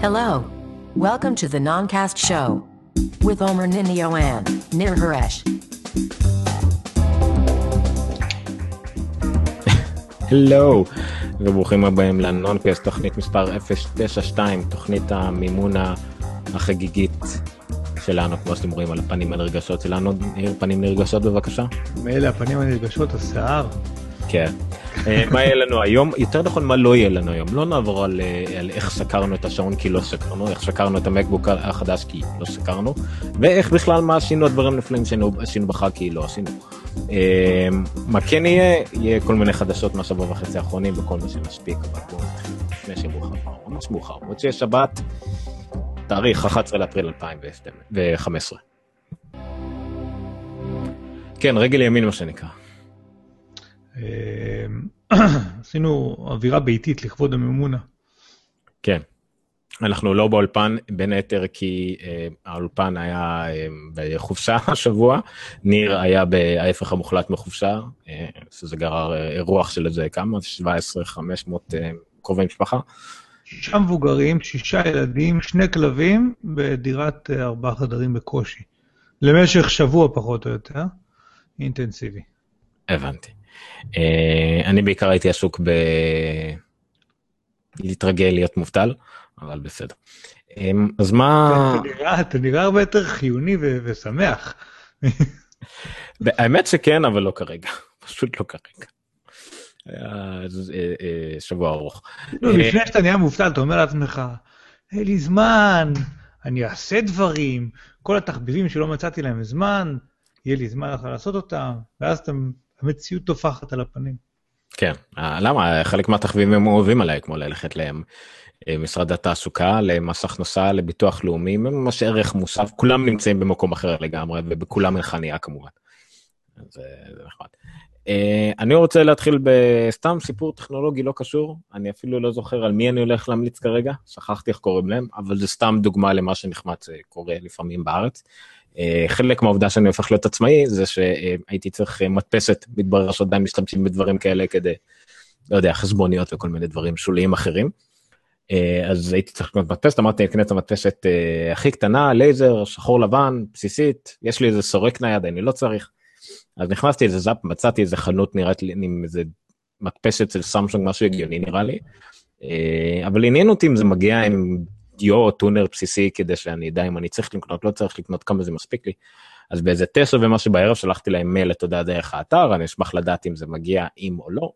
Hello. Welcome to the Noncast Show with Omer Ninio and Nir Haresh. הלו, וברוכים הבאים לנונקאסט, תוכנית מספר 092, תוכנית המימון החגיגית שלנו, כמו שאתם רואים על הפנים הנרגשות שלנו. ניר, פנים נרגשות בבקשה. מאלה הפנים הנרגשות, השיער. כן. אה, מה יהיה לנו היום? יותר נכון, מה לא יהיה לנו היום? לא נעבור על, אה, על איך סקרנו את השעון כי לא סקרנו, איך סקרנו את המקבוק החדש כי לא סקרנו, ואיך בכלל מה עשינו הדברים הנפלאים שעשינו בחג כי לא עשינו. אה, מה כן יהיה? יהיה כל מיני חדשות מהשבוע וחצי האחרונים וכל מה שנספיק, אבל בואו לפני שמאוחר, ממש מאוחר, עוד שיש שבת, תאריך 11 לאפריל 2015. כן, רגל ימין מה שנקרא. עשינו אווירה ביתית לכבוד המימונה. כן. אנחנו לא באולפן, בין היתר כי אה, האולפן היה אה, בחופשה השבוע, ניר היה בהפך המוחלט מחופשה, אה, שזה גרר אה, אירוח של איזה כמה, 17-500 אה, קרובי משפחה. שישה מבוגרים, שישה ילדים, שני כלבים, בדירת אה, ארבעה חדרים בקושי. למשך שבוע פחות או יותר, אינטנסיבי. הבנתי. אה, אני בעיקר הייתי עסוק ב... להתרגל להיות מובטל, אבל בסדר. אה, אז מה... אתה נראה, אתה נראה הרבה יותר חיוני ו- ושמח. האמת שכן, אבל לא כרגע. פשוט לא כרגע. היה אה, שבוע ארוך. לא, לפני שאתה נהיה מובטל, אתה אומר לעצמך, אין לי זמן, אני אעשה דברים, כל התחביבים שלא מצאתי להם זמן, יהיה לי זמן לך לעשות אותם, ואז אתה המציאות טופחת על הפנים. כן, למה? חלק מהתחביבים הם אוהבים עליי, כמו ללכת למשרד התעסוקה, למס הכנסה, לביטוח לאומי, ממש ערך מוסף, כולם נמצאים במקום אחר לגמרי, ובכולם אין חניה כמובן. זה, זה נחמד. אני רוצה להתחיל בסתם סיפור טכנולוגי לא קשור, אני אפילו לא זוכר על מי אני הולך להמליץ כרגע, שכחתי איך קוראים להם, אבל זה סתם דוגמה למה שנחמד קורה לפעמים בארץ. אה, חלק מהעובדה שאני הופך להיות עצמאי זה שהייתי צריך אה, מדפסת, מתברר שעדיין משתמשים בדברים כאלה כדי, לא יודע, חשבוניות וכל מיני דברים שוליים אחרים. אה, אז הייתי צריך לקנות מדפסת, אמרתי אקנה את המדפסת הכי קטנה, לייזר, שחור לבן, בסיסית, יש לי איזה סורק נייד, אני לא צריך. אז נכנסתי איזה זאפ, מצאתי איזה חנות נראית לי עם איזה מדפסת של סמסונג, משהו הגיוני נראה לי. אבל עניין אותי אם זה מגיע עם דיו טונר בסיסי כדי שאני אדע אם אני צריך לקנות, לא צריך לקנות, כמה זה מספיק לי. אז באיזה תשע ומשהו בערב שלחתי להם מייל לתודה דרך האתר, אני אשמח לדעת אם זה מגיע עם או לא.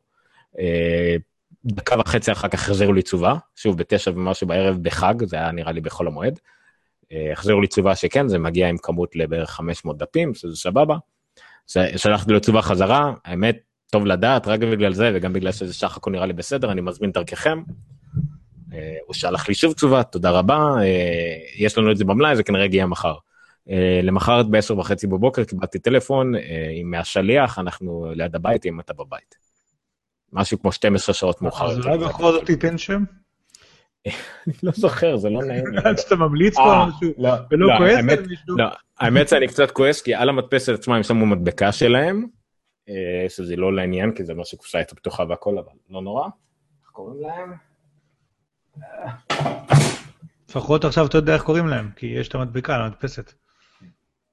אה, דקה וחצי אחר כך החזירו לי תשובה, שוב בתשע ומשהו בערב בחג, זה היה נראה לי בחול המועד. אה, החזירו לי תשובה שכן, זה מגיע עם כמות לבערך 500 דפים, שזה סבבה. שלחתי לו תשובה חזרה, האמת, טוב לדעת, רק בגלל זה, וגם בגלל שזה שח הכל נראה לי בסדר, אני מזמין דרככם. אה, הוא שלח לי שוב תשובה, תודה רבה, אה, יש לנו את זה במלאי, זה כנראה יגיע מחר. אה, למחרת ב-10 וחצי בבוקר קיבלתי טלפון מהשליח, אנחנו ליד הבית, אם אתה בבית. משהו כמו 12 שעות מאוחר. אז אולי בכל זאת תיתן שם? אני לא זוכר, זה לא נעים. עד שאתה ממליץ פה משהו, לא, ולא לא, כועס על מישהו. לא, האמת שאני קצת כועס, כי על המדפסת עצמה הם שמו מדבקה שלהם, שזה לא לעניין, כי זה אומר שקופסה הייתה פתוחה והכל, אבל לא נורא. איך קוראים להם? לפחות עכשיו אתה יודע איך קוראים להם, כי יש את המדבקה על המדפסת.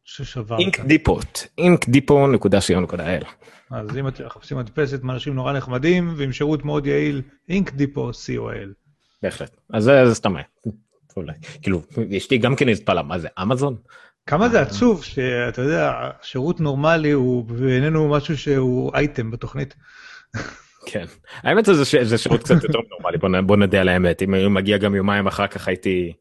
ששבר. אינק דיפוט, inkdipo.co.il. אז אם אתם מחפשים מדפסת מאנשים נורא נחמדים ועם שירות מאוד יעיל, אינקדיפו co.il. בהחלט, אז זה סתם אולי. כאילו, אשתי גם כן התפלה, מה זה, אמזון? כמה זה עצוב שאתה יודע, שירות נורמלי הוא בעינינו משהו שהוא אייטם בתוכנית. כן, האמת זה, שירות קצת יותר נורמלי, בוא, נדע על האמת, אם הוא מגיע גם יומיים אחר כך הייתי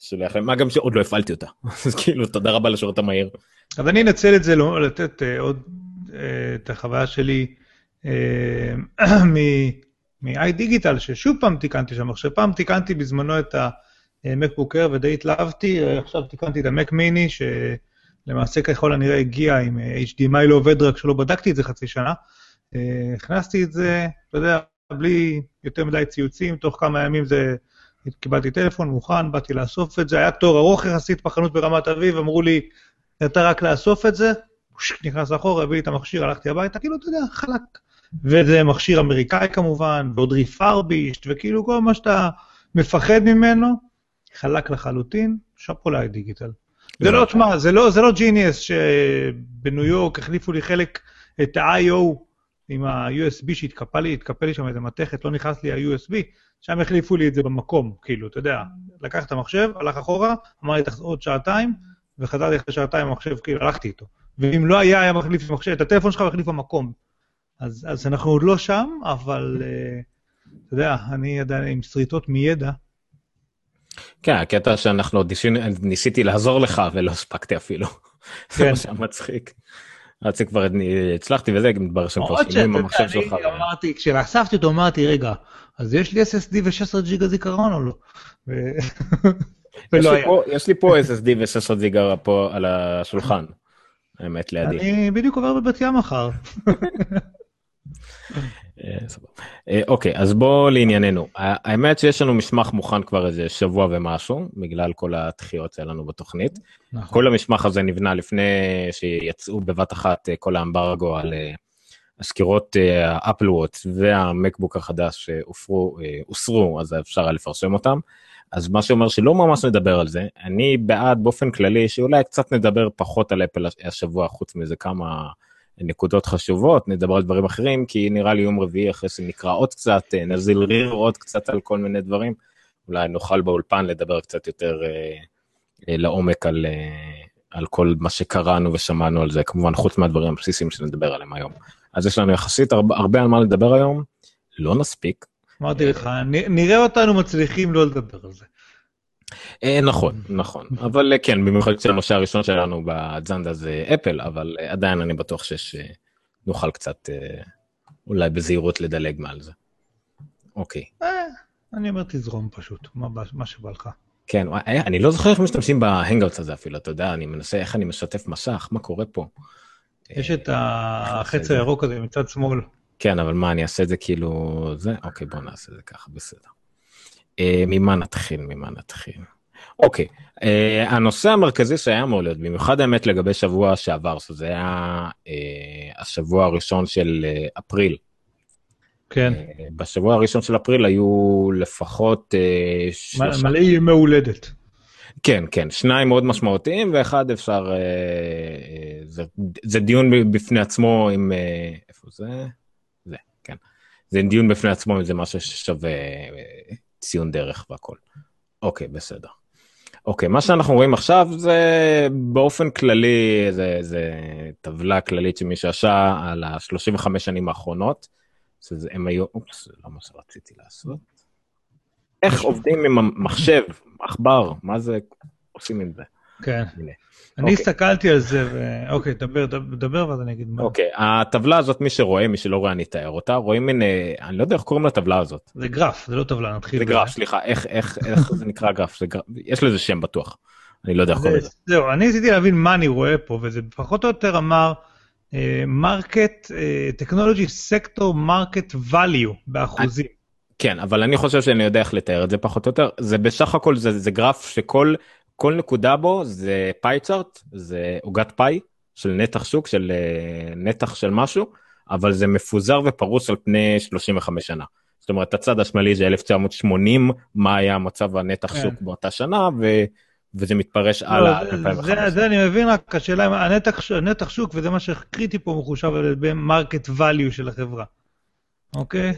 שולח להם, מה גם שעוד לא הפעלתי אותה, אז כאילו תודה רבה לשירות המהיר. אז אני אנצל את זה לא, לתת uh, עוד uh, את החוויה שלי uh, מ-i דיגיטל, ששוב פעם תיקנתי שם, עכשיו פעם תיקנתי בזמנו את ה-MacBook ודי התלהבתי, עכשיו תיקנתי את ה-Mac mini, שלמעשה ככל הנראה הגיע עם HDMI לא עובד, רק שלא בדקתי את זה חצי שנה. אה, הכנסתי את זה, אתה יודע, בלי יותר מדי ציוצים, תוך כמה ימים זה, קיבלתי טלפון מוכן, באתי לאסוף את זה, היה תור ארוך יחסית בחנות ברמת אביב, אמרו לי, אתה רק לאסוף את זה, נכנס אחורה, הביא לי את המכשיר, הלכתי הביתה, כאילו, אתה יודע, חלק. וזה מכשיר אמריקאי כמובן, ועוד ריפרבישט, וכאילו כל מה שאתה מפחד ממנו, חלק לחלוטין, שאפו לה דיגיטל. זה לא, תשמע, זה לא, זה לא ג'יניאס שבניו יורק החליפו לי חלק, את ה-IO עם ה-USB שהתקפל לי, התקפל לי שם איזה מתכת, לא נכנס לי ה-USB, שם החליפו לי את זה במקום, כאילו, אתה יודע, לקח את המחשב, הלך אחורה, אמר לי עוד שעתיים, וחזרתי אחרי שעתיים המחשב, כאילו, הלכתי איתו. ואם לא היה, היה מחליף את המחשב, את הטלפון שלך מחליף במקום. אז, אז אנחנו עוד לא שם, אבל uh, אתה יודע, אני עדיין עם שריטות מידע. כן, הקטע שאנחנו עוד ניסיתי לעזור לך ולא הספקתי אפילו. כן. זה מה שהיה מצחיק. עד שכבר הצלחתי וזה, מתברר שם כבר שינוי עם המחשב שלך. אמרתי, כשאספתי אותו אמרתי, רגע, אז יש לי SSD ו-16 ג'יגה זיכרון או לא? יש לי פה SSD ו-16 ג'יגה פה על השולחן, האמת לידי. אני בדיוק עובר בבת ים מחר. אה, אה, אוקיי אז בוא לענייננו האמת שיש לנו מסמך מוכן כבר איזה שבוע ומשהו בגלל כל הדחיות שלנו בתוכנית. נכון. כל המסמך הזה נבנה לפני שיצאו בבת אחת אה, כל האמברגו על הסקירות האפל וואט והמקבוק החדש שהופרו הוסרו אז אפשר היה לפרסם אותם. אז מה שאומר שלא ממש נדבר על זה אני בעד באופן כללי שאולי קצת נדבר פחות על אפל השבוע חוץ מזה כמה. נקודות חשובות, נדבר על דברים אחרים, כי נראה לי יום רביעי אחרי שנקרא עוד קצת, אה, נזיל ריר עוד קצת על כל מיני דברים. אולי נוכל באולפן לדבר קצת יותר אה, אה, לעומק על, אה, על כל מה שקראנו ושמענו על זה, כמובן חוץ מהדברים הבסיסיים שנדבר עליהם היום. אז יש לנו יחסית הרבה, הרבה על מה לדבר היום, לא נספיק. אמרתי לך, נראה אותנו מצליחים לא לדבר על זה. אה, נכון נכון אבל אה, כן במיוחד שהנושא הראשון שלנו בזנדה זה אפל אבל אה, עדיין אני בטוח שנוכל קצת אולי בזהירות לדלג מעל זה. אוקיי. אני אומר תזרום פשוט מה שבא לך. כן אני לא זוכר איך משתמשים ב-Hangouts הזה אפילו אתה יודע אני מנסה איך אני משתף מסך מה קורה פה. יש את החץ הירוק הזה מצד שמאל. כן אבל מה אני אעשה את זה כאילו זה אוקיי בוא נעשה את זה ככה בסדר. אה, ממה נתחיל? ממה נתחיל? אוקיי, אה, הנושא המרכזי שהיה אמור להיות, במיוחד האמת לגבי שבוע שעבר, שזה היה אה, השבוע הראשון של אה, אפריל. כן. אה, בשבוע הראשון של אפריל היו לפחות אה, שלושה... מלא ימי הולדת. כן, כן, שניים מאוד משמעותיים, ואחד אפשר, אה, אה, זה, זה דיון בפני עצמו עם, אה, איפה זה? זה, כן. זה דיון בפני עצמו אם זה משהו ששווה אה, ציון דרך והכל. אוקיי, בסדר. אוקיי, מה שאנחנו רואים עכשיו זה באופן כללי, זה, זה טבלה כללית שמישהו עשה על ה-35 שנים האחרונות. שזה הם היו, אופס, זה לא מה שרציתי לעשות. איך עובדים עם המחשב, עכבר, מה זה עושים עם זה? כן. הנה. אני אוקיי. הסתכלתי על זה, ו... אוקיי, דבר, דבר ואז אני אגיד מה. אוקיי, הטבלה הזאת, מי שרואה, מי שלא רואה, אני אתאר אותה, רואים מין, אני לא יודע איך קוראים לטבלה הזאת. זה גרף, זה לא טבלה, נתחיל. זה גרף, סליחה, איך, איך, איך זה נקרא גרף? זה גרף? יש לזה שם בטוח. אני לא יודע איך קוראים לזה. זהו, אני רציתי להבין מה אני רואה פה, וזה פחות או יותר אמר, market, technology sector market value באחוזים. כן, אבל אני חושב שאני יודע איך לתאר את זה פחות או יותר. זה בסך הכל, זה, זה גרף שכל כל נקודה בו זה pie chart, זה עוגת פאי של נתח שוק, של uh, נתח של משהו, אבל זה מפוזר ופרוס על פני 35 שנה. זאת אומרת, הצד השמאלי זה 1980, מה היה מצב הנתח כן. שוק באותה שנה, ו... וזה מתפרש לא, הלאה. זה, זה, זה אני מבין, רק השאלה אם הנתח, הנתח שוק, וזה מה שקריטי פה מחושב על ידי market value של החברה, אוקיי?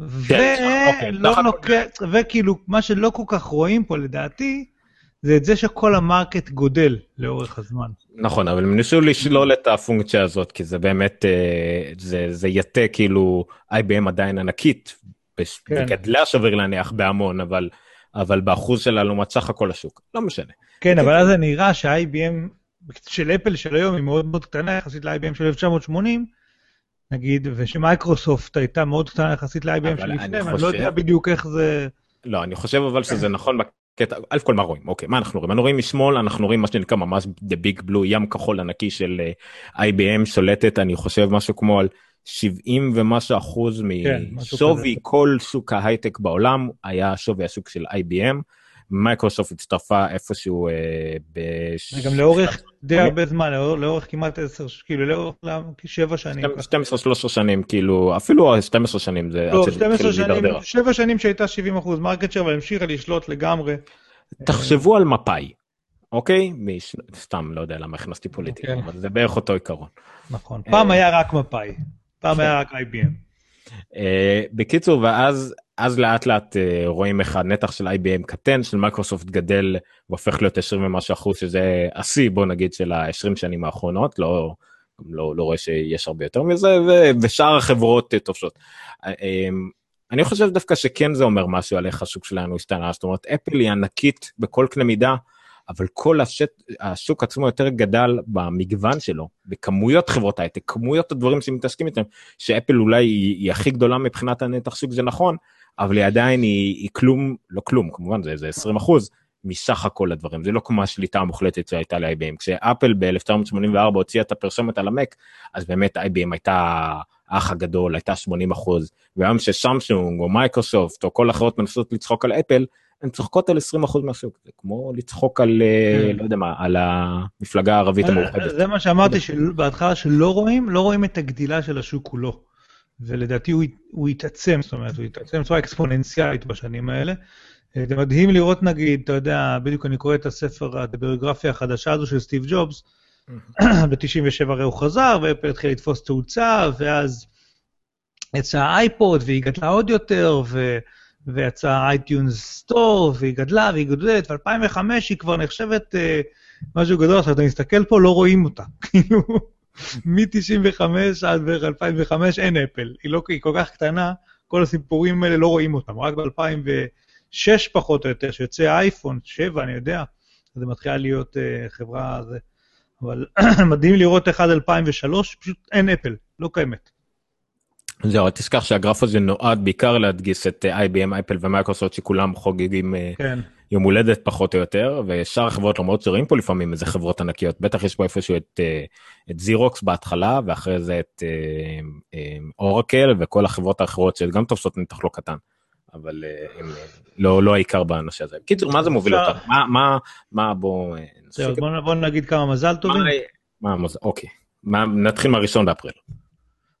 אה, כן, אוקיי, ולא נוקט, וכאילו, מה שלא כל כך רואים פה לדעתי, זה את זה שכל ה market גודל לאורך הזמן. נכון, אבל הם ניסו לשלול את הפונקציה הזאת, כי זה באמת, אה, זה, זה היתה כאילו IBM עדיין ענקית, כן. בגדלה שווה להניח בהמון, אבל, אבל באחוז שלה לעומת סך הכל השוק, לא משנה. כן, אבל אז זה נראה שה-IBM של אפל של היום היא מאוד מאוד קטנה יחסית ל-IBM של 1980, נגיד, ושמייקרוסופט הייתה מאוד קטנה יחסית ל-IBM שלפני, אני לא יודע בדיוק איך זה... לא, אני חושב אבל שזה נכון בקטע, אלף כל מה רואים, אוקיי, מה אנחנו רואים? אנחנו רואים משמאל, אנחנו רואים מה שנקרא ממש The Big Blue, ים כחול ענקי של uh, אה, IBM שולטת, אני חושב משהו כמו על 70 ומשהו אחוז כן, משווי כל שוק ההייטק בעולם, היה שווי השוק של IBM, Microsoft הצטרפה איפשהו ב... גם לאורך די הרבה זמן, לאורך כמעט 10, כאילו לאורך 7 שנים. 12-13 שנים, כאילו, אפילו 12 שנים זה... לא, 12 שנים, 7 שנים שהייתה 70 אחוז market share והמשיכה לשלוט לגמרי. תחשבו על מפא"י. אוקיי? מש... סתם, לא יודע למה הכנסתי פוליטיקה, okay. אוקיי. אבל זה בערך אותו עיקרון. נכון, פעם היה רק מפאי, פעם היה רק IBM. Uh, בקיצור, ואז אז לאט לאט uh, רואים איך הנתח של IBM קטן, של מייקרוסופט גדל והופך להיות 20 ומשהו אחוז, שזה השיא, בוא נגיד, של ה-20 שנים האחרונות, לא, לא, לא רואה שיש הרבה יותר מזה, ו- ושאר החברות uh, תופסות. Uh, um, אני חושב דווקא שכן זה אומר משהו על איך השוק שלנו השתנה, זאת אומרת, אפל היא ענקית בכל קנה מידה. אבל כל השט, השוק עצמו יותר גדל במגוון שלו, בכמויות חברות הייטק, כמויות הדברים שמתעסקים איתם, שאפל אולי היא, היא הכי גדולה מבחינת הנתח שוק זה נכון, אבל היא עדיין היא, היא כלום, לא כלום, כמובן זה, זה 20 אחוז מסך הכל הדברים, זה לא כמו השליטה המוחלטת שהייתה ל-IBM. כשאפל ב-1984 הוציאה את הפרסומת על המק, אז באמת IBM הייתה האח הגדול, הייתה 80 אחוז, והיום שסמסונג או מייקרוסופט או כל החברות מנסות לצחוק על אפל, הן צוחקות על 20% מהשוק, זה כמו לצחוק על, אה, כן. לא יודע מה, על המפלגה הערבית המאוחדת. זה מה שאמרתי בהתחלה, שלא רואים, לא רואים את הגדילה של השוק כולו. ולדעתי הוא, הוא התעצם, זאת אומרת, הוא התעצם בצורה אקספוננציאלית בשנים האלה. אה, זה מדהים לראות נגיד, אתה יודע, בדיוק אני קורא את הספר, הביוגרפיה החדשה הזו של סטיב ג'ובס, ב-97 הרי הוא חזר, ואפל התחיל לתפוס תאוצה, ואז יצא ה-iPod, והיא גדלה עוד יותר, ו... ויצא iTunes Store, והיא גדלה והיא גדלת, ב-2005 היא כבר נחשבת uh, משהו גדול, עכשיו אתה מסתכל פה, לא רואים אותה. כאילו, מ-95 עד בערך 2005 אין אפל, היא, לא, היא כל כך קטנה, כל הסיפורים האלה לא רואים אותם, רק ב-2006 פחות או יותר, שיוצא אייפון 7, אני יודע, זה מתחילה להיות uh, חברה, זה... אבל מדהים לראות איך עד 2003, פשוט אין אפל, לא קיימת. זהו, תזכח שהגרף הזה נועד בעיקר להדגיס את אה, IBM, אפל ומייקרוסופט שכולם חוגגים אה, כן. יום הולדת פחות או יותר, ושאר החברות למרות שרואים פה לפעמים איזה חברות ענקיות, בטח יש פה איפשהו את, אה, את זירוקס בהתחלה, ואחרי זה את אורקל וכל החברות האחרות שגם תופסות נתח לא קטן. אבל הם לא, לא העיקר בנושא הזה. קיצור, מה זה מוביל אותך? מה, מה, מה, בוא... בוא נגיד כמה מזל טובים. מה, אוקיי. נתחיל מהראשון באפריל.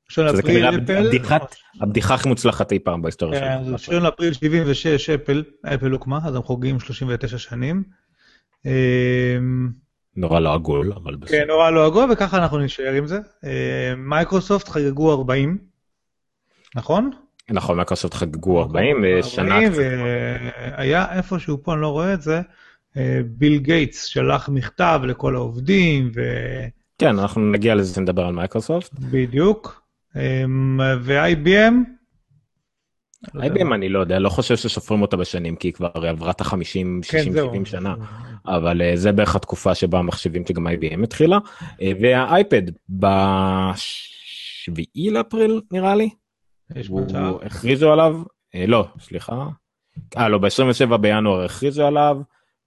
שזה כנראה הבדיחה הכי מוצלחת אי פעם בהיסטוריה שלנו. כן, ראשון לאפריל 76 אפל, אפל הוקמה, אז הם חוגגים 39 שנים. אמ, נורא לא עגול, אבל בסדר. כן, נורא לא עגול, וככה אנחנו נשאר עם זה. אמ, מייקרוסופט חגגו 40, נכון? נכון, מייקרוסופט חגגו 40, ושנה... 40, והיה איפשהו פה, אני לא רואה את זה, אה, ביל גייטס שלח מכתב לכל העובדים, ו... כן, אנחנו נגיע לזה שנדבר על מייקרוסופט. בדיוק. אמ, ו-IBM? IBM אני לא יודע, לא חושב שסופרים אותה בשנים, כי היא כבר עברה את ה-50, 60, 70 שנה, אבל אה, זה בערך התקופה שבה מחשבים שגם IBM התחילה, אה, וה-iPad ב-7 לאפריל נראה לי, הכריזו עליו, אה, לא, סליחה, אה לא, ב-27 בינואר הכריזו עליו,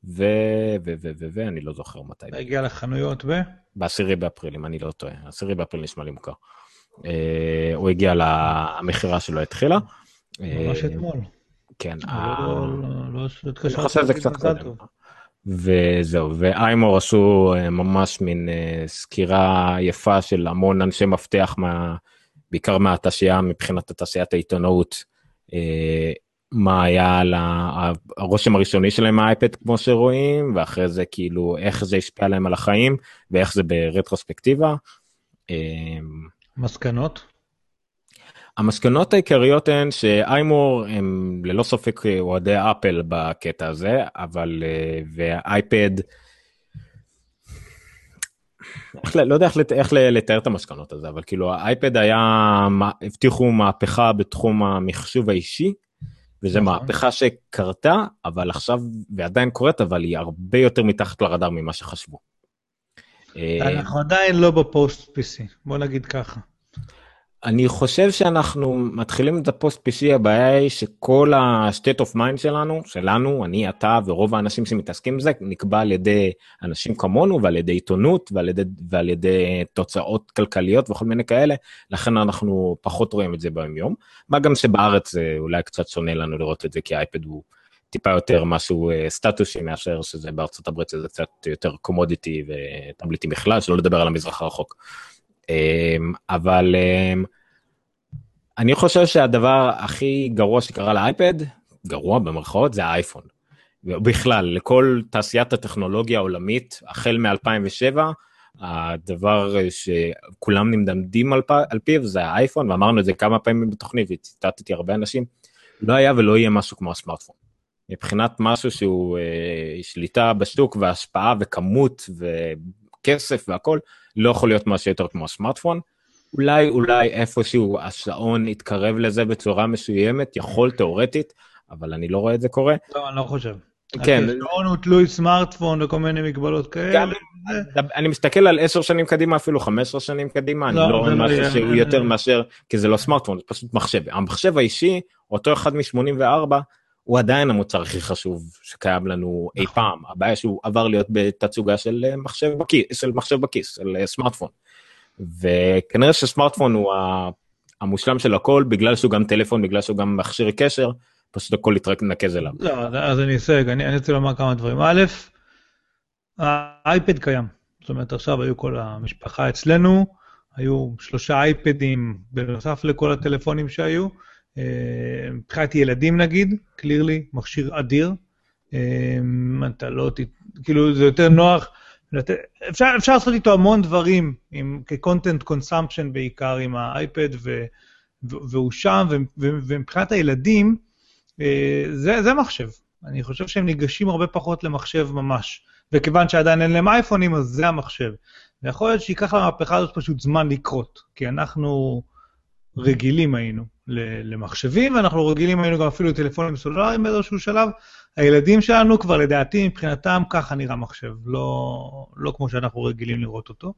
ו... ו... ו... ו... ואני לא זוכר מתי. הגיע לחנויות ב? ב-10 באפריל, אם אני לא טועה, 10 באפריל נשמע לי מוכר. אה, הוא הגיע למכירה שלו התחילה. ממש אה, אתמול. כן. לא, לא, לא התקשרתי לזה קצת קודם. וזהו, ואיימור עשו אה, ממש מין סקירה יפה של המון אנשי מפתח, מה, בעיקר מהתעשייה, מבחינת התעשיית העיתונאות, מה היה על הרושם הראשוני שלהם מהאייפד כמו שרואים, ואחרי זה כאילו איך זה השפיע להם על החיים, ואיך זה ברטרוספקטיבה. מסקנות? המסקנות העיקריות הן שאיימור הם ללא ספק אוהדי אפל בקטע הזה, אבל אה, והאייפד, איך, לא יודע איך, איך לתאר את המסקנות הזה, אבל כאילו האייפד היה, הבטיחו מהפכה בתחום המחשוב האישי, וזו נכון. מהפכה שקרתה, אבל עכשיו, ועדיין קורית, אבל היא הרבה יותר מתחת לרדאר ממה שחשבו. אנחנו עדיין לא בפוסט PC, בוא נגיד ככה. אני חושב שאנחנו מתחילים את הפוסט PC, הבעיה היא שכל ה-state of mind שלנו, שלנו, אני, אתה ורוב האנשים שמתעסקים בזה, נקבע על ידי אנשים כמונו ועל ידי עיתונות ועל ידי, ועל ידי תוצאות כלכליות וכל מיני כאלה, לכן אנחנו פחות רואים את זה ביום יום. מה גם שבארץ זה אולי קצת שונה לנו לראות את זה, כי האייפד הוא טיפה יותר משהו סטטוסי מאשר שזה בארצות הברית שזה קצת יותר קומודיטי וטאבליטי בכלל, שלא לדבר על המזרח הרחוק. אבל אני חושב שהדבר הכי גרוע שקרה לאייפד, גרוע במרכאות, זה האייפון. בכלל, לכל תעשיית הטכנולוגיה העולמית, החל מ-2007, הדבר שכולם נמדדים על, על פיו זה האייפון, ואמרנו את זה כמה פעמים בתוכנית, וציטטתי הרבה אנשים, לא היה ולא יהיה משהו כמו הסמארטפון. מבחינת משהו שהוא אה, שליטה בשוק והשפעה וכמות וכסף והכל, לא יכול להיות משהו יותר כמו הסמארטפון. אולי אולי איפשהו השעון יתקרב לזה בצורה מסוימת, יכול תאורטית, אבל אני לא רואה את זה קורה. לא, אני לא חושב. כן. השעון הוא תלוי סמארטפון וכל מיני מגבלות כאלה. אני מסתכל על 10 שנים קדימה, אפילו 15 שנים קדימה, אני לא, לא רואה זה לא משהו. שהוא יותר מאשר, כי זה לא סמארטפון, זה פשוט מחשב. המחשב האישי, אותו אחד מ-84, הוא עדיין המוצר הכי חשוב שקיים לנו אי נכון. פעם. הבעיה שהוא עבר להיות בתצוגה של אה, מחשב בכיס, של מחשב בכיס, של אה, סמארטפון. וכנראה שסמארטפון הוא המושלם של הכל, בגלל שהוא גם טלפון, בגלל שהוא גם מכשיר קשר, פשוט הכל יתנקז אליו. לא, אז אני אסייג, אני אני רוצה לומר כמה דברים. א', האייפד קיים. זאת אומרת, עכשיו היו כל המשפחה אצלנו, היו שלושה אייפדים בנוסף לכל הטלפונים שהיו. מבחינת ילדים נגיד, קלירלי, מכשיר אדיר. אה, אתה לא, ת- כאילו זה יותר נוח. אפשר, אפשר לעשות איתו המון דברים, עם, כ-content consumption בעיקר עם האייפד, ו, ו, והוא שם, ו, ו, ומבחינת הילדים, אה, זה, זה מחשב. אני חושב שהם ניגשים הרבה פחות למחשב ממש. וכיוון שעדיין אין להם אייפונים, אז זה המחשב. ויכול להיות שייקח למהפכה הזאת פשוט זמן לקרות, כי אנחנו רגילים היינו למחשבים, ואנחנו רגילים היינו גם אפילו לטלפונים סלולריים באיזשהו שלב. הילדים שלנו כבר לדעתי מבחינתם ככה נראה מחשב, לא, לא כמו שאנחנו רגילים לראות אותו.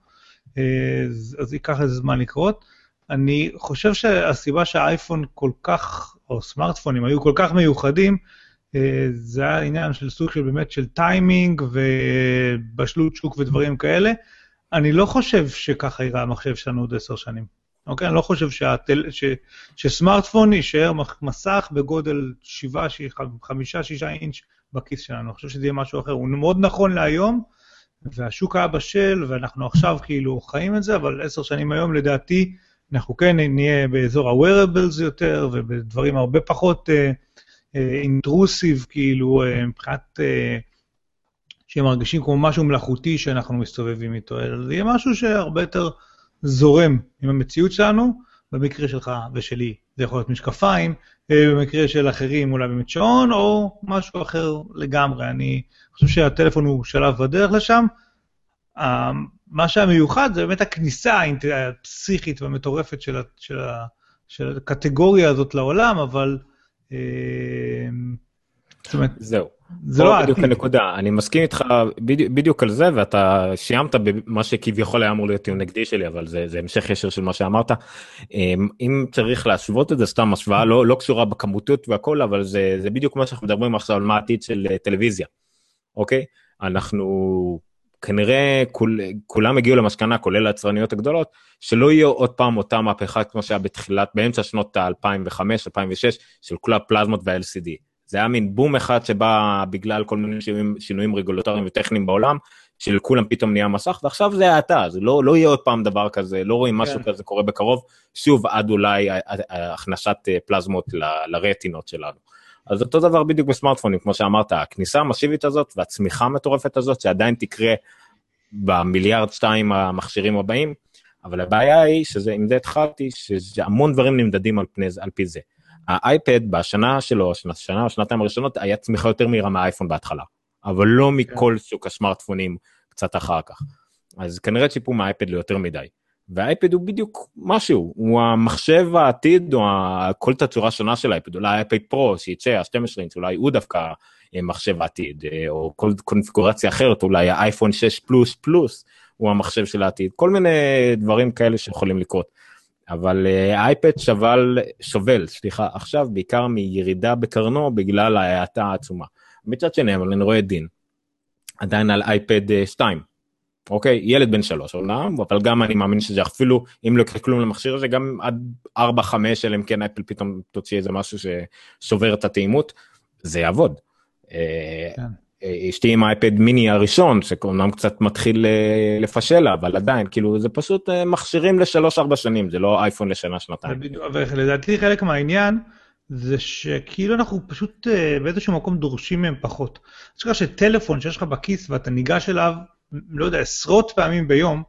אה, אז, אז ייקח איזה זמן לקרות. אני חושב שהסיבה שהאייפון כל כך, או סמארטפונים היו כל כך מיוחדים, אה, זה היה עניין של סוג של באמת של טיימינג ובשלות שוק ודברים כאלה. אני לא חושב שככה יראה המחשב שלנו עוד עשר שנים. אוקיי? אני לא חושב שהטל... ש... שסמארטפון יישאר מסך בגודל 7, 5, 6 אינץ' בכיס שלנו. אני חושב שזה יהיה משהו אחר. הוא מאוד נכון להיום, והשוק היה בשל, ואנחנו עכשיו כאילו חיים את זה, אבל עשר שנים היום לדעתי אנחנו כן נהיה באזור ה-wearables יותר, ובדברים הרבה פחות אינטרוסיב, כאילו, אה, מבחינת... אה, מרגישים כמו משהו מלאכותי שאנחנו מסתובבים איתו, אלא זה יהיה משהו שהרבה יותר זורם עם המציאות שלנו, במקרה שלך ושלי זה יכול להיות משקפיים, אה, במקרה של אחרים אולי באמת שעון, או משהו אחר לגמרי. אני חושב שהטלפון הוא שלב בדרך לשם. אה, מה שהמיוחד זה באמת הכניסה הפסיכית והמטורפת של, של, של הקטגוריה הזאת לעולם, אבל... אה, זאת אומרת, זהו. זה לא בדיוק העתיד. הנקודה, אני מסכים איתך בדיוק, בדיוק על זה, ואתה סיימת במה שכביכול היה אמור להיות טיעון נגדי שלי, אבל זה, זה המשך ישיר של מה שאמרת. אם, אם צריך להשוות את זה, סתם השוואה לא, לא קשורה בכמותיות והכל, אבל זה, זה בדיוק מה שאנחנו מדברים עכשיו על מה העתיד של אה, טלוויזיה, אוקיי? אנחנו כנראה כול, כולם הגיעו למסקנה, כולל היצרניות הגדולות, שלא יהיה עוד פעם אותה מהפכה כמו שהיה בתחילת, באמצע שנות ה-2005-2006, של כל הפלזמות וה-LCD. זה היה מין בום אחד שבא בגלל כל מיני שינויים, שינויים רגולטוריים וטכניים בעולם, שלכולם פתאום נהיה מסך, ועכשיו זה האטה, זה לא, לא יהיה עוד פעם דבר כזה, לא רואים משהו כן. כזה קורה בקרוב, שוב עד אולי ה- ה- הכנסת אה, פלזמות ל- לרטינות שלנו. אז אותו דבר בדיוק בסמארטפונים, כמו שאמרת, הכניסה המסיבית הזאת והצמיחה המטורפת הזאת, שעדיין תקרה במיליארד שתיים המכשירים הבאים, אבל הבעיה היא, שזה, עם זה התחלתי, שהמון דברים נמדדים על, פני, על פי זה. האייפד בשנה שלו, שנה, או שנתיים הראשונות, היה צמיחה יותר מהירה מהאייפון בהתחלה, אבל לא מכל שוק הסמארטפונים קצת אחר כך. אז כנראה ציפו מהאייפד ליותר מדי. והאייפד הוא בדיוק משהו, הוא המחשב העתיד, או כל תצורה שונה של האייפד, אולי האייפד פרו שיצא, ה-12 אינץ, אולי הוא דווקא אה, מחשב העתיד, אה, או כל קונפיגורציה אחרת, אולי האייפון 6 פלוס פלוס הוא המחשב של העתיד, כל מיני דברים כאלה שיכולים לקרות. אבל אה, האייפד שבל, שובל, סליחה, עכשיו בעיקר מירידה בקרנו בגלל ההאטה העצומה. מצד שני, אבל אני רואה את דין, עדיין על אייפד אה, 2, אוקיי? ילד בן שלוש אומנם, אבל גם אני מאמין שזה אפילו, אם לא יקרה כלום למכשיר הזה, גם עד 4-5, אלא אם כן אפל פתאום תוציא איזה משהו ששובר את התאימות, זה יעבוד. כן. אשתי עם האייפד מיני הראשון שאומנם קצת מתחיל לפשל אבל עדיין כאילו זה פשוט מכשירים לשלוש ארבע שנים זה לא אייפון לשנה שנתיים. ולדעתי חלק מהעניין זה שכאילו אנחנו פשוט באיזשהו מקום דורשים מהם פחות. יש לך שטלפון שיש לך בכיס ואתה ניגש אליו לא יודע עשרות פעמים ביום.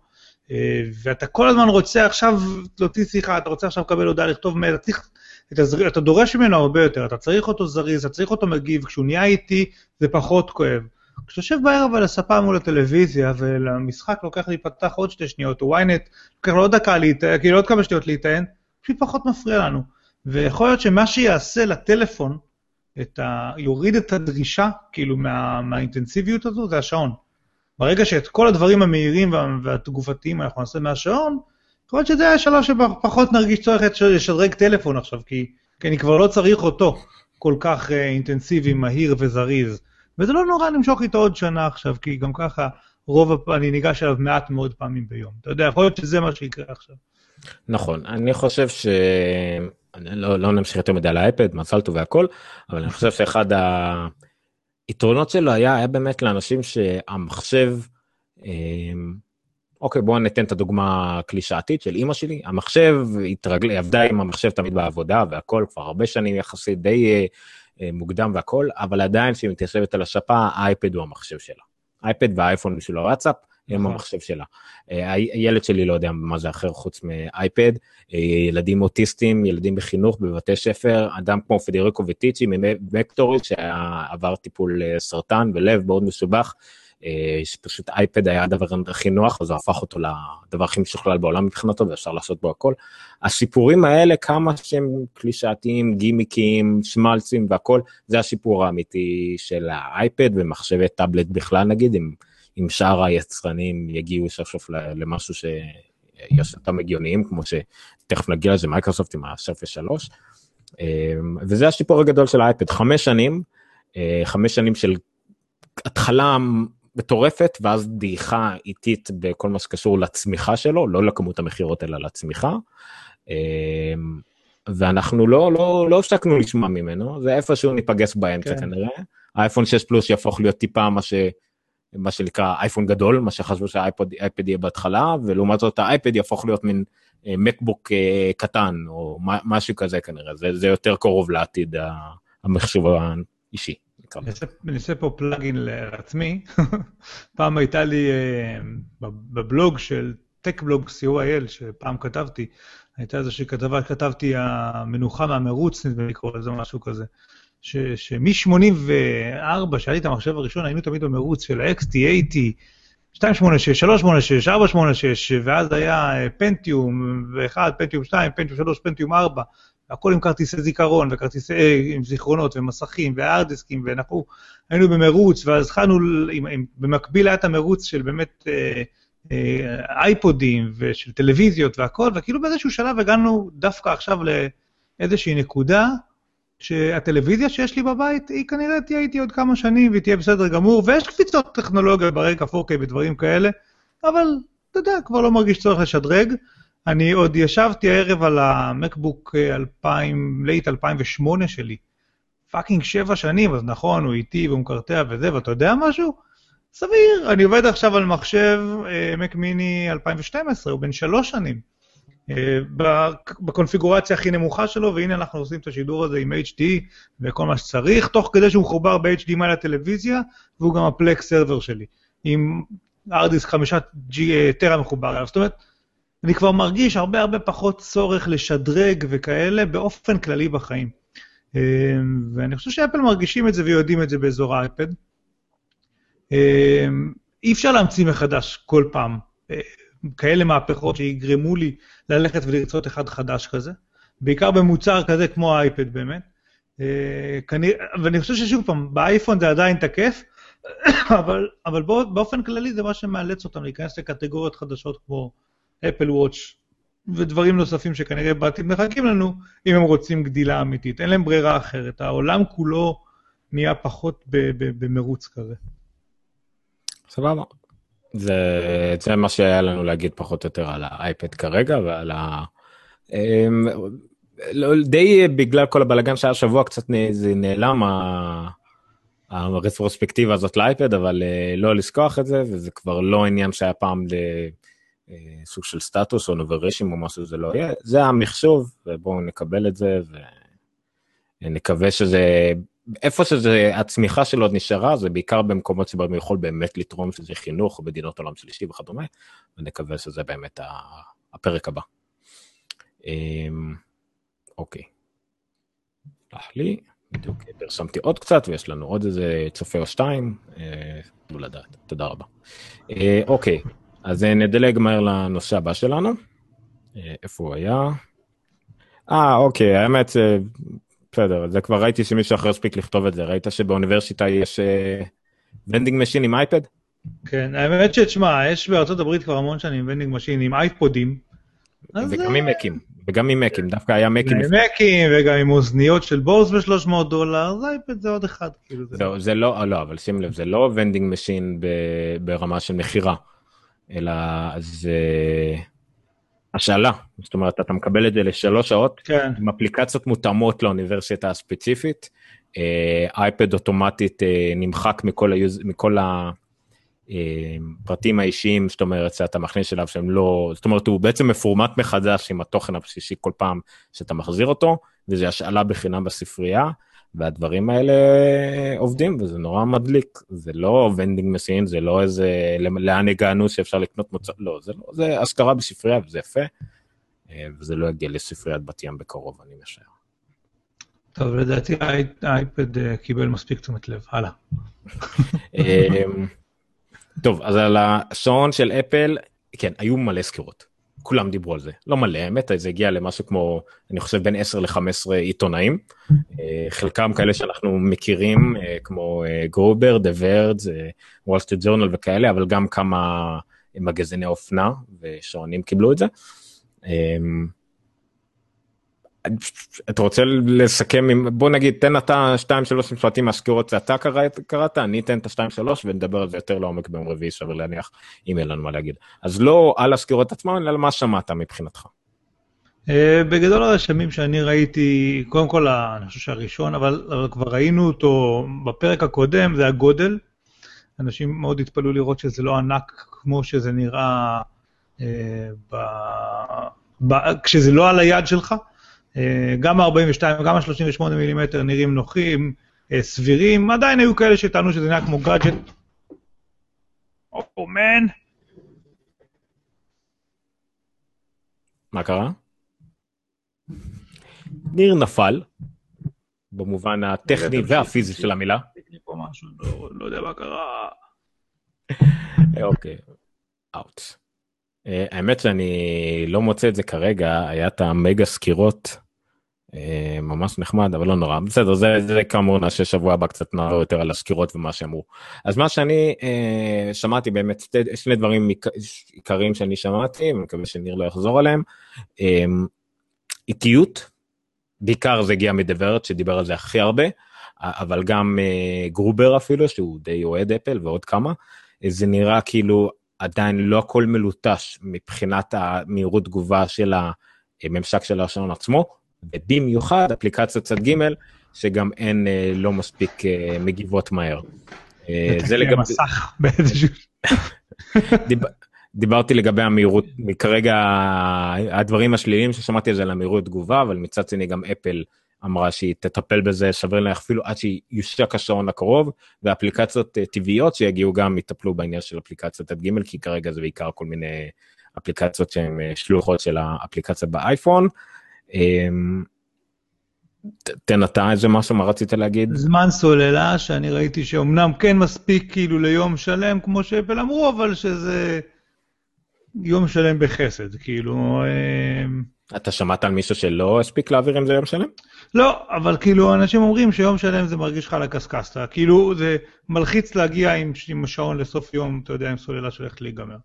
ואתה כל הזמן רוצה עכשיו להוציא שיחה, אתה רוצה עכשיו לקבל הודעה, לכתוב מייל, אתה צריך, אתה, אתה דורש ממנו הרבה יותר, אתה צריך אותו זריז, אתה צריך אותו מגיב, כשהוא נהיה איטי זה פחות כואב. כשאתה יושב בערב על הספה מול הטלוויזיה ולמשחק לוקח להיפתח עוד שתי שניות, או ynet לוקח לו עוד דקה להיטען, כאילו עוד כמה שניות להיטען, פשוט פחות מפריע לנו. ויכול להיות שמה שיעשה לטלפון, את ה... יוריד את הדרישה, כאילו, מה... מהאינטנסיביות הזו, זה השעון. ברגע שאת כל הדברים המהירים והתגובתיים אנחנו נעשה מהשעון, יכול להיות שזה השלב שפחות נרגיש צורך לשדרג טלפון עכשיו, כי, כי אני כבר לא צריך אותו כל כך uh, אינטנסיבי, מהיר וזריז. וזה לא נורא למשוך איתו עוד שנה עכשיו, כי גם ככה רוב הפ... אני ניגש אליו מעט מאוד פעמים ביום. אתה יודע, יכול להיות שזה מה שיקרה עכשיו. נכון, אני חושב ש... לא, לא נמשיך יותר מדי על האייפד, מזל טוב והכל, אבל אני חושב שאחד. היתרונות שלו היה, היה באמת לאנשים שהמחשב, אמ, אוקיי בואו ניתן את הדוגמה הקלישאתית של אימא שלי, המחשב התרגלה, עבדה עם המחשב תמיד בעבודה והכל כבר הרבה שנים יחסית די אה, אה, מוקדם והכל, אבל עדיין כשהיא מתיישבת על השפה האייפד הוא המחשב שלה. אייפד והאייפון בשביל הוואטסאפ הם נכון. המחשב שלה. אה, הילד שלי לא יודע מה זה אחר חוץ מאייפד, אה, ילדים אוטיסטים, ילדים בחינוך, בבתי ספר, אדם כמו פדריקו וטיצ'י ממקטורי שעבר טיפול אה, סרטן ולב מאוד מסובך, שפשוט iPad היה הדבר הכי נוח, הוא הפך אותו לדבר הכי משוכלל בעולם מבחינתו ואפשר לעשות בו הכל. הסיפורים האלה, כמה שהם קלישאתיים, גימיקים, שמלצים והכל, זה הסיפור האמיתי של ה-iPad ומחשבי טאבלט בכלל נגיד, עם אם שאר היצרנים יגיעו סוף סוף למשהו שיש אותם הגיוניים, כמו שתכף נגיע לזה מייקרוסופט עם ה-Surface 3. אמ, וזה השיפור הגדול של ה-iPad, חמש שנים, אה, חמש שנים של התחלה מטורפת ואז דעיכה איטית בכל מה שקשור לצמיחה שלו, לא לכמות המכירות אלא לצמיחה. אמ, ואנחנו לא לא לא הפסקנו לשמוע ממנו זה איפשהו ניפגש באמצע כן. כנראה האייפון 6 פלוס יהפוך להיות טיפה מה ש... מה שנקרא אייפון גדול, מה שחשבו שהאייפד יהיה בהתחלה, ולעומת זאת האייפד יהפוך להיות מין מקבוק אה, אה, קטן, או משהו כזה כנראה, זה, זה יותר קרוב לעתיד המחשוב האישי. אני עושה פה פלאגין לעצמי, פעם הייתה לי אה, בבלוג של טק בלוג co.il, שפעם כתבתי, הייתה איזושהי כתבה שכתבתי המנוחה מהמרוץ, נדמה לי לקרוא לזה משהו כזה. שמ-84, שהיה לי את המחשב הראשון, היינו תמיד במרוץ של ה-XT, 80, 286, 386, 486, ואז היה פנטיום, ו-1, פנטיום 2, פנטיום 3, פנטיום 4, הכל עם כרטיסי זיכרון, וכרטיסי, אה, עם זיכרונות, ומסכים, והארדיסקים, ואנחנו היינו במרוץ, ואז התחלנו, במקביל היה את המרוץ של באמת אה, אה, אייפודים, ושל טלוויזיות והכל, וכאילו באיזשהו שלב הגענו דווקא עכשיו לאיזושהי נקודה, שהטלוויזיה שיש לי בבית, היא כנראה תהיה איתי עוד כמה שנים והיא תהיה בסדר גמור, ויש קפיצות טכנולוגיה ברקע 4K ודברים כאלה, אבל אתה יודע, כבר לא מרגיש צורך לשדרג. אני עוד ישבתי הערב על ה-MacBook 2000, late 2008 שלי. fucking שבע שנים, אז נכון, הוא איטי והוא מקרטע וזה, ואתה יודע משהו? סביר, אני עובד עכשיו על מחשב Mac Mini 2012, הוא בן שלוש שנים. אה, בקונפיגורציה הכי נמוכה שלו, והנה אנחנו עושים את השידור הזה עם HD וכל מה שצריך, תוך כדי שהוא מחובר ב-HDMI לטלוויזיה, והוא גם הפלק סרבר שלי, עם ארדיסק חמישה אה, טרה מחובר אליו. זאת אומרת, אני כבר מרגיש הרבה הרבה פחות צורך לשדרג וכאלה באופן כללי בחיים. אה, ואני חושב שאפל מרגישים את זה ויודעים את זה באזור האייפד. אי אפשר להמציא מחדש כל פעם. כאלה מהפכות שיגרמו לי ללכת ולרצות אחד חדש כזה, בעיקר במוצר כזה כמו האייפד באמת. אה, ואני חושב ששוב פעם, באייפון זה עדיין תקף, אבל, אבל באופן כללי זה מה שמאלץ אותם להיכנס לקטגוריות חדשות כמו אפל וואץ' ודברים נוספים שכנראה בעתיד מחכים לנו, אם הם רוצים גדילה אמיתית. אין להם ברירה אחרת, העולם כולו נהיה פחות במרוץ כזה. סבבה. זה, זה מה שהיה לנו להגיד פחות או יותר על האייפד כרגע ועל ה... אמ, לא, די בגלל כל הבלאגן שהיה שבוע קצת זה נעלם הרטרוספקטיבה הזאת לאייפד, אבל uh, לא לשכוח את זה, וזה כבר לא עניין שהיה פעם לסוג של סטטוס או נוברשים או משהו, זה לא יהיה, זה המחשוב, ובואו נקבל את זה, ונקווה שזה, איפה שזה, הצמיחה שלו עוד נשארה, זה בעיקר במקומות שבהם הוא יכול באמת לתרום, שזה חינוך, מדינות עולם שלישי וכדומה, ונקווה שזה באמת הפרק הבא. אמ, אוקיי. סלח לי. בדיוק פרסמתי עוד קצת ויש לנו עוד איזה צופה או שתיים, תנו אה, לדעת, תודה רבה. אה, אוקיי, אז אה, נדלג מהר לנושא הבא שלנו. איפה הוא היה? אה, אוקיי, האמת, בסדר, זה כבר ראיתי שמישהו אחר הספיק לכתוב את זה, ראית שבאוניברסיטה יש vending machine עם אייפד? כן, האמת שתשמע, יש בארצות הברית כבר המון שנים vending machine עם אייפודים. וגם עם מקים. וגם עם מקים, דווקא היה מקים. עם מקים וגם עם אוזניות של בוס ב-300 דולר, זה אייפד זה עוד אחד. כאילו לא, זה לא, לא, אבל שים לב, זה לא vending machine ברמה של מכירה, אלא זה השאלה, זאת אומרת, אתה מקבל את זה לשלוש שעות, כן. עם אפליקציות מותאמות לאוניברסיטה הספציפית, אייפד אוטומטית אה, נמחק מכל, ה-use, מכל ה... פרטים האישיים, זאת אומרת, שאתה מכניס אליו שהם לא, זאת אומרת, הוא בעצם מפורמט מחדש עם התוכן הבסיסי כל פעם שאתה מחזיר אותו, וזה השאלה בחינם בספרייה, והדברים האלה עובדים, וזה נורא מדליק. זה לא vending machine, זה לא איזה, לאן הגענו שאפשר לקנות מוצר, לא, זה לא, זה השכרה בספרייה, וזה יפה, אה, וזה לא יגיע לספריית בת ים בקרוב, אני משער. טוב, לדעתי האייפד אה, קיבל מספיק תשומת לב, הלאה. אמ, טוב, אז על השעון של אפל, כן, היו מלא סקירות. כולם דיברו על זה. לא מלא, האמת, זה הגיע למשהו כמו, אני חושב, בין 10 ל-15 עיתונאים. אה, חלקם כאלה שאנחנו מכירים, אה, כמו גרובר, The Verge, וול סטריט ג'ורנל וכאלה, אבל גם כמה מגזיני אופנה ושעונים קיבלו את זה. אתה רוצה לסכם עם בוא נגיד תן אתה 2-3 משפטים מהסקירות שאתה קראת, קראת אני אתן את ה-2-3 ונדבר על זה יותר לעומק ביום רביעי שווה להניח אם אין לנו מה להגיד אז לא על הסקירות עצמן אלא מה שמעת מבחינתך. אה, בגדול הרשמים שאני ראיתי קודם כל אני חושב שהראשון אבל, אבל כבר ראינו אותו בפרק הקודם זה הגודל. אנשים מאוד התפלאו לראות שזה לא ענק כמו שזה נראה אה, ב, ב, כשזה לא על היד שלך. אה, גם ה-42 וגם ה-38 מילימטר נראים נוחים, אה, סבירים, עדיין היו כאלה שטענו שזה נראה כמו גאדג'ט. או מן. מה קרה? ניר נפל, במובן הטכני והפיזי של המילה. לא, לא יודע מה קרה. אוקיי, אאוט. האמת שאני לא מוצא את זה כרגע, היה את המגה סקירות אה, ממש נחמד אבל לא נורא. בסדר זה זה כאמור נעשה שבוע הבא קצת נעבור יותר על הסקירות ומה שאמרו. אז מה שאני אה, שמעתי באמת שתי, שני דברים עיקריים שאני שמעתי מקווה שניר לא יחזור עליהם. אה, איטיות בעיקר זה הגיע מדברת שדיבר על זה הכי הרבה אבל גם אה, גרובר אפילו שהוא די אוהד אפל ועוד כמה זה נראה כאילו עדיין לא הכל מלוטש מבחינת המהירות תגובה של הממשק של השעון עצמו ובמיוחד אפליקציות צד ג' שגם הן אה, לא מספיק אה, מגיבות מהר. אה, זה לגבי... מסך באיזשהו... דיברתי לגבי המהירות, כרגע הדברים השליליים ששמעתי על זה על המהירות תגובה, אבל מצד שני גם אפל אמרה שהיא תטפל בזה, שווה לה אפילו עד שיושק השעון הקרוב, ואפליקציות טבעיות שיגיעו גם יטפלו בעניין של אפליקציות עד ג' כי כרגע זה בעיקר כל מיני אפליקציות שהן שלוחות של האפליקציה באייפון. אמ, תן אתה איזה משהו מה רצית להגיד? זמן סוללה שאני ראיתי שאומנם כן מספיק כאילו ליום שלם כמו שאפל אמרו אבל שזה יום שלם בחסד כאילו. אמ, אתה שמעת על מישהו שלא הספיק להעביר עם זה יום שלם? לא אבל כאילו אנשים אומרים שיום שלם זה מרגיש לך הקשקשת כאילו זה מלחיץ להגיע עם, עם השעון לסוף יום אתה יודע עם סוללה שהולכת להיגמר.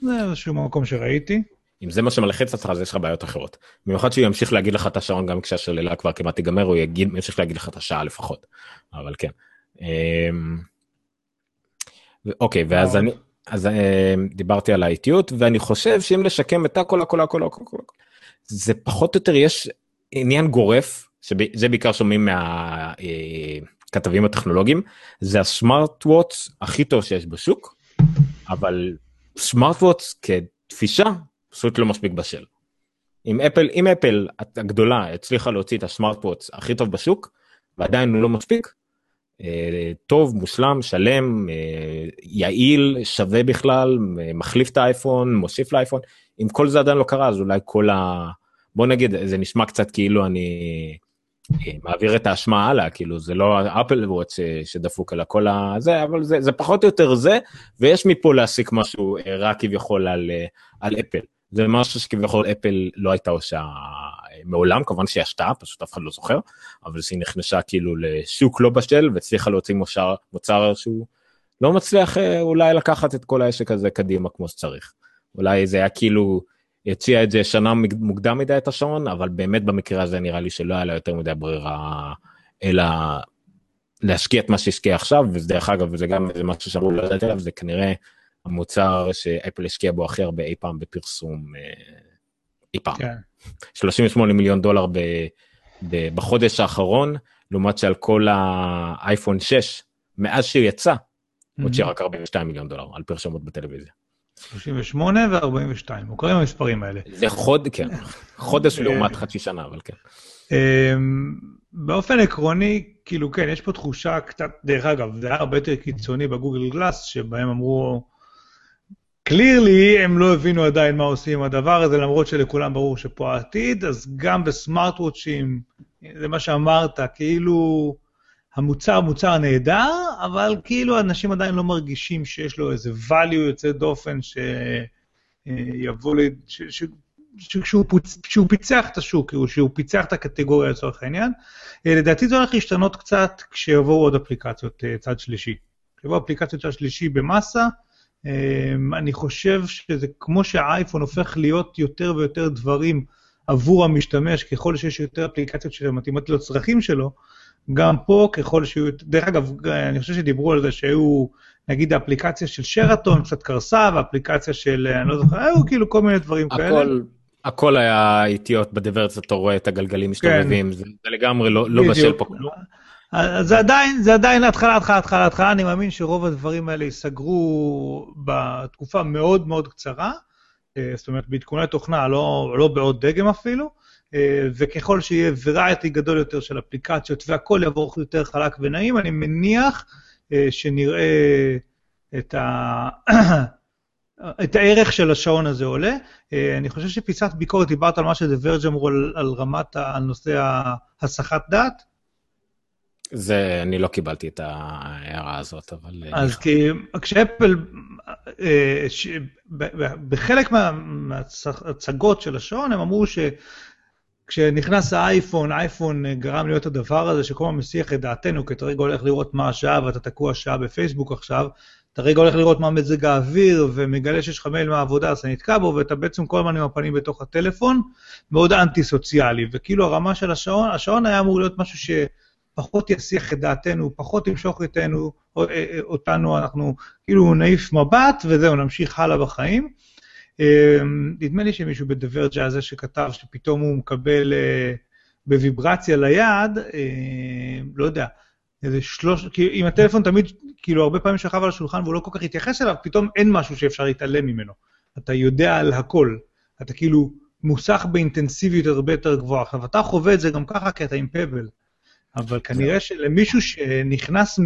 זה איזשהו מקום שראיתי. אם זה מה שמלחיץ אותך אז יש לך בעיות אחרות. במיוחד שהוא ימשיך להגיד לך את השעון גם כשהשוללה כבר כמעט תיגמר הוא יגיד ימשיך להגיד לך את השעה לפחות. אבל כן. אמ, אוקיי ואז אני אז אמ, דיברתי על האיטיות ואני חושב שאם לשקם את הכל הכל הכל הכל הכל זה פחות או יותר יש עניין גורף שזה בעיקר שומעים הכתבים הטכנולוגיים, זה הסמארט וואטס הכי טוב שיש בשוק, אבל סמארט וואטס כתפישה פשוט לא מספיק בשל. אם אפל, אם אפל הגדולה הצליחה להוציא את הסמארט וואטס הכי טוב בשוק, ועדיין הוא לא מספיק, אה, טוב, מושלם, שלם, אה, יעיל, שווה בכלל, מחליף את האייפון, מוסיף לאייפון, אם כל זה עדיין לא קרה אז אולי כל ה... בוא נגיד זה נשמע קצת כאילו אני אה, מעביר את האשמה הלאה כאילו זה לא אפל וואט שדפוק אלא כל הזה אבל זה, זה פחות או יותר זה ויש מפה להסיק משהו רע כביכול על, על אפל זה משהו שכביכול אפל לא הייתה עושה מעולם כמובן שהיא השתאה פשוט אף אחד לא זוכר אבל שהיא נכנסה כאילו לשוק לא בשל והצליחה להוציא מוצר, מוצר שהוא לא מצליח אולי לקחת את כל העסק הזה קדימה כמו שצריך. אולי זה היה כאילו הציע את זה שנה מוקדם מדי את השעון אבל באמת במקרה הזה נראה לי שלא היה לה יותר מדי ברירה אלא להשקיע את מה שהשקיע עכשיו ודרך אגב זה גם משהו שאמרו לדעת עליו זה כנראה המוצר שאפל השקיע בו הכי הרבה אי פעם בפרסום אה, אי פעם. כן. 38 מיליון דולר ב, ב, בחודש האחרון לעומת שעל כל האייפון 6 מאז שהוא יצא הוציע רק 42 מיליון דולר על פרשמות בטלוויזיה. 38 ו-42, מוכרים המספרים האלה. זה חוד, כן, חודש לעומת חצי שנה, אבל כן. אמ, באופן עקרוני, כאילו כן, יש פה תחושה קצת, דרך אגב, זה היה הרבה יותר קיצוני בגוגל גלאס, שבהם אמרו, קלירלי הם לא הבינו עדיין מה עושים עם הדבר הזה, למרות שלכולם ברור שפה העתיד, אז גם בסמארט וואצ'ים, זה מה שאמרת, כאילו... המוצר מוצר נהדר, אבל כאילו אנשים עדיין לא מרגישים שיש לו איזה value יוצא דופן שיבוא ל... ש... ש... שהוא. שהוא פיצח את השוק, שהוא פיצח את הקטגוריה לצורך העניין. אה, לדעתי זה הולך להשתנות קצת כשיבואו עוד אפליקציות אה, צד שלישי. כשיבואו אפליקציות צד שלישי במאסה, אה, אני חושב שזה כמו שהאייפון הופך להיות יותר ויותר דברים עבור המשתמש, ככל שיש יותר אפליקציות שמתאימות לצרכים שלו, גם פה, ככל שיהיו, דרך אגב, אני חושב שדיברו על זה שהיו, נגיד האפליקציה של שרתון קצת קרסה, והאפליקציה של, אני לא זוכר, היו כאילו כל מיני דברים הכל, כאלה. הכל היה איטיות בדיברץ, אתה רואה את הגלגלים מסתובבים, כן. זה, זה לגמרי לא, לא בשל פה. זה עדיין, זה עדיין התחלה, התחלה, התחלה, התחלה, אני מאמין שרוב הדברים האלה ייסגרו בתקופה מאוד מאוד קצרה, אה, זאת אומרת בעדכוני תוכנה, לא, לא בעוד דגם אפילו. אה, וככל שיהיה וריאטי גדול יותר של אפליקציות והכל יעבור יותר חלק ונעים, אני מניח אה, שנראה את, ה... את הערך של השעון הזה עולה. אני חושב שפיסת ביקורת, דיברת על מה שדברג' אמרו על, על רמת, על נושא הסחת דעת. זה, אני לא קיבלתי את ההערה הזאת, אבל... אז כי כשאפל, בחלק מההצגות של השעון, הם אמרו ש... כשנכנס האייפון, האייפון גרם להיות הדבר הזה שכל הזמן מסיח את דעתנו, כי אתה רגע הולך לראות מה השעה ואתה תקוע שעה בפייסבוק עכשיו, אתה רגע הולך לראות מה מזג האוויר ומגלה שיש לך מייל מהעבודה אז אתה נתקע בו ואתה בעצם כל הזמן עם הפנים בתוך הטלפון, מאוד אנטי סוציאלי, וכאילו הרמה של השעון, השעון היה אמור להיות משהו שפחות יסיח את דעתנו, פחות ימשוך איתנו, אותנו, אנחנו כאילו נעיף מבט וזהו, נמשיך הלאה בחיים. אמ, נדמה לי שמישהו בדברג'ה הזה שכתב שפתאום הוא מקבל אה, בוויברציה ליד, אה, לא יודע, איזה שלוש, כי אם הטלפון תמיד, כאילו הרבה פעמים שכב על השולחן והוא לא כל כך התייחס אליו, פתאום אין משהו שאפשר להתעלם ממנו. אתה יודע על הכל. אתה כאילו מוסך באינטנסיביות הרבה יותר גבוהה. עכשיו, אתה חווה את זה גם ככה כי אתה עם פבל, אבל כנראה שלמישהו שנכנס מ...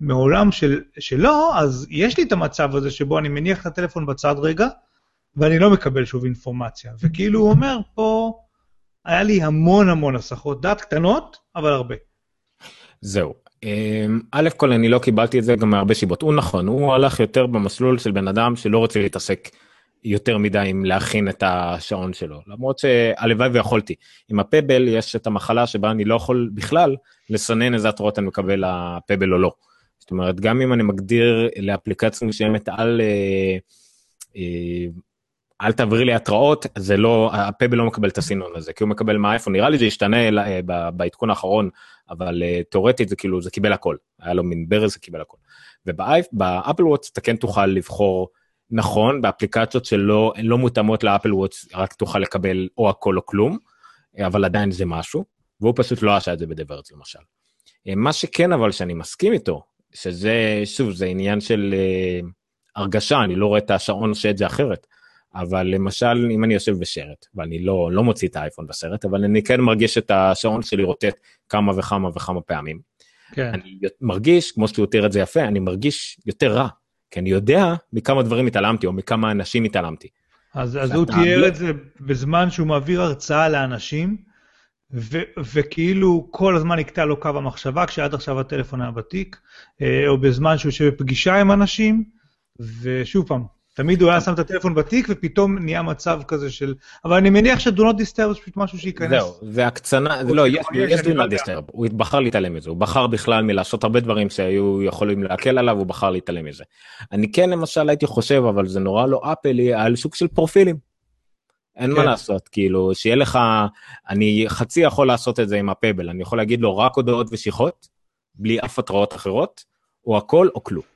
מעולם של, שלא, אז יש לי את המצב הזה שבו אני מניח את הטלפון בצד רגע, ואני לא מקבל שוב אינפורמציה. וכאילו הוא אומר, פה היה לי המון המון הסחות דעת קטנות, אבל הרבה. זהו. אמ, א' כל אני לא קיבלתי את זה גם מהרבה סיבות. הוא נכון, הוא הלך יותר במסלול של בן אדם שלא רוצה להתעסק יותר מדי עם להכין את השעון שלו. למרות שהלוואי ויכולתי. עם הפבל יש את המחלה שבה אני לא יכול בכלל לסנן איזה התראות אני מקבל הפבל או לא. זאת אומרת, גם אם אני מגדיר לאפליקציה מסוימת על... אה, אה, אל תעברי לי התראות, זה לא, הפבל לא מקבל את הסינון הזה, כי הוא מקבל מהאייפון, נראה לי זה ישתנה אה, בעדכון האחרון, אבל אה, תאורטית זה כאילו, זה קיבל הכל, היה לו מין ברז, זה קיבל הכל. ובאפל וואטס אתה כן תוכל לבחור, נכון, באפליקציות שלא לא מותאמות לאפל וואטס, רק תוכל לקבל או הכל או כלום, אבל עדיין זה משהו, והוא פשוט לא עשה את זה בדברץ למשל. אה, מה שכן אבל שאני מסכים איתו, שזה, שוב, זה עניין של uh, הרגשה, אני לא רואה את השעון עושה את זה אחרת. אבל למשל, אם אני יושב בשרת, ואני לא, לא מוציא את האייפון בסרט, אבל אני כן מרגיש את השעון שלי רוטט כמה וכמה וכמה פעמים. כן. אני מרגיש, כמו שהוא תיאר את זה יפה, אני מרגיש יותר רע, כי אני יודע מכמה דברים התעלמתי, או מכמה אנשים התעלמתי. אז, אז הוא תיאר לא... את זה בזמן שהוא מעביר הרצאה לאנשים, ו- וכאילו כל הזמן נקטע לו קו המחשבה, כשעד עכשיו הטלפון היה בתיק, אה, או בזמן שהוא יושב בפגישה עם אנשים, ושוב פעם, תמיד הוא היה שם את הטלפון בתיק, ופתאום נהיה מצב כזה של... אבל אני מניח Not Disturb זה פשוט משהו שייכנס. זהו, והקצנה, לא, יש Do Not Disturb, הוא בחר להתעלם מזה, הוא בחר בכלל מלעשות הרבה דברים שהיו יכולים להקל עליו, הוא בחר להתעלם מזה. אני כן למשל הייתי חושב, אבל זה נורא לא אפלי, על סוג של פרופילים. אין מה כן. לעשות, כאילו, שיהיה לך, אני חצי יכול לעשות את זה עם הפבל, אני יכול להגיד לו רק הודעות ושיחות, בלי אף התראות אחרות, או הכל או כלום.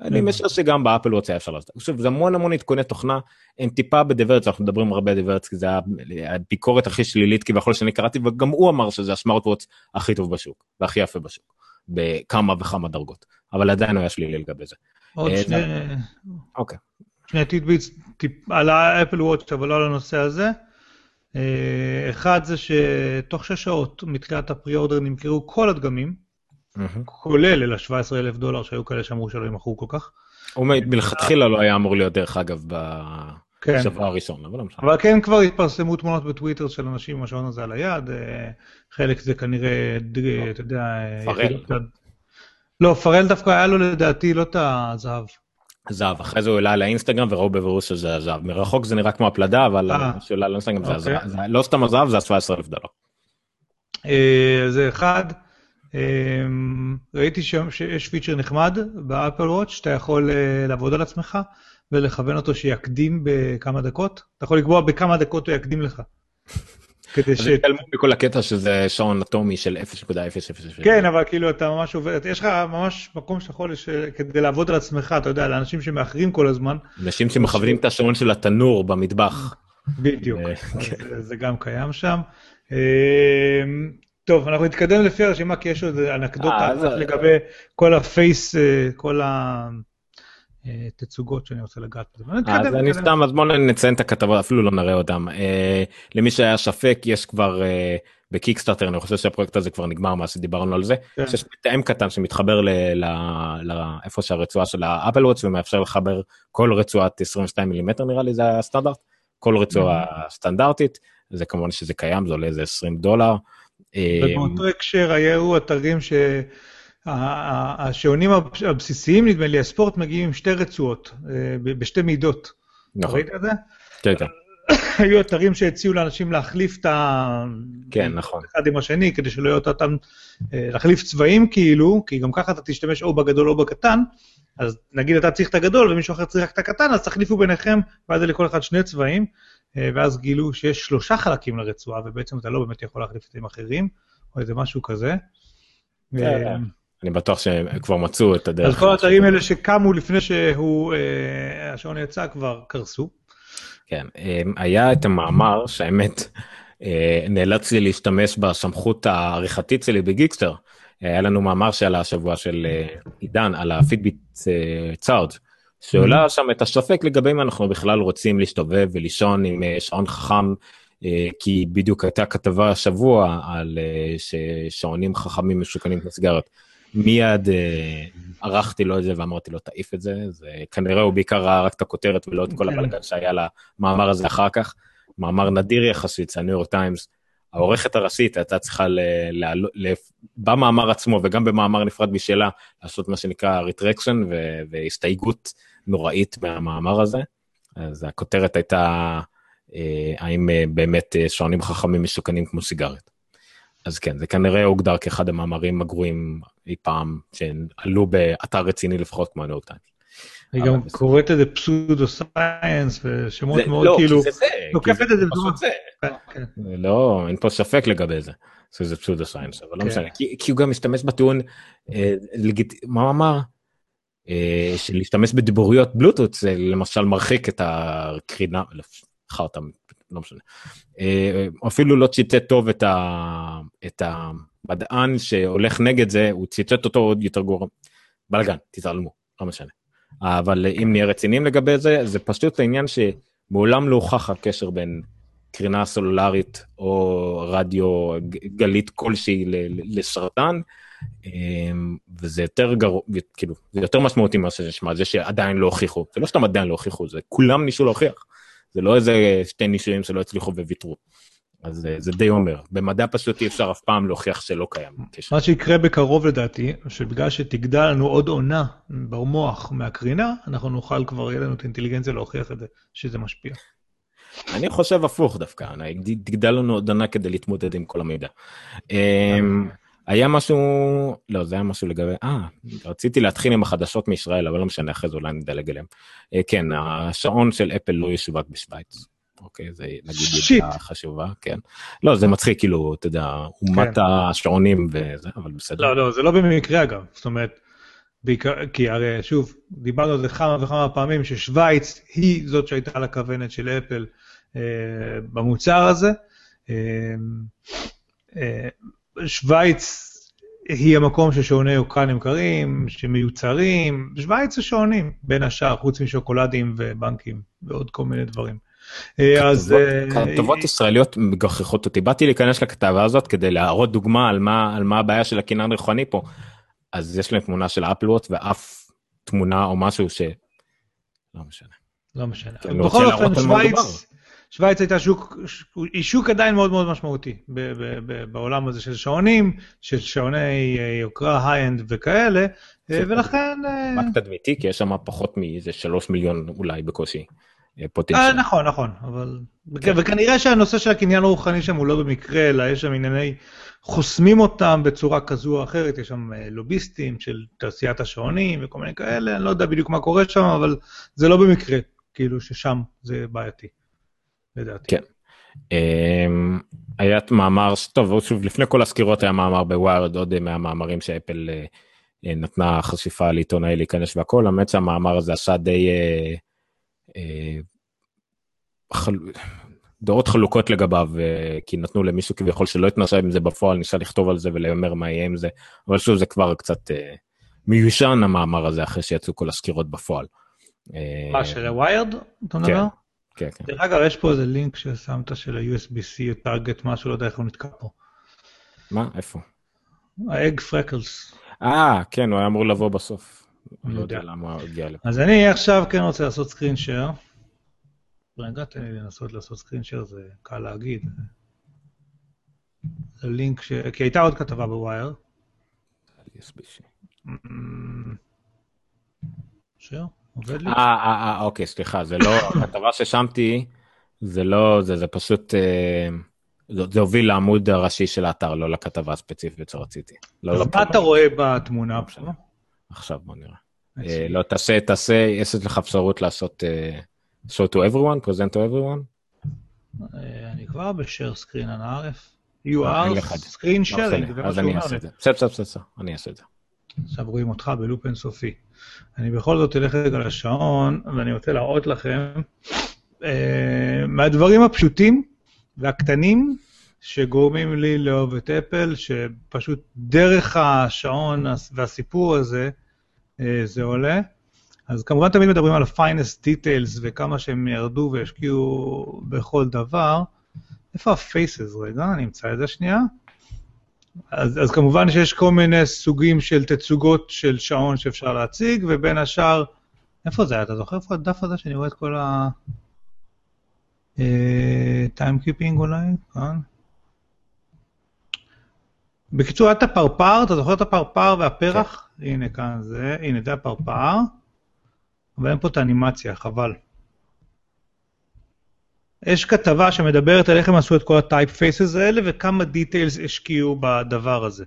אני משער שגם באפל וואץ היה אפשר לעשות. עכשיו זה המון המון עדכוני תוכנה, הם טיפה בדיברץ, אנחנו מדברים הרבה בדיברץ, כי זה הביקורת הכי שלילית כביכול שאני קראתי, וגם הוא אמר שזה הסמארט וואץ הכי טוב בשוק, והכי יפה בשוק, בכמה וכמה דרגות, אבל עדיין הוא היה שלילי לגבי זה. עוד אה, שני... אוקיי. שני tidbits על האפל וואץ, אבל לא על הנושא הזה. אה, אחד זה שתוך שש שעות מתחילת ה-pre-order נמכרו כל הדגמים. כולל אל ה-17 אלף דולר שהיו כאלה שאמרו שלא ימכרו כל כך. הוא מלכתחילה לא היה אמור להיות דרך אגב בשבוע כן. הראשון, אבל לא משנה. אבל כן כבר התפרסמו תמונות בטוויטר של אנשים עם השעון הזה על היד, אה, חלק זה כנראה, אתה יודע... פרל. לא, פרל דווקא היה לו לדעתי לא את הזהב. זהב, אחרי זה הוא העלה לאינסטגרם וראו בבירוס שזה הזהב. מרחוק זה נראה כמו הפלדה, אבל אה. שהוא העלה לאינסטגרם זה אוקיי. הזהב. לא סתם הזהב, זה ה-17 אלף דולר. אה, זה אחד. אמ, ראיתי שיש פיצ'ר נחמד באפל וואץ', שאתה יכול אה, לעבוד על עצמך ולכוון אותו שיקדים בכמה דקות. אתה יכול לקבוע בכמה דקות הוא יקדים לך. כדי ש... אז התעלמו מכל הקטע שזה שעון אטומי של 0.000. כן, אבל כאילו אתה ממש עובד, יש לך ממש מקום שאתה יכול, כדי לעבוד על עצמך, אתה יודע, לאנשים שמאחרים כל הזמן. אנשים שמכוונים את השעון של התנור במטבח. בדיוק, אה, כן. זה גם קיים שם. טוב, אנחנו נתקדם לפי הרשימה, כי יש עוד אנקדוטה אה, לגבי כל הפייס, אה, כל התצוגות שאני רוצה לגעת בזה. אז אני סתם, אז בואו נציין את הכתבות, אפילו לא נראה אותם. אה, למי שהיה ספק, יש כבר בקיקסטארטר, אני חושב שהפרויקט הזה כבר נגמר מה שדיברנו על זה. כן. יש מתאם קטן שמתחבר לאיפה שהרצועה של האפל וואץ' ומאפשר לחבר כל רצועת 22 מילימטר נראה לי זה הסטנדרט, כל רצועה סטנדרטית, זה כמובן שזה קיים, זה עולה איזה 20 דולר. ובאותו הקשר היו אתרים שהשעונים הבסיסיים, נדמה לי, הספורט מגיעים עם שתי רצועות, אה, בשתי מידות. נכון. ראית את זה? כן, כן. היו אתרים שהציעו לאנשים להחליף את ה... כן, נכון. אחד עם השני, כדי שלא יהיו אותם, אה, להחליף צבעים כאילו, כי גם ככה אתה תשתמש או בגדול או בקטן, אז נגיד אתה צריך את הגדול ומישהו אחר צריך את הקטן, אז תחליפו ביניכם, ואז לכל אחד שני צבעים. אה, ואז גילו שיש שלושה חלקים לרצועה, ובעצם אתה לא באמת יכול להחליף את זה עם אחרים, או איזה משהו כזה. כן, אה, אני בטוח שהם כבר מצאו את הדרך. אז כל האתרים האלה שקמו לפני שהשעון אה, יצא כבר קרסו. כן, היה את המאמר שהאמת נאלצתי להשתמש בסמכות העריכתית שלי בגיקסטר. היה לנו מאמר שעלה השבוע של עידן על הפידביט צארג' שעולה mm-hmm. שם את הספק לגבי אם אנחנו בכלל רוצים להסתובב ולישון עם אה, שעון חכם, אה, כי בדיוק הייתה כתבה השבוע על אה, ששעונים חכמים משוכנים כסיגריות. מיד ערכתי לו את זה ואמרתי לו תעיף את זה, זה כנראה הוא בעיקר ראה רק את הכותרת ולא את כל כן. הבלגן שהיה למאמר הזה אחר כך. מאמר נדיר יחסית, זה הניו יורק טיימס. העורכת הראשית הייתה צריכה ל, ל, ל, במאמר עצמו וגם במאמר נפרד משלה לעשות מה שנקרא retraction והסתייגות נוראית מהמאמר הזה. אז הכותרת הייתה, אה, האם אה, באמת אה, שעונים חכמים מסוכנים כמו סיגריות. אז כן, זה כנראה הוגדר כאחד המאמרים הגרועים אי פעם, שעלו באתר רציני לפחות כמו הניו טיימס. היא גם קוראת את זה pseudo science ושמות מאוד לא, כאילו, לוקחת את זה בצורה. כן, כן. לא, אין פה ספק לגבי זה, שזה pseudo science, אבל לא כן. משנה, כי הוא גם משתמש בטיעון, מה הוא אמר? אה, של להשתמש בדיבוריות בלוטות זה למשל מרחיק את הקרינה, חרטה לא משנה. אה, אפילו לא ציטט טוב את, ה, את המדען שהולך נגד זה, הוא ציטט אותו עוד יותר גורם. בלאגן, תתעלמו, לא משנה. אבל אם נהיה רציניים לגבי זה, זה פשוט העניין שמעולם לא הוכח הקשר בין קרינה סלולרית או רדיו גלית כלשהי לסרטן. אמ, וזה יותר גרוע, כאילו, זה יותר משמעותי ממה שנשמע, זה שעדיין לא הוכיחו, זה לא סתם עדיין לא הוכיחו, זה כולם ניסו להוכיח. זה לא איזה שתי ניסויים שלא הצליחו וויתרו. אז אה, זה די אומר, במדע פשוט אי אפשר אף פעם להוכיח שלא קיים. מה שיקרה בקרוב לדעתי, שבגלל שתגדל לנו עוד עונה במוח מהקרינה, אנחנו נוכל כבר, יהיה לנו את האינטליגנציה להוכיח את זה, שזה משפיע. אני חושב הפוך דווקא, תגדל לנו עוד עונה כדי להתמודד עם כל המידע. היה משהו, לא זה היה משהו לגבי, אה, רציתי להתחיל עם החדשות מישראל, אבל לא משנה, אחרי זה אולי נדלג אליהם. אה, כן, השעון של אפל לא ישווק בשוויץ. אוקיי, זה נגיד ידיעה חשובה, כן. לא, זה מצחיק, כאילו, אתה יודע, אומת כן. השעונים וזה, אבל בסדר. לא, לא, זה לא במקרה אגב, זאת אומרת, בעיקר, כי הרי, שוב, דיברנו על זה כמה וכמה פעמים, ששוויץ היא זאת שהייתה על הכוונת של אפל אה, במוצר הזה. אה, אה, שווייץ היא המקום ששעוני יוקרה נמכרים, שמיוצרים, שווייץ זה שעונים, בין השאר, חוץ משוקולדים ובנקים ועוד כל מיני דברים. אה, אז... כתבות אה, ישראליות מגחכות אותי, באתי להיכנס לכתבה הזאת כדי להראות דוגמה על מה, על מה הבעיה של הקניין הרוחני פה. אז יש להם תמונה של אפלוואט ואף תמונה או משהו ש... לא משנה. לא משנה. בכל אופן, שווייץ... שווייץ הייתה שוק, היא שוק עדיין מאוד מאוד משמעותי ב, ב, ב, בעולם הזה של שעונים, של שעוני אה, יוקרה, high-end וכאלה, אה, ולכן... אה, רק תדמיתי, כי יש שם פחות מאיזה שלוש מיליון אולי בקושי פוטנציאל. נכון, נכון, אבל... כן. וכנראה שהנושא של הקניין הרוחני שם הוא לא במקרה, אלא יש שם ענייני... חוסמים אותם בצורה כזו או אחרת, יש שם לוביסטים של תעשיית השעונים וכל מיני כאלה, אני לא יודע בדיוק מה קורה שם, אבל זה לא במקרה, כאילו ששם זה בעייתי. לדעתי. כן. Um, היה מאמר, טוב, שוב, לפני כל הסקירות היה מאמר בוויירד, עוד מהמאמרים שאפל uh, נתנה חשיפה לעיתונאי להיכנס והכל, האמת שהמאמר הזה עשה די... חל... דעות חלוקות לגביו, כי נתנו למישהו כביכול שלא התנסה עם זה בפועל, ניסה לכתוב על זה ולאמר מה יהיה עם זה, אבל שוב, זה כבר קצת מיושן המאמר הזה, אחרי שיצאו כל הסקירות בפועל. מה, של הוויירד? אתה מדבר? כן. כן. דרך אגב, יש פה איזה לינק ששמת של ה-USB-C, טארגט, משהו, לא יודע איך הוא נתקע פה. מה? איפה? Hug Purr-cless. אה, כן, הוא היה אמור לבוא בסוף. אני לא יודע למה הוא הגיע לפה. אז אני עכשיו כן רוצה לעשות screen share. רגע, תן לי לנסות לעשות screen share, זה קל להגיד. זה לינק ש... כי הייתה עוד כתבה בווייר. USB-C. שייר? עובד לי? אה, אה, אה, אוקיי, סליחה, זה לא, הכתבה ששמתי, זה לא, זה, זה פשוט, אה, זה, זה הוביל לעמוד הראשי של האתר, לא לכתבה הספציפית שרציתי. לא, אז לא מה אתה רואה בתמונה פה? עכשיו בוא נראה. אה, לא, תעשה, תעשה, יש לך אפשרות לעשות אה, show to everyone, present to everyone. אה, אני כבר בשare screen על הערף. You are screen sharing. אז אני אעשה את זה. בסדר, בסדר, בסדר, אני אעשה את זה. עכשיו רואים אותך בלופ אינסופי. אני בכל זאת אלך רגע לשעון, ואני רוצה להראות לכם אה, מהדברים הפשוטים והקטנים שגורמים לי לאהוב את אפל, שפשוט דרך השעון והסיפור הזה, אה, זה עולה. אז כמובן תמיד מדברים על ה-finest details וכמה שהם ירדו והשקיעו בכל דבר. איפה ה-faces רגע? אני אמצא את זה שנייה. אז, אז כמובן שיש כל מיני סוגים של תצוגות של שעון שאפשר להציג, ובין השאר, איפה זה היה? אתה זוכר איפה הדף הזה שאני רואה את כל ה... timekeeping אה, אולי? כאן? בקיצור, היה את הפרפר, אתה זוכר את הפרפר והפרח? כן. הנה כאן זה, הנה זה הפרפר, אבל אין פה את האנימציה, חבל. יש כתבה שמדברת על איך הם עשו את כל ה-type faces האלה וכמה details השקיעו בדבר הזה.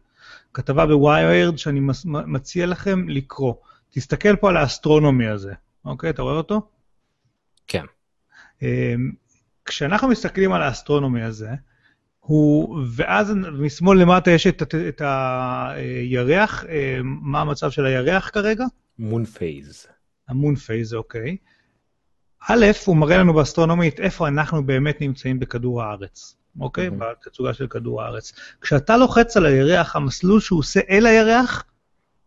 כתבה בוויירד שאני מציע לכם לקרוא. תסתכל פה על ה-astronomy הזה, אוקיי? אתה רואה אותו? כן. אמ, כשאנחנו מסתכלים על ה-astronomy הזה, הוא, ואז משמאל למטה יש את, את, את הירח, אמ, מה המצב של הירח כרגע? moon phase. ה-moon phase, אוקיי. א', הוא מראה לנו באסטרונומית איפה אנחנו באמת נמצאים בכדור הארץ, אוקיי? Mm-hmm. בתצוגה של כדור הארץ. כשאתה לוחץ על הירח, המסלול שהוא עושה אל הירח,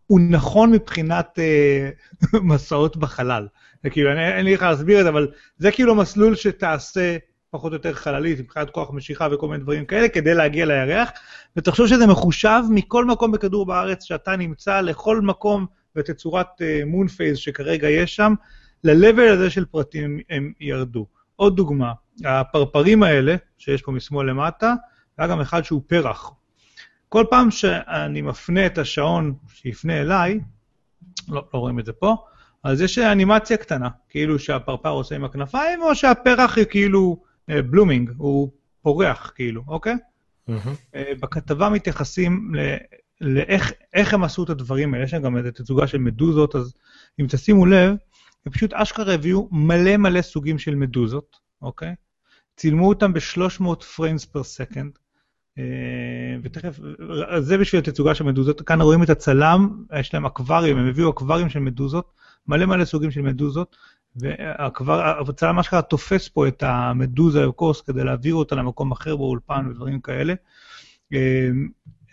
הוא נכון מבחינת אה, מסעות בחלל. זה כאילו, אני, אין לי איך להסביר את זה, אבל זה כאילו מסלול שתעשה פחות או יותר חללית, מבחינת כוח משיכה וכל מיני דברים כאלה, כדי להגיע לירח, ותחשוב שזה מחושב מכל מקום בכדור בארץ שאתה נמצא, לכל מקום בתצורת moon uh, phase שכרגע יש שם, ל-level הזה של פרטים הם ירדו. עוד דוגמה, הפרפרים האלה, שיש פה משמאל למטה, היה גם אחד שהוא פרח. כל פעם שאני מפנה את השעון שיפנה אליי, לא, לא רואים את זה פה, אז יש אנימציה קטנה, כאילו שהפרפר עושה עם הכנפיים, או שהפרח היא כאילו blooming, הוא פורח כאילו, אוקיי? Mm-hmm. בכתבה מתייחסים לאיך הם עשו את הדברים האלה, יש גם איזו תצוגה של מדוזות, אז אם תשימו לב, הם פשוט אשכרה הביאו מלא מלא סוגים של מדוזות, אוקיי? צילמו אותם ב-300 frames per second, ותכף, זה בשביל התצוגה של מדוזות, כאן רואים את הצלם, יש להם אקווריום, הם הביאו אקווריום של מדוזות, מלא מלא סוגים של מדוזות, והצלם אשכרה תופס פה את המדוזה יוקוס כדי להעביר אותה למקום אחר באולפן ודברים כאלה.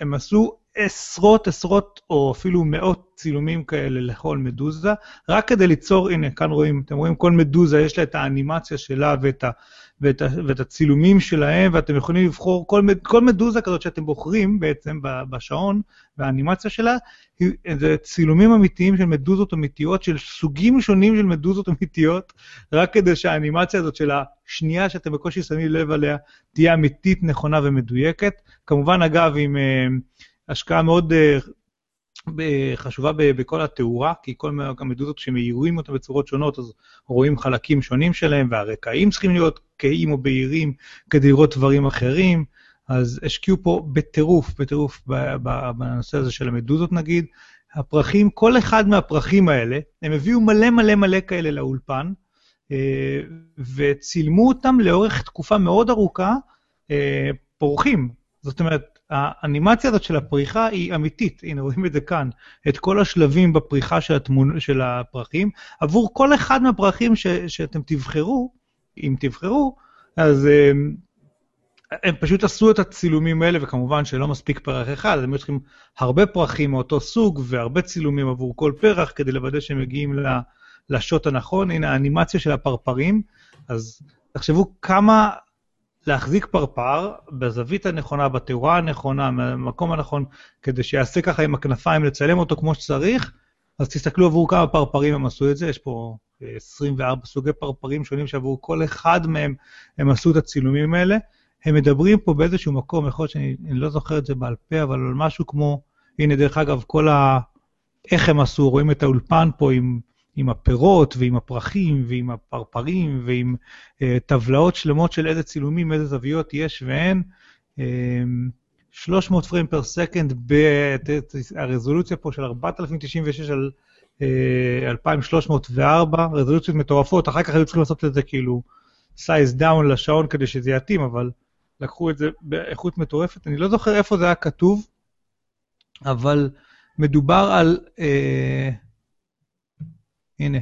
הם עשו עשרות עשרות או אפילו מאות צילומים כאלה לכל מדוזה, רק כדי ליצור, הנה, כאן רואים, אתם רואים, כל מדוזה יש לה את האנימציה שלה ואת, ה, ואת, ה, ואת הצילומים שלהם, ואתם יכולים לבחור, כל, כל מדוזה כזאת שאתם בוחרים בעצם בשעון, והאנימציה שלה, זה צילומים אמיתיים של מדוזות אמיתיות, של סוגים שונים של מדוזות אמיתיות, רק כדי שהאנימציה הזאת של השנייה שאתם בקושי שמים לב עליה, תהיה אמיתית, נכונה ומדויקת. כמובן, אגב, עם... השקעה מאוד uh, חשובה בכל התאורה, כי כל המדוזות שמאירים אותה בצורות שונות, אז רואים חלקים שונים שלהם, והרקעים צריכים להיות כהים או בהירים כדי לראות דברים אחרים. אז השקיעו פה בטירוף, בטירוף בנושא הזה של המדוזות נגיד. הפרחים, כל אחד מהפרחים האלה, הם הביאו מלא מלא מלא כאלה לאולפן, אה, וצילמו אותם לאורך תקופה מאוד ארוכה, אה, פורחים. זאת אומרת, האנימציה הזאת של הפריחה היא אמיתית, הנה רואים את זה כאן, את כל השלבים בפריחה של, התמונ... של הפרחים, עבור כל אחד מהפרחים ש... שאתם תבחרו, אם תבחרו, אז הם, אה, הם פשוט עשו את הצילומים האלה, וכמובן שלא מספיק פרח אחד, אז הם צריכים הרבה פרחים מאותו סוג, והרבה צילומים עבור כל פרח, כדי לוודא שהם מגיעים לשוט הנכון. הנה האנימציה של הפרפרים, אז תחשבו כמה להחזיק פרפר בזווית הנכונה, בתאורה הנכונה, במקום הנכון, כדי שיעשה ככה עם הכנפיים, לצלם אותו כמו שצריך, אז תסתכלו עבור כמה פרפרים הם עשו את זה, יש פה 24 סוגי פרפרים שונים שעבור כל אחד מהם הם עשו את הצילומים האלה. הם מדברים פה באיזשהו מקום, יכול להיות שאני לא זוכר את זה בעל פה, אבל על משהו כמו, הנה דרך אגב, כל ה... איך הם עשו, רואים את האולפן פה עם עם הפירות ועם הפרחים ועם הפרפרים ועם uh, טבלאות שלמות של איזה צילומים, איזה זוויות יש ואין. Uh, 300 frame per second, הרזולוציה פה של 4096 על uh, אה, 2304, רזולוציות מטורפות, אחר כך היו צריכים לעשות את זה כאילו size down לשעון כדי שזה יתאים, אבל לקחו את זה באיכות מטורפת. אני לא זוכר איפה זה היה כתוב, אבל מדובר על... Uh, הנה.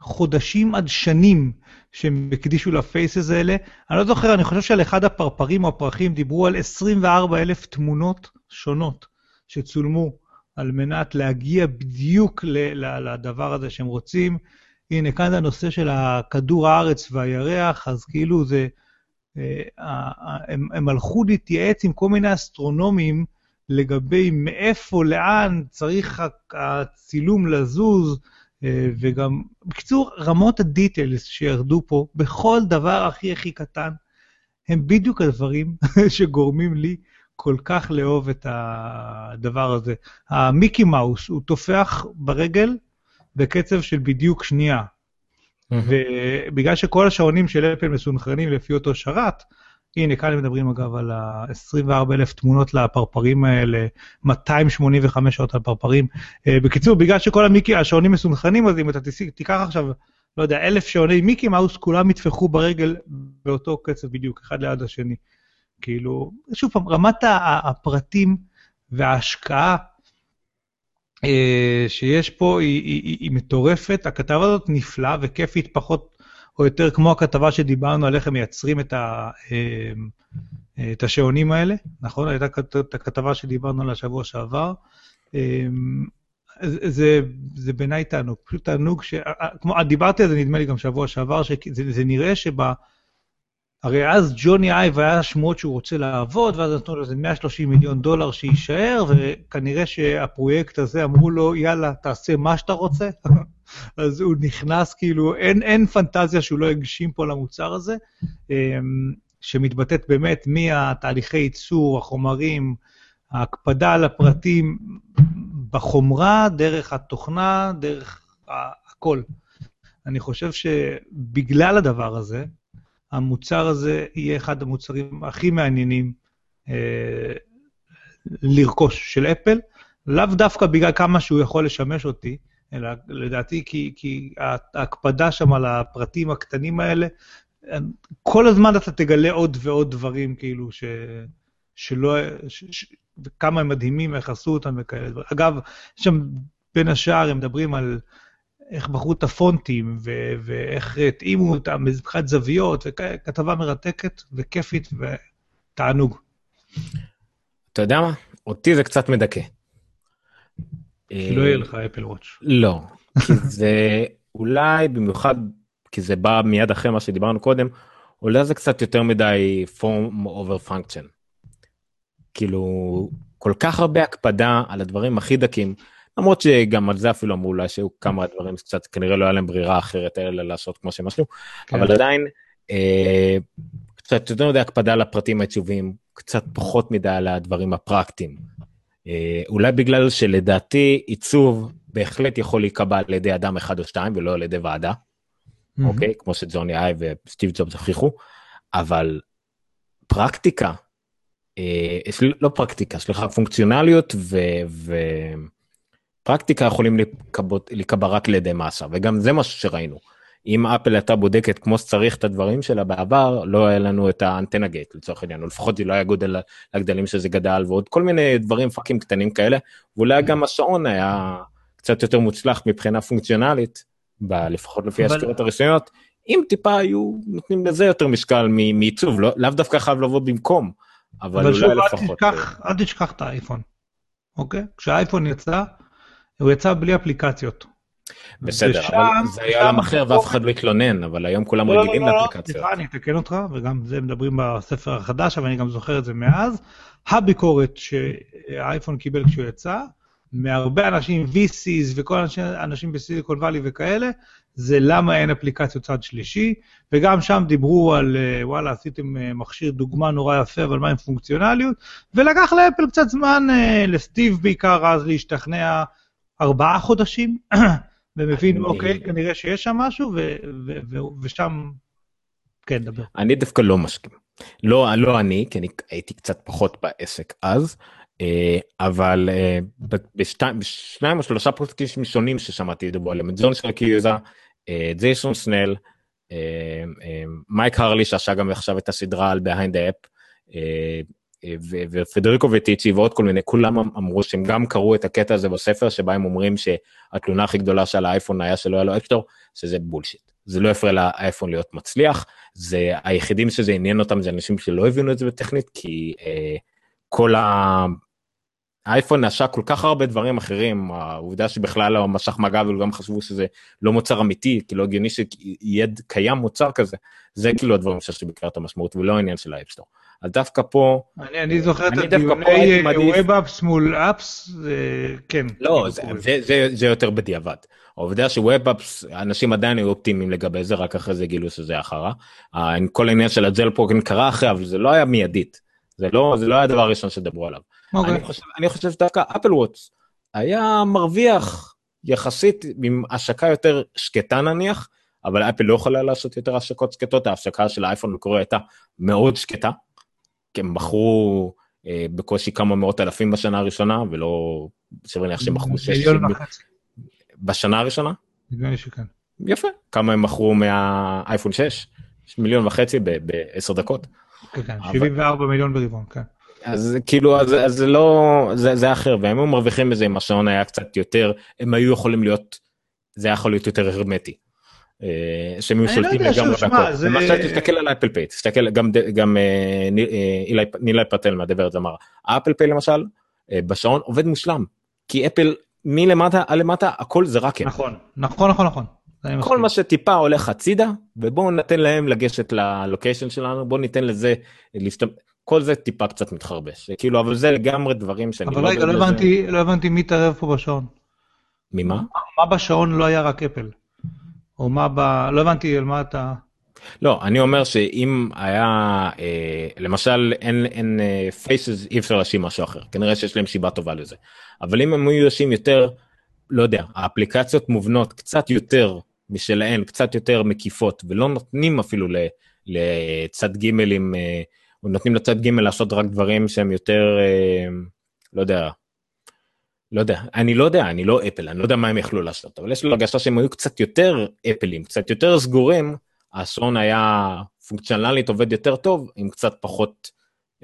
חודשים עד שנים שהם הקדישו לפייסס האלה. אני לא זוכר, אני חושב שעל אחד הפרפרים או הפרחים דיברו על 24 אלף תמונות שונות שצולמו על מנת להגיע בדיוק לדבר הזה שהם רוצים. הנה, כאן זה הנושא של כדור הארץ והירח, אז כאילו זה... אה, הם, הם הלכו להתייעץ עם כל מיני אסטרונומים לגבי מאיפה, לאן צריך הצילום לזוז, וגם, בקיצור, רמות הדיטיילס שירדו פה, בכל דבר הכי הכי קטן, הם בדיוק הדברים שגורמים לי כל כך לאהוב את הדבר הזה. המיקי מאוס, הוא טופח ברגל בקצב של בדיוק שנייה. ובגלל שכל השעונים של אפל מסונכרנים לפי אותו שרת, הנה, כאן מדברים אגב על ה-24 אלף תמונות לפרפרים האלה, 285 שעות על פרפרים. Uh, בקיצור, בגלל שכל המיקי, השעונים מסונכרנים, אז אם אתה תיקח עכשיו, לא יודע, אלף שעוני מיקי מאוס, כולם יטפחו ברגל באותו קצב בדיוק, אחד ליד השני. כאילו, שוב פעם, רמת הפרטים וההשקעה uh, שיש פה היא, היא, היא, היא מטורפת. הכתבה הזאת נפלאה וכיפית פחות או יותר כמו הכתבה שדיברנו על איך הם מייצרים את, ה, אה, את השעונים האלה, נכון? הייתה את הכתבה שדיברנו על השבוע שעבר. אה, זה, זה בעיניי תענוג, פשוט תענוג ש... כמו, דיברתי על זה נדמה לי גם שבוע שעבר, שזה נראה שבה... הרי אז ג'וני אייב היה שמועות שהוא רוצה לעבוד, ואז נתנו לו איזה 130 מיליון דולר שיישאר, וכנראה שהפרויקט הזה אמרו לו, יאללה, תעשה מה שאתה רוצה. אז הוא נכנס, כאילו, אין, אין פנטזיה שהוא לא הגשים פה למוצר הזה, אמ, שמתבטאת באמת מהתהליכי ייצור, החומרים, ההקפדה על הפרטים בחומרה, דרך התוכנה, דרך הכל. אני חושב שבגלל הדבר הזה, המוצר הזה יהיה אחד המוצרים הכי מעניינים אה, לרכוש של אפל, לאו דווקא בגלל כמה שהוא יכול לשמש אותי, אלא לדעתי כי, כי ההקפדה שם על הפרטים הקטנים האלה, כל הזמן אתה תגלה עוד ועוד דברים, כאילו, ש, שלא, ש, ש, וכמה הם מדהימים, איך עשו אותם וכאלה דברים. אגב, שם בין השאר הם מדברים על איך בחרו את הפונטים, ו- ואיך התאימו אותם מבחינת זוויות, וכתבה מרתקת וכיפית ותענוג. אתה יודע מה? אותי זה קצת מדכא. לא יהיה לך אפל וואץ'. לא, כי זה אולי במיוחד, כי זה בא מיד אחרי מה שדיברנו קודם, אולי זה קצת יותר מדי form over function. כאילו, כל כך הרבה הקפדה על הדברים הכי דקים, למרות שגם על זה אפילו אמרו אולי שהיו כמה דברים שקצת כנראה לא היה להם ברירה אחרת אלא לעשות כמו שהם עשו, כן. אבל עדיין אה, קצת יותר מדי הקפדה על הפרטים העיצוביים, קצת פחות מדי על הדברים הפרקטיים. אה, אולי בגלל שלדעתי עיצוב בהחלט יכול להיקבע על ידי אדם אחד או שתיים ולא על ידי ועדה, mm-hmm. אוקיי? כמו שג'וני איי וסטיב ג'ובס הוכיחו, אבל פרקטיקה, אה, לא פרקטיקה, סליחה, פונקציונליות ו... ו... פרקטיקה יכולים להיקבע רק לידי מסה וגם זה משהו שראינו. אם אפל הייתה בודקת כמו שצריך את הדברים שלה בעבר לא היה לנו את האנטנה גייט לצורך העניין או לפחות זה לא היה גודל הגדלים שזה גדל ועוד כל מיני דברים פאקים קטנים כאלה ואולי גם השעון היה קצת יותר מוצלח מבחינה פונקציונלית ב, לפחות לפי אבל... הראשונות אם טיפה היו נותנים לזה יותר משקל מעיצוב לא, לאו דווקא חייב לבוא במקום אבל, אבל אולי שוב, לפחות. אבל שוב אל תשכח את האייפון. אוקיי? כשהאייפון יצא הוא יצא בלי אפליקציות. בסדר, ושם, אבל זה היה עולם אחר ואף אחד לא התלונן, אבל היום כולם לא, לא רגילים לא, לא, לאפליקציות. סליחה, אני אתקן אותך, וגם זה מדברים בספר החדש, אבל אני גם זוכר את זה מאז. הביקורת שהאייפון קיבל כשהוא יצא, מהרבה אנשים, VCs וכל אנשים, אנשים בסיליקון וואלי וכאלה, זה למה אין אפליקציות צד שלישי, וגם שם דיברו על, אה, וואלה, עשיתם אה, מכשיר דוגמה נורא יפה, אבל מה עם פונקציונליות? ולקח לאפל קצת זמן, אה, לסטיב בעיקר אז, להשתכנע ארבעה חודשים, והם הבינו, אוקיי, כנראה שיש שם משהו, ושם, כן, דבר. אני דווקא לא מסכים. לא, לא אני, כי אני הייתי קצת פחות בעסק אז, אה, אבל אה, בשניים או שלושה פרקים שונים ששמעתי לדבר עליהם, את ג'ון שרקיוזה, אה, ג'ייסון סנל, מייק הארלי שעשה גם עכשיו את הסדרה על the App, ופדריקו ויטיצ'י ועוד כל מיני, כולם אמ-, אמרו שהם גם קראו את הקטע הזה בספר שבה הם אומרים שהתלונה הכי גדולה של האייפון היה שלא היה לו App Store, שזה bullshit. זה לא הפריע לאייפון להיות מצליח, זה היחידים שזה עניין אותם זה אנשים שלא הבינו את זה בטכנית, כי אה, כל ה... האייפון נעשה כל כך הרבה דברים אחרים, העובדה שבכלל לא מסך מגע וגם חשבו שזה לא מוצר אמיתי, כי לא הגיוני שיהיה קיים מוצר כזה, זה כאילו הדברים שיש לי בעיקר המשמעות ולא העניין של ה App Store. אז דווקא פה... אני, אני זוכר את הדיוני web apps מול apps, כן. לא, זה, זה, זה, זה יותר בדיעבד. העובדה ש web apps, אנשים עדיין היו אופטימיים לגבי זה, רק אחרי זה גילו שזה חרא. כל העניין של ה jailbroken קרה אחרי, אבל זה לא היה מיידית. זה לא, זה לא היה הדבר הראשון שדברו עליו. Okay. אני, חושב, אני חושב שדווקא אפל ווטש היה מרוויח יחסית עם השקה יותר שקטה נניח, אבל אפל לא יכולה לעשות יותר השקות שקטות, ההשקה של האייפון מקורי הייתה מאוד שקטה. כי הם מכרו אה, בקושי כמה מאות אלפים בשנה הראשונה, ולא, סביר להניח שהם מכרו 6... מיליון וחצי. בשנה הראשונה? נדמה לי שכן. יפה. כמה הם מכרו מהאייפון 6? מיליון וחצי בעשר דקות. כן, כן, 74 מיליון ברבעון, כן. אז כאילו אז, אז לא זה זה אחר והם היו מרוויחים מזה אם השעון היה קצת יותר הם היו יכולים להיות זה היה יכול להיות יותר הרמטי. אה, שהם היו לא שולטים לגמרי. זה- למשל תסתכל על אפל פיי, תסתכל גם גם אה, אה, נילי פטל מהדברת אמר, האפל פיי למשל, בשעון עובד מושלם, כי אפל מלמטה עד למטה הכל זה רק הם. נכון, נכון, נכון, נכון. כל. מה שטיפה הולך הצידה ובואו ניתן להם לגשת ללוקיישן שלנו בואו ניתן לזה להשתמש כל זה טיפה קצת מתחרבש כאילו אבל זה לגמרי דברים שאני אבל רגע, לא. הבנתי, לא הבנתי מי התערב פה בשעון. ממה? מה בשעון לא היה רק אפל? או מה ב... לא הבנתי על מה אתה... לא אני אומר שאם היה אה, למשל אין אין פייסס אי אפשר להאשים משהו אחר כנראה שיש להם סיבה טובה לזה אבל אם הם היו יושבים יותר לא יודע האפליקציות מובנות קצת יותר משלהן קצת יותר מקיפות ולא נותנים אפילו ל- לצד גימלים אה, או נותנים לצד גימל לעשות רק דברים שהם יותר אה, לא יודע. לא יודע אני לא יודע אני לא אפל אני לא יודע מה הם יכלו לעשות אבל יש לי הרגשה שהם היו קצת יותר אפלים קצת יותר סגורים השעון היה פונקציונלית עובד יותר טוב עם קצת פחות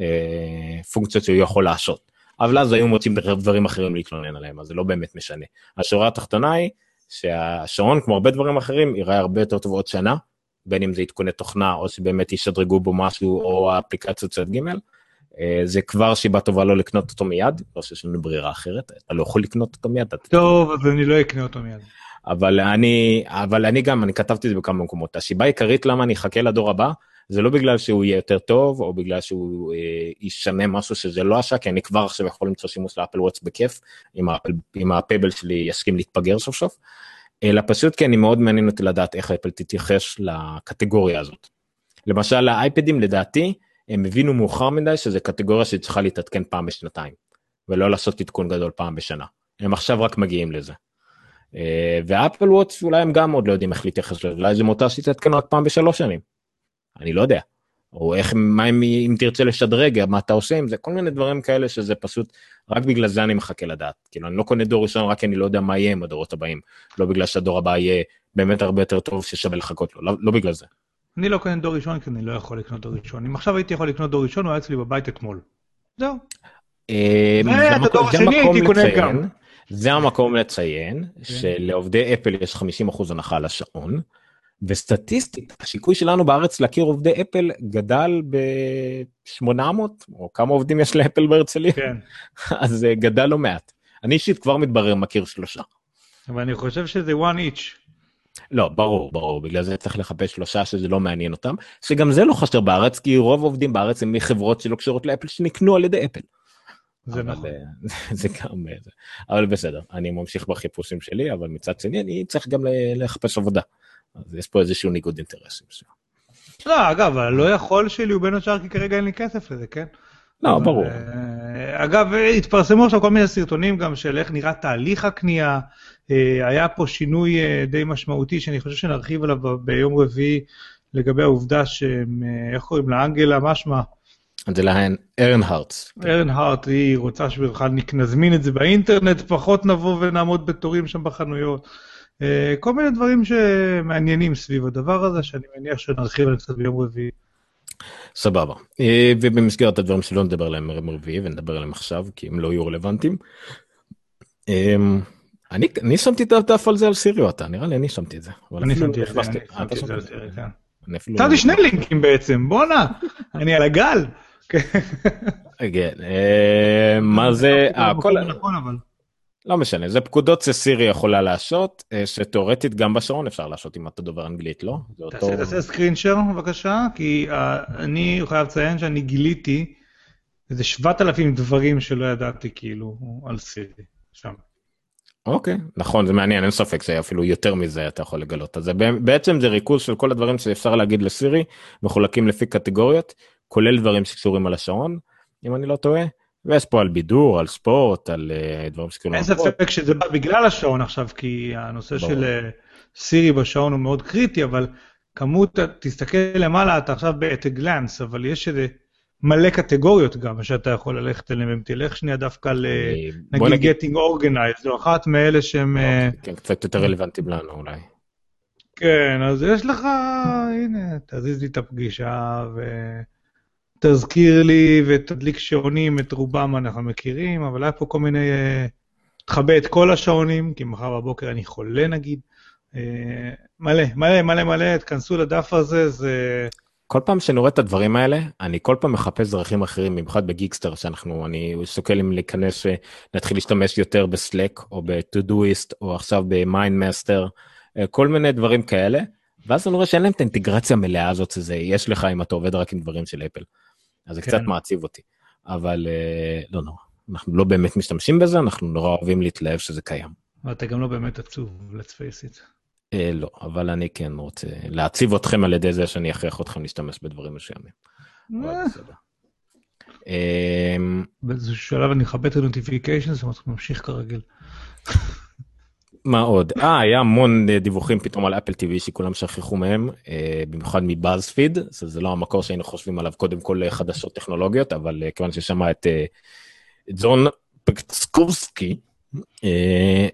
אה, פונקציות שהוא יכול לעשות. אבל אז היו מוצאים דברים אחרים להתלונן עליהם אז זה לא באמת משנה. השורה התחתונה היא שהשעון כמו הרבה דברים אחרים ייראה הרבה יותר טוב עוד שנה בין אם זה עדכוני תוכנה או שבאמת ישדרגו בו משהו או האפליקציות צד ג' זה כבר סיבה טובה לא לקנות אותו מיד לא שיש לנו ברירה אחרת אתה לא יכול לקנות אותו מיד. טוב, אז אני לא אקנה אותו מיד. אבל אני אבל אני גם אני כתבתי את זה בכמה מקומות הסיבה העיקרית למה אני אחכה לדור הבא זה לא בגלל שהוא יהיה יותר טוב או בגלל שהוא אה, ישנה משהו שזה לא השעה כי אני כבר עכשיו יכול למצוא שימוש לאפל וואטס בכיף אם, האפל, אם הפבל שלי יסכים להתפגר סוף סוף. אלא פשוט כי אני מאוד מעניין אותי לדעת איך אפל תתייחס לקטגוריה הזאת. למשל האייפדים לדעתי הם הבינו מאוחר מדי שזה קטגוריה שצריכה להתעדכן פעם בשנתיים ולא לעשות עדכון גדול פעם בשנה. הם עכשיו רק מגיעים לזה. אה, ואפל וואטס אולי הם גם עוד לא יודעים איך להתייחס לזה אולי זה מותר שתתעדכן רק פעם בשלוש שנים. אני לא יודע. או איך מה אם, אם תרצה לשדרג מה אתה עושה עם זה כל מיני דברים כאלה שזה פשוט רק בגלל זה אני מחכה לדעת כאילו אני לא קונה דור ראשון רק אני לא יודע מה יהיה עם הדורות הבאים לא בגלל שהדור הבא יהיה באמת הרבה יותר טוב ששווה לחכות לו לא, לא בגלל זה. אני לא קונה דור ראשון כי אני לא יכול לקנות דור ראשון. אם עכשיו הייתי יכול לקנות דור ראשון, הוא היה אצלי בבית אתמול. זהו. אה, ואת זה הדור השני המקום הייתי קונה לציין- גם. זה המקום לציין. שלעובדי אפל יש 50% הנחה על השעון. וסטטיסטית הסיכוי שלנו בארץ להכיר עובדי אפל גדל ב-800 או כמה עובדים יש לאפל בהרצליה כן. אז זה גדל לא מעט. אני אישית כבר מתברר מכיר שלושה. אבל אני חושב שזה one each. לא ברור ברור בגלל זה צריך לחפש שלושה שזה לא מעניין אותם שגם זה לא חסר בארץ כי רוב העובדים בארץ הם מחברות שלא קשורות לאפל שנקנו על ידי אפל. זה אבל, נכון. אה, זה גם אה, זה. אבל בסדר אני ממשיך בחיפושים שלי אבל מצד שני אני צריך גם לחפש עבודה. אז יש פה איזשהו ניגוד אינטרסים. לא, אגב, אבל לא יכול שלי הוא בין השאר כי כרגע אין לי כסף לזה, כן? לא אבל, ברור. אה, אגב, התפרסמו עכשיו כל מיני סרטונים גם של איך נראה תהליך הקנייה. אה, היה פה שינוי אה, די משמעותי שאני חושב שנרחיב עליו ביום רביעי לגבי העובדה שהם, אה, איך קוראים לה? אנגלה משמע, זה להן ארנהארטס. ארנהארט, היא רוצה שבכלל נזמין את זה באינטרנט, פחות נבוא ונעמוד בתורים שם בחנויות. כל מיני דברים שמעניינים סביב הדבר הזה, שאני מניח שנרחיב עליהם קצת ביום רביעי. סבבה. ובמסגרת הדברים שלא נדבר עליהם ביום רביעי ונדבר עליהם עכשיו כי הם לא יהיו רלוונטיים. אני אני שמתי את הדף על זה על סיריו אתה נראה לי אני שמתי את זה. אני שמתי לא את זה, אני אה, אתה שמתי את זה על שמת? סרט, כן. אפילו לא- נתתי שני לינקים בעצם, בואנה, אני על הגל. כן, אה, מה זה אה, כל נכון, אבל. לא משנה זה פקודות שסירי יכולה להשעות אה, שתאורטית גם בשעון אפשר להשעות אם אתה דובר אנגלית לא? תעשה- סקרין שר בבקשה, כי אה, אני חייב לציין שאני גיליתי איזה 7,000 דברים שלא ידעתי כאילו על סירי. שם. אוקיי נכון זה מעניין אין ספק שאפילו יותר מזה אתה יכול לגלות אז זה בע- בעצם זה ריכוז של כל הדברים שאפשר להגיד לסירי מחולקים לפי קטגוריות כולל דברים שקשורים על השעון אם אני לא טועה ויש פה על בידור על ספורט על אה, דברים שקשורים אין. ספק שזה בא בגלל השעון עכשיו, כי הנושא ברור. של אה, סירי בשעון הוא מאוד קריטי, אבל כמות, תסתכל למעלה, אתה עכשיו ב-at a glance, אבל יש איזה מלא קטגוריות גם שאתה יכול ללכת אליהן, אם תלך שנייה דווקא ל... אה, נגיד נגיד getting organized, זו אחת מאלה שהם... אה, כן, קצת יותר רלוונטיים לנו אולי. כן, אז יש לך, הנה, תזיז לי את הפגישה ותזכיר לי ותדליק שעונים, את רובם אנחנו מכירים, אבל היה פה כל מיני... אה, תכבה את כל השעונים, כי מחר בבוקר אני חולה נגיד. אה, מלא, מלא, מלא, מלא, תכנסו לדף הזה, זה... כל פעם שאני רואה את הדברים האלה, אני כל פעם מחפש דרכים אחרים, במיוחד בגיקסטר, שאנחנו, אני שוקל אם להיכנס, נתחיל להשתמש יותר בסלק, או ב-Todoist, או עכשיו ב-Mindmaster, כל מיני דברים כאלה, ואז אני רואה שאין להם את האינטגרציה המלאה הזאת שזה יש לך אם אתה עובד רק עם דברים של אפל. אז זה כן. קצת מעציב אותי, אבל לא נורא, אנחנו לא באמת משתמשים בזה, אנחנו נורא אוהבים להתלהב שזה קיים. ואתה גם לא באמת עצוב, let's face it. אה, לא, אבל אני כן רוצה להעציב אתכם על ידי זה שאני אכריח אתכם להשתמש בדברים מסוימים. אה. אמ, באיזשהו שלב אני אכבה את ה notifications וממשיך כרגיל. מה עוד? אה, היה המון דיווחים פתאום על אפל TV שכולם שכחו מהם, אה, במיוחד מבאזפיד, זה לא המקור שהיינו חושבים עליו קודם כל חדשות טכנולוגיות, אבל כיוון ששמע את ג'ון פקסקובסקי, אה,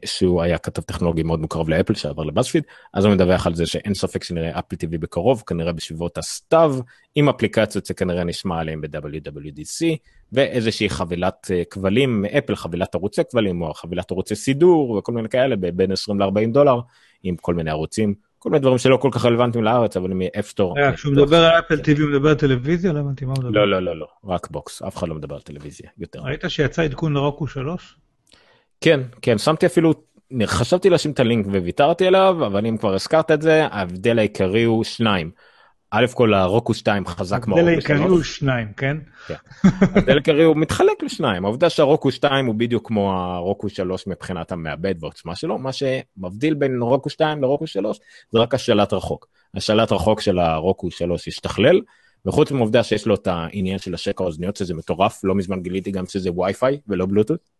שהוא היה כתב טכנולוגי מאוד מוקרב לאפל שעבר לבאזפיד אז הוא מדווח על זה שאין ספק שנראה אפל TV בקרוב כנראה בסביבות הסתיו עם אפליקציות שכנראה נשמע עליהם ב-WWDC ואיזושהי חבילת אה, כבלים מאפל חבילת ערוצי כבלים או חבילת ערוצי סידור וכל מיני כאלה בין 20 ל-40 דולר עם כל מיני ערוצים כל מיני דברים שלא כל כך רלוונטיים לארץ אבל מ App Store. כשהוא מדבר על אפל TV הוא מדבר על טלוויזיה לא הבנתי מה הוא מדבר. לא לא לא לא רק box אף אחד לא מדבר על טלוויזיה יותר. ראית שיצא עדכון לרוקו 3? כן, כן, שמתי אפילו, חשבתי לשים את הלינק וויתרתי עליו, אבל אם כבר הזכרת את זה, ההבדל העיקרי הוא שניים. א' כל הרוקו 2 חזק מאוד. ההבדל העיקרי הוא שניים, כן? כן. ההבדל העיקרי הוא מתחלק לשניים. העובדה שהרוקו 2 הוא בדיוק כמו הרוקו 3 מבחינת המעבד והעוצמה שלו, מה שמבדיל בין רוקו 2 לרוקו 3 זה רק השלט רחוק. השלט רחוק של הרוקו 3 השתכלל, וחוץ מהעובדה שיש לו את העניין של השקע האוזניות שזה מטורף, לא מזמן גיליתי גם שזה וי-פיי ולא בלוטות.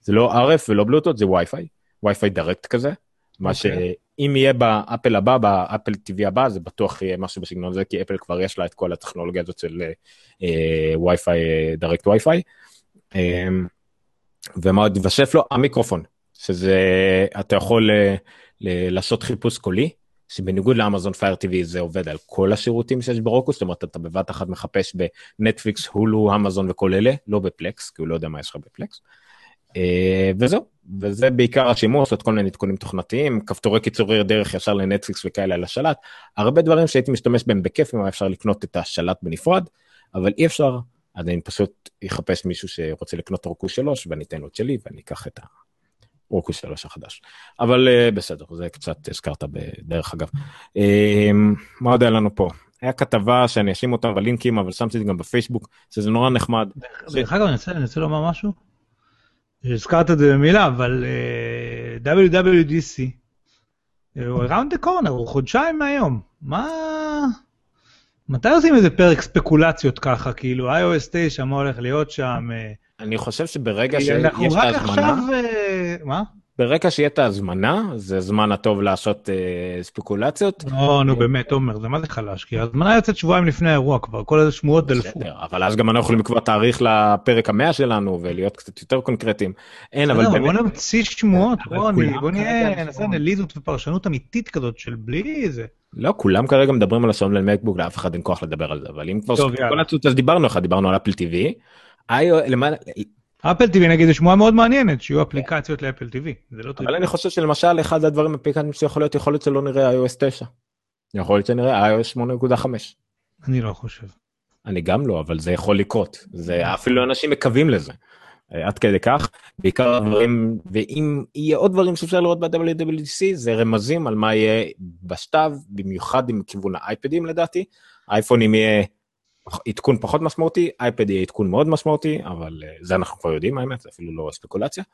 זה לא RF ולא בלוטות, זה Wi-Fi, Wi-Fi Direct כזה. מה אוקיי. שאם יהיה באפל הבא, באפל TV הבא, זה בטוח יהיה משהו בסגנון הזה, כי אפל כבר יש לה את כל הטכנולוגיה הזאת של Wi-Fi, direct Wi-Fi. ומה עוד יש בשלט? המיקרופון, שזה, אתה יכול uh, לעשות חיפוש קולי, שבניגוד לאמזון Fire TV זה עובד על כל השירותים שיש ברוקוס, זאת אומרת אתה בבת אחת מחפש בנטפליקס, הולו, אמזון וכל אלה, לא בפלקס, כי הוא לא יודע מה יש לך בפלקס. אה, וזהו, וזה בעיקר השימוש, עוד כל מיני עדכונים תוכנתיים, כפתורי קיצורי דרך ישר לנטפליקס וכאלה על השלט, הרבה דברים שהייתי משתמש בהם בכיף אם היה אפשר לקנות את השלט בנפרד, אבל אי אפשר, אז אני פשוט אחפש מישהו שרוצה לקנות רוקוס 3 ואני אתן לו את שלי ואני אקח את הרוקוס 3 החדש. אבל uh, בסדר, זה קצת הזכרת בדרך אגב. Uh, מה עוד היה לנו פה? היה כתבה שאני אשים אותה בלינקים אבל שמתי את זה גם בפייסבוק, שזה נורא נחמד. דרך אגב אני רוצה לומר משהו. הזכרת את זה במילה, אבל uh, WWDC הוא around the corner, הוא חודשיים מהיום. מה... מתי עושים איזה פרק ספקולציות ככה, כאילו iOS 9, מה הולך להיות שם? אה? אני חושב שברגע שיש את ההזמנה... עכשיו... Uh, מה? ברקע שיהיה את ההזמנה, זה הזמן הטוב לעשות אה, ספקולציות. לא, נו באמת, עומר, זה מה זה חלש? כי ההזמנה יוצאת שבועיים לפני האירוע כבר, כל איזה שמועות דלפו. אבל אז גם אנחנו יכולים לקבוע תאריך לפרק המאה שלנו ולהיות קצת יותר קונקרטיים. אין, אבל באמת... בוא נמציא שמועות, בוא נהיה, נעשה אנליזות ופרשנות אמיתית כזאת של בלי זה. לא, כולם כרגע מדברים על השעון למקבוק, לאף אחד אין כוח לדבר על זה, אבל אם כבר כל הצוץ אז דיברנו לך, דיברנו על אפל TV. אפל TV נגיד זה שמועה מאוד מעניינת שיהיו אפליקציות לאפל TV. לא אבל אני חושב שלמשל אחד הדברים אפליקציות שיכול להיות יכול להיות שלא נראה iOS 9. יכול להיות שנראה iOS 8.5. אני לא חושב. אני גם לא אבל זה יכול לקרות זה אפילו אנשים מקווים לזה. עד כדי כך בעיקר הדברים ואם יהיה עוד דברים שאפשר לראות ב-WWDC זה רמזים על מה יהיה בשתיו במיוחד עם כיוון האייפדים לדעתי אייפונים יהיה עדכון פחות משמעותי, אייפד יהיה עדכון מאוד משמעותי, אבל uh, זה אנחנו כבר יודעים האמת, זה אפילו לא ספקולציה,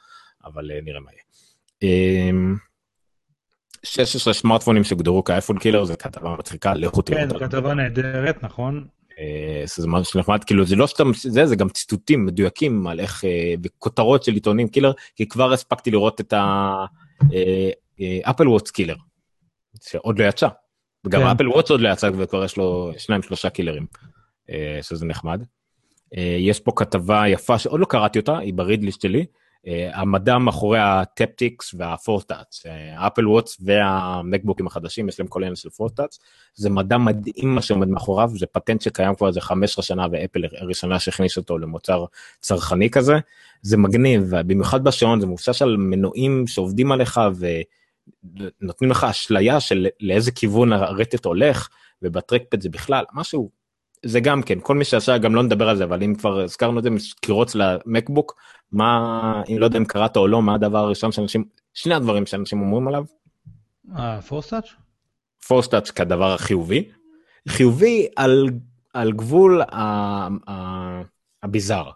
אבל uh, נראה מה יהיה. Um, 16 סמארטפונים שהוגדרו כאייפון קילר זה כתבה מצחיקה, לכו תראו אותה. כן, כתבה נהדרת, נכון. Uh, זה משהו נחמד, כאילו זה לא סתם זה, זה גם ציטוטים מדויקים על איך, בכותרות של עיתונים קילר, כי כבר הספקתי לראות את האפל ווטש killer, שעוד לא יצא. וגם אפל כן. ווטש עוד לא יצא וכבר יש לו שניים שלושה קילרים. אה, שזה נחמד. אה, יש פה כתבה יפה שעוד לא קראתי אותה, היא ב reading list שלי. אה, המדע מאחורי ה Taptics וה Force Touch, אפל ווטש והמקבוקים החדשים, יש להם כל העניין של Force Touch. זה מדע מדהים מה שעומד מאחוריו, זה פטנט שקיים כבר איזה 15 שנה ואפל הראשונה שהכניס אותו למוצר צרכני כזה. זה מגניב, במיוחד בשעון זה מבוסס על מנועים שעובדים עליך ו... נותנים לך אשליה של לאיזה כיוון הרטט הולך וב trackpad זה בכלל משהו זה גם כן כל מי שעשה גם לא נדבר על זה אבל אם כבר הזכרנו את זה מזכירות למקבוק מה אם לא יודע אם קראת או לא מה הדבר הראשון שאנשים שני הדברים שאנשים אומרים עליו. Force Touch? Force Touch כדבר החיובי חיובי על על גבול הביזאר.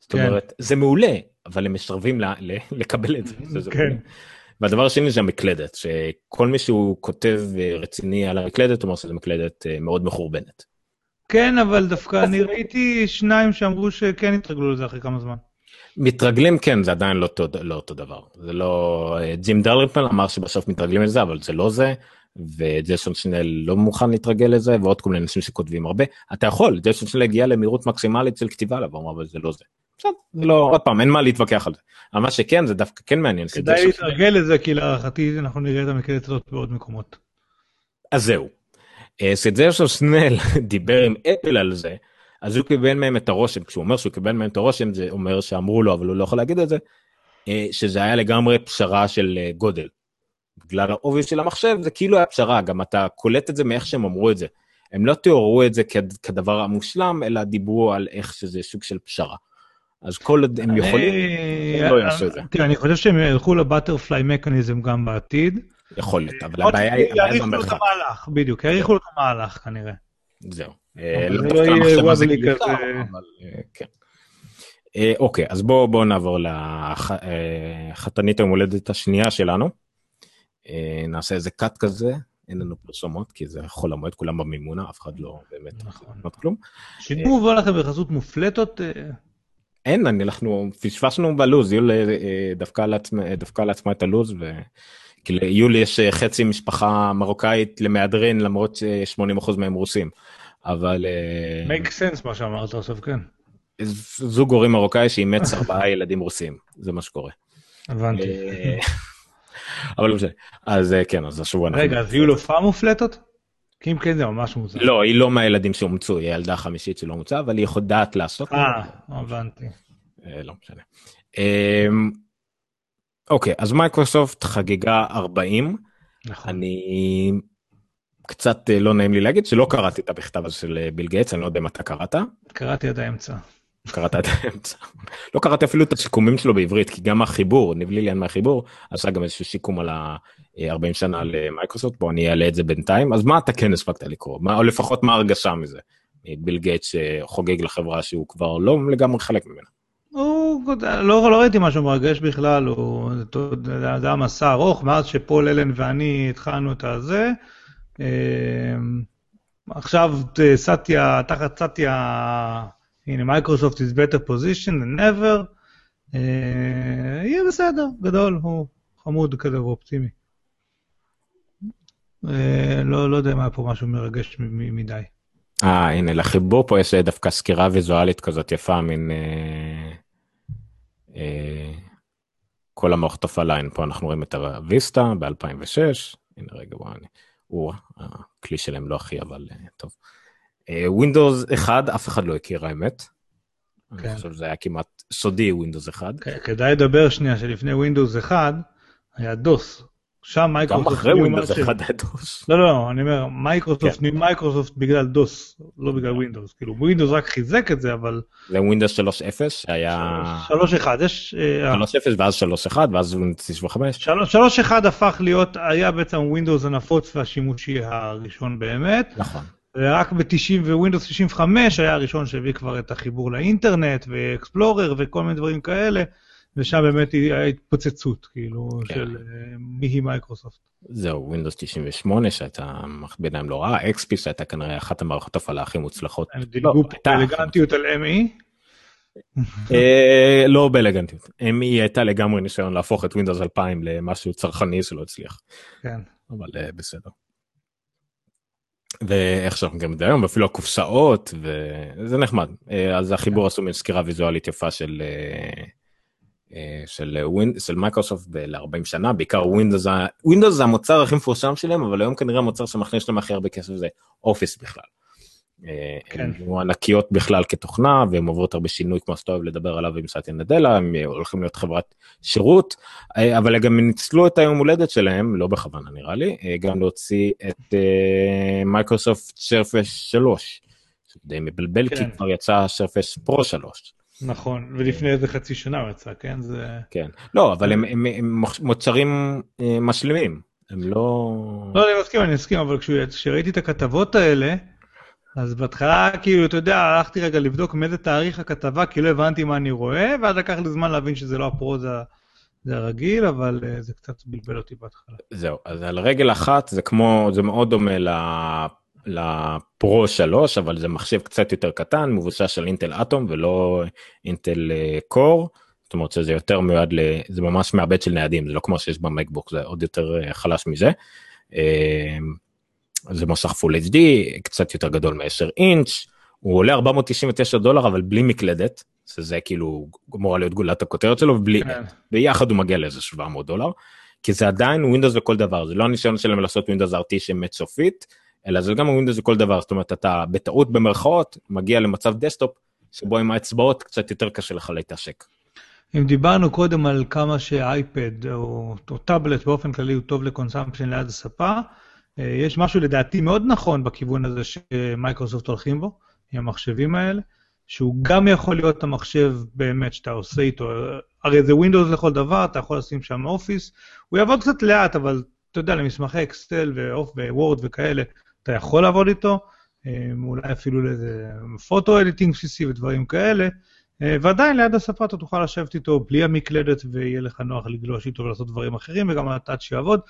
זאת כן. אומרת זה מעולה אבל הם מסרבים לקבל את זה. כן. והדבר השני זה המקלדת שכל מי שהוא כותב רציני על המקלדת אומר שזה מקלדת אה, מאוד מחורבנת. כן אבל דווקא אני ראיתי שניים שאמרו שכן התרגלו לזה אחרי כמה זמן. מתרגלים כן זה עדיין לא, לא אותו דבר זה לא אה, ג'ים דלריפל אמר שבסוף מתרגלים לזה אבל זה לא זה וג'ייסון שנל לא מוכן להתרגל לזה ועוד כל מיני אנשים שכותבים הרבה אתה יכול ג'ייסון שנל הגיע למהירות מקסימלית של כתיבה עליו אבל זה לא זה. בסדר, לא עוד פעם אין מה להתווכח על זה. אבל מה שכן זה דווקא כן מעניין. כדאי להתרגל לזה כי להערכתי אנחנו נראה את המקלדת הזאת בעוד מקומות. אז זהו. אה, שנל דיבר עם אפל על זה אז הוא קיבל מהם את הרושם כשהוא אומר שהוא קיבל מהם את הרושם זה אומר שאמרו לו אבל הוא לא יכול להגיד את זה אה, שזה היה לגמרי פשרה של אה, גודל. בגלל העובי של המחשב זה כאילו היה פשרה גם אתה קולט את זה מאיך שהם אמרו את זה. הם לא תיארו את זה כדבר המושלם אלא דיברו על איך שזה סוג של פשרה. אז כל עוד הם יכולים, הם לא יעשו את זה. תראה, אני חושב שהם ילכו לבטרפליי מקניזם גם בעתיד. יכול להיות, אבל הבעיה היא במרחק. בדיוק, יאריכו לו את המהלך כנראה. זהו. אה, לא דווקא המחשב הזה גדול, אבל אה, כן. אה, אוקיי, אז בואו נעבור לחתנית היום הולדת השנייה שלנו. נעשה איזה קאט כזה, אין לנו פרסומות כי זה חול המועד כולם במימונה אף אחד לא באמת נכון כלום. שינו מובא לכם בחסות מופלטות אין, אנחנו פספסנו בלוז, יולי דפקה על עצמה את הלוז, וליולי יש אה, חצי משפחה מרוקאית למהדרין למרות ש-80% מהם רוסים, אבל... אה, make sense מה שאמרת עכשיו, כן. זוג הורים מרוקאי שאימץ ארבעה ילדים רוסים, זה מה שקורה. הבנתי. אבל לא משנה, אז כן, אז השבוע אנחנו... רגע, אז יהיו לו פעם מופלטות? כי אם כן זה ממש מוזר. לא, היא לא מהילדים שאומצו, היא הילדה החמישית שלא אומצה, אבל היא יודעת לעשות. אה, הבנתי. אה, לא משנה. אוקיי, אז מייקרוסופט חגגה 40. נכון. אני קצת אה, לא נעים לי להגיד שלא קראתי את המכתב הזה של אה, ביל גייטס, אני לא יודע אם אתה קראת. קראתי עד האמצע. קראת את האמצע. לא קראתי אפילו את הסיכומים שלו בעברית כי גם החיבור נבלי לי מהחיבור עשה גם איזשהו סיכום על ה-40 שנה למייקרוסופט בוא אני אעלה את זה בינתיים אז מה אתה כן הספקת לקרוא מה או לפחות מה הרגשה מזה. ביל גייט שחוגג לחברה שהוא כבר לא לגמרי חלק ממנה. הוא, לא, לא ראיתי משהו מרגש בכלל, הוא, זה היה מסע ארוך, מאז שפול אלן ואני התחלנו את הזה. אמ, עכשיו סטיה, תחת סטיה הנה, מייקרוסופט is better position than ever, אה, יהיה בסדר, גדול, הוא חמוד כזה ואופטימי. אה, לא, לא יודע אם היה פה משהו מרגש מדי. אה, הנה, לחיבור פה יש דווקא סקירה ויזואלית כזאת יפה, מין... אה, אה, כל המערכת הפעלה, פה אנחנו רואים את הוויסטה ב-2006, הנה רגע, בוא, אני... או, הכלי שלהם לא הכי, אבל אה, טוב. ווינדוס uh, 1 אף אחד לא הכיר האמת. כן. אני חושב שזה היה כמעט סודי ווינדוס 1. כדאי לדבר שנייה שלפני ווינדוס 1 היה דוס. שם מייקרוסופט... גם אחרי ווינדוס 1 היה דוס. לא, לא, לא, אני אומר, מייקרוסופט כן. מייקרוסופט בגלל דוס, לא בגלל ווינדוס. כאילו ווינדוס רק חיזק את זה, אבל... זה ווינדוס 3.0 שהיה... 3.1, יש... 3.0 אה, ואז 3.1 ואז ווינדוס 95. 3.1 הפך להיות, היה בעצם ווינדוס הנפוץ והשימושי הראשון באמת. נכון. ורק ב-90 ווינדוס 95 היה הראשון שהביא כבר את החיבור לאינטרנט ואקספלורר וכל מיני דברים כאלה, ושם באמת התפוצצות, כאילו, כן. של uh, מי היא מייקרוסופט. זהו, ווינדוס 98 שהייתה בעיניי לא רעה, אקספי שהייתה כנראה אחת המערכות הפעלה הכי מוצלחות. הם דילגו לא, באלגנטיות על ME? אה, לא באלגנטיות, ME הייתה לגמרי ניסיון להפוך את Windows 2000 למשהו צרכני שלא הצליח. כן. אבל אה, בסדר. ואיך שאנחנו גם היום אפילו הקופסאות וזה נחמד אז החיבור עשו סקירה ויזואלית יפה של אה, של ווינד של מייקרוסופט ל-40 שנה בעיקר Windows Windows זה המוצר הכי מפורסם שלהם אבל היום כנראה המוצר שמכניס להם הכי הרבה כסף זה Office בכלל. אה, כן. הם ענקיות בכלל כתוכנה והן עוברות הרבה שינוי כמו שאתה אוהב לדבר עליו עם סאטיה נדלה הם הולכים להיות חברת שירות אה, אבל גם ניצלו את היום הולדת שלהם לא בכוונה נראה לי אה, גם להוציא את מייקרוסופט Surface 3. זה די מבלבל כי כן. כבר יצא Surface Pro 3. נכון, ולפני איזה חצי שנה הוא יצא, כן? זה... כן לא אבל הם, הם, הם מוצרים אה, משלימים הם לא. לא, אני מסכים, אני מסכים, אבל כשראיתי את הכתבות האלה, אז בהתחלה, כאילו, אתה יודע, הלכתי רגע לבדוק מאיזה תאריך הכתבה, כי לא הבנתי מה אני רואה, ואז לקח לי זמן להבין שזה לא הפרו, זה, ה- זה הרגיל, אבל אה, זה קצת בלבל אותי בהתחלה. זהו, אז על רגל אחת זה כמו, זה מאוד דומה ל- לפרו 3, אבל זה מחשב קצת יותר קטן, מבוסס על אינטל אטום ולא אינטל אה, קור, זאת אומרת שזה יותר מיועד, ל... זה ממש מעבד של ניידים, זה לא כמו שיש ב MacBook, זה עוד יותר אה, חלש מזה. אה, זה מסך full HD, קצת יותר גדול מ-10 אינץ', הוא עולה 499 דולר אבל בלי מקלדת, שזה כאילו אמורה להיות גולת הכותרת שלו, ובלי, כן. ביחד הוא מגיע לאיזה 700 דולר, כי זה עדיין Windows לכל דבר, זה לא הניסיון שלהם לעשות Windows RT שמת סופית, אלא זה גם Windows לכל דבר, זאת אומרת אתה בטעות במרכאות מגיע למצב desktop, שבו עם האצבעות קצת יותר קשה לך להתעסק. אם דיברנו קודם על כמה ש iPad או, או טאבלט באופן כללי הוא טוב ל consumption ליד הספה, אה, יש משהו לדעתי מאוד נכון בכיוון הזה שמייקרוסופט הולכים בו, עם המחשבים האלה, שהוא גם יכול להיות המחשב באמת שאתה עושה איתו, הרי זה Windows לכל דבר, אתה יכול לשים שם Office, הוא יעבוד קצת לאט, אבל אתה יודע, למסמכי Excel ו Word וכאלה, אתה יכול לעבוד איתו, אה, אולי אפילו לאיזה פוטו אדיטינג בסיסי ודברים כאלה, אה, ועדיין ליד הספה אתה תוכל לשבת איתו בלי המקלדת ויהיה לך נוח לגלוש איתו ולעשות דברים אחרים וגם הטאץ' יעבוד.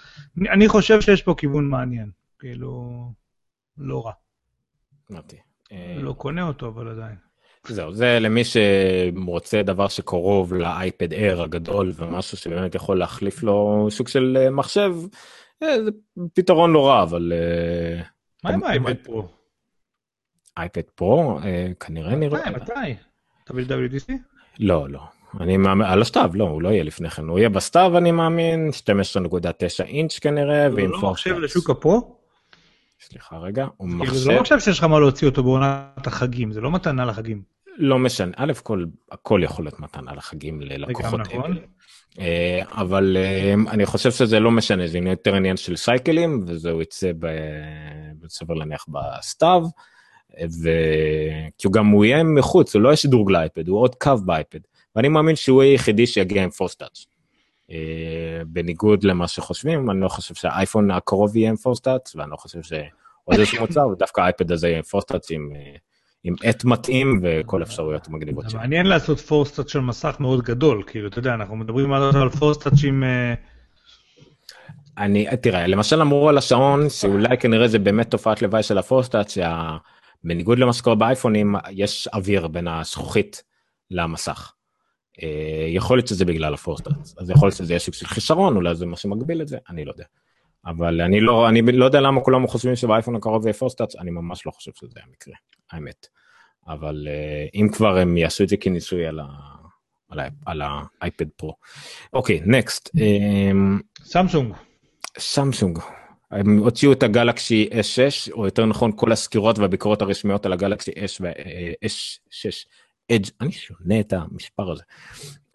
אני- חושב שיש פה כיוון מעניין, כאילו, לא רע. אמרתי. אה, לא קונה אותו, אבל עדיין. זהו, זה למי שרוצה דבר שקרוב לאייפד אייר הגדול ומשהו שבאמת יכול להחליף לו סוג של מחשב, זה פתרון לא רע, אבל מה עם אתה- האייפד פרו? אייפד פרו אה, כנראה נראה... מתי? מתי? WWDC? לא, לא. אני מאמין, על הסתיו, לא, הוא לא יהיה לפני כן, הוא יהיה בסתיו אני מאמין, 12.9 אינץ' כנראה, ועם לא פורט מחשב טאץ'. לשוק הפרו? סליחה רגע, הוא כאילו, זה מחשב, לא מחשב שיש לך מה להוציא אותו בעונת החגים, זה לא מתנה לחגים. לא משנה, א' כל, הכל יכול להיות מתנה לחגים ללקוחות נכון. אה, אבל אה, אני חושב שזה לא משנה, זה יותר עניין של סייקלים, וזהו יצא בסביר להניח בסתיו, ו... כי הוא גם הוא יהיה מחוץ, הוא לא יהיה שדרוג לאייפד, הוא עוד קו באייפד, ואני מאמין שהוא יהיה היחידי שיגיע עם פורס טאץ'. בניגוד למה שחושבים, אני לא חושב שהאייפון הקרוב יהיה עם פורס טאץ', ואני לא חושב שעוד איזשהו מוצר, ודווקא האייפד הזה יהיה עם פורס טאץ' עם... אה, עם עט מתאים וכל האפשרויות המגניבות שלו. מעניין לעשות Force Touch של מסך מאוד גדול, כאילו, אתה יודע, אנחנו מדברים על Force Touch עם... אני, תראה, למשל אמרו על השעון שאולי כנראה זה באמת תופעת לוואי של ה Force Touch, שבניגוד למה שקורה באייפונים, יש אוויר בין הזכוכית למסך. אה, יכול להיות שזה בגלל ה Force Touch, אז יכול להיות שזה יהיה סוג של חיסרון, אולי זה מה שמגביל את זה, אני לא יודע. אבל אני לא, אני לא יודע למה כולם חושבים שבאייפון הקרוב יהיה Force Touch, אני ממש לא חושב שזה המקרה, האמת. אבל אה, אם כבר הם יעשו את זה כניסוי על, ה, על, האייפד פרו. אוקיי, נקסט. סמסונג. סמסונג. הם הוציאו את הגלקסי S6 או יותר נכון כל הסקירות והביקורות הרשמיות על הגלקסי S ו-S6 אדג' אני שונא את המספר הזה.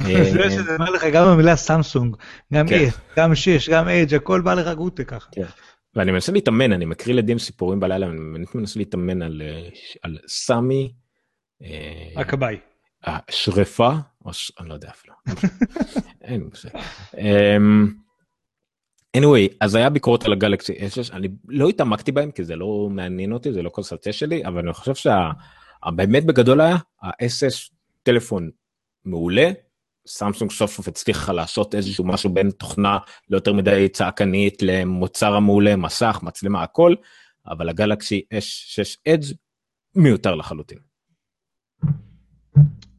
זה שזה אומר לך גם המילה סמסונג, גם כן. S, גם 6, גם אדג', הכל בא לך גוטה ככה. ואני מנסה להתאמן אני מקריא לילדים סיפורים בלילה אני מנסה להתאמן על, אה, סמי. אה, הכבאי. השרפה. אני לא יודע אפילו. אין מושג. Anyway אז היה ביקורת על הגלקסי S6 אני לא התעמקתי בהם כי זה לא מעניין אותי זה לא קונסלטציה שלי אבל אני חושב שהבאמת בגדול היה ה-S6 טלפון מעולה. סמסונג סוף סוף הצליחה לעשות איזשהו משהו בין תוכנה לא יותר מדי צעקנית למוצר המעולה מסך מצלמה הכל אבל הגלקסי S6 אדג' מיותר לחלוטין.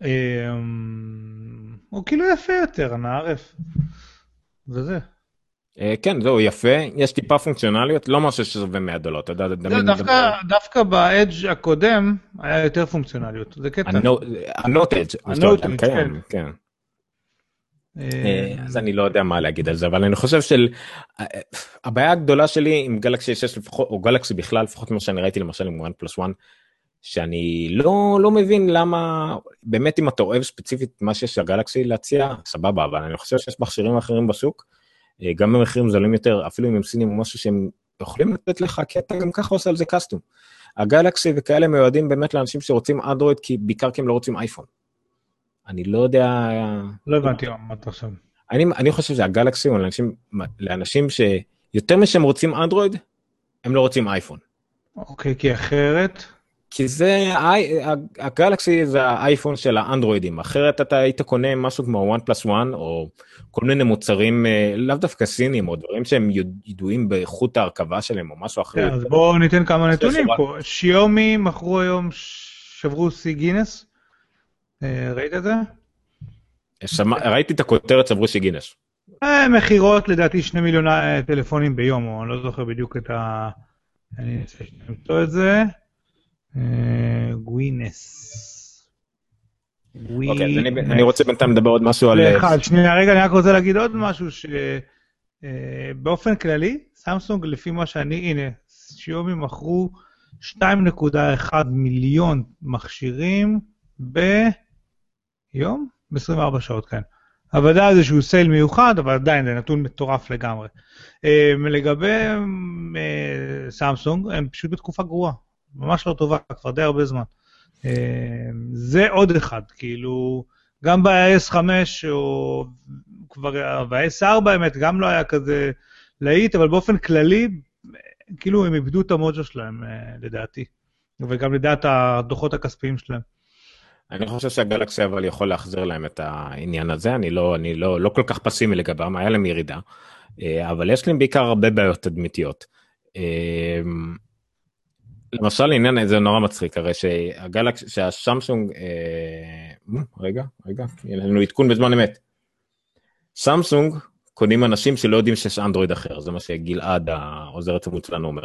אמ, הוא כאילו יפה יותר, הנערף. וזה. אה, כן זהו יפה יש טיפה פונקציונליות לא משהו ששווה 100 דולר אתה יודע מדבר- דווקא- דווקא באדג' הקודם היה יותר פונקציונליות, זה קטע. הנוט אדג' כן כן. כן אה, אה, אז אני לא יודע מה להגיד על זה אבל אני חושב שהבעיה הגדולה שלי עם גלקסי 6 לפחות או גלקסי בכלל לפחות מה שאני ראיתי למשל עם OnePlus One שאני לא, לא מבין למה, באמת אם אתה אוהב ספציפית מה שיש לגלקסי להציע, סבבה, אבל אני חושב שיש מכשירים אחרים בשוק, גם במחירים זולים יותר, אפילו אם הם סינים או משהו שהם יכולים לתת לך, כי אתה גם ככה עושה על זה custom. הגלקסי וכאלה מיועדים באמת לאנשים שרוצים אנדרואיד, כי בעיקר כי הם לא רוצים אייפון. אני לא יודע... לא הבנתי מה אמרת עכשיו. אני, אני חושב שהגלקסי הוא לאנשים, לאנשים שיותר משהם רוצים אנדרואיד, הם לא רוצים אייפון. אוקיי, כי אחרת? כי זה, הגלקסי זה האייפון של האנדרואידים, אחרת אתה היית קונה משהו כמו 1 פלוס 1 או כל מיני מוצרים, אה, לאו דווקא סינים או דברים שהם ידועים באיכות ההרכבה שלהם או משהו אחר. אז בואו ניתן כמה נתונים פה. שיומי מכרו היום, שברו שיא גינס, אה, ראית את זה? ראיתי את הכותרת שברו שיא גינס. אה, מכירות לדעתי שני מיליון טלפונים ביום, או אני לא זוכר בדיוק את ה... אני אנסה למצוא את זה. גווינס. אוקיי, אז אני רוצה בינתיים לדבר עוד משהו על... אחד, שנייה, רגע, אני רק רוצה להגיד עוד משהו, שבאופן כללי, סמסונג, לפי מה שאני, הנה, שיומי מכרו 2.1 מיליון מכשירים ביום? ב-24 שעות, כן. אבל זה איזשהו סייל מיוחד, אבל עדיין זה נתון מטורף לגמרי. לגבי סמסונג, הם פשוט בתקופה גרועה. ממש לא טובה, כבר די הרבה זמן. אה, זה עוד אחד, כאילו, גם ב-S5 או כבר, ב-S4 האמת, גם לא היה כזה להיט, אבל באופן כללי, כאילו הם איבדו את המוג'ו שלהם, אה, לדעתי, וגם לדעת הדוחות הכספיים שלהם. אני חושב שהגלקסי אבל יכול להחזיר להם את העניין הזה, אני לא, אני לא, לא כל כך פסימי לגביהם, היה להם ירידה, אה, אבל יש להם בעיקר הרבה בעיות תדמיתיות. למשל לעניין זה נורא מצחיק הרי שהגלקס שהשמסונג אה, רגע רגע יהיה לנו עדכון בזמן אמת. סמסונג קונים אנשים שלא יודעים שיש אנדרואיד אחר זה מה שגלעד העוזר הצמוד שלנו אומר.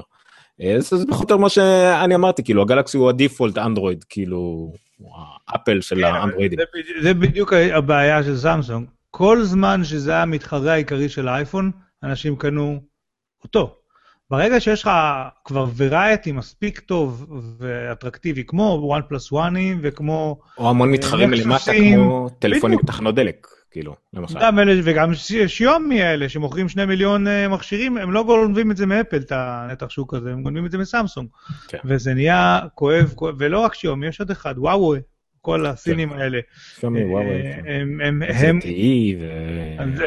אה, זה פחות או יותר מה שאני אמרתי כאילו הגלקסי הוא הדיפולט אנדרואיד כאילו האפל של כן, האנדרואידים. זה, זה בדיוק הבעיה של סמסונג כל זמן שזה המתחרה העיקרי של האייפון אנשים קנו אותו. ברגע שיש לך כבר וריאטי מספיק טוב ואטרקטיבי, כמו one plus one וכמו... או המון מתחרים מלמטה כמו טלפונים בתחנות דלק, כאילו, למשל. גם אלה, וגם שיומי האלה שמוכרים שני מיליון אה, מכשירים, הם לא גונבים את זה מאפל, את הנתח שוק הזה, הם גונבים את זה מסמסונג. כן. וזה נהיה כואב, כואב, ולא רק שיומי, יש עוד אחד, וואווי. כל הסינים כן. האלה. שיומי, וואווי. אה, הם, הם, הם,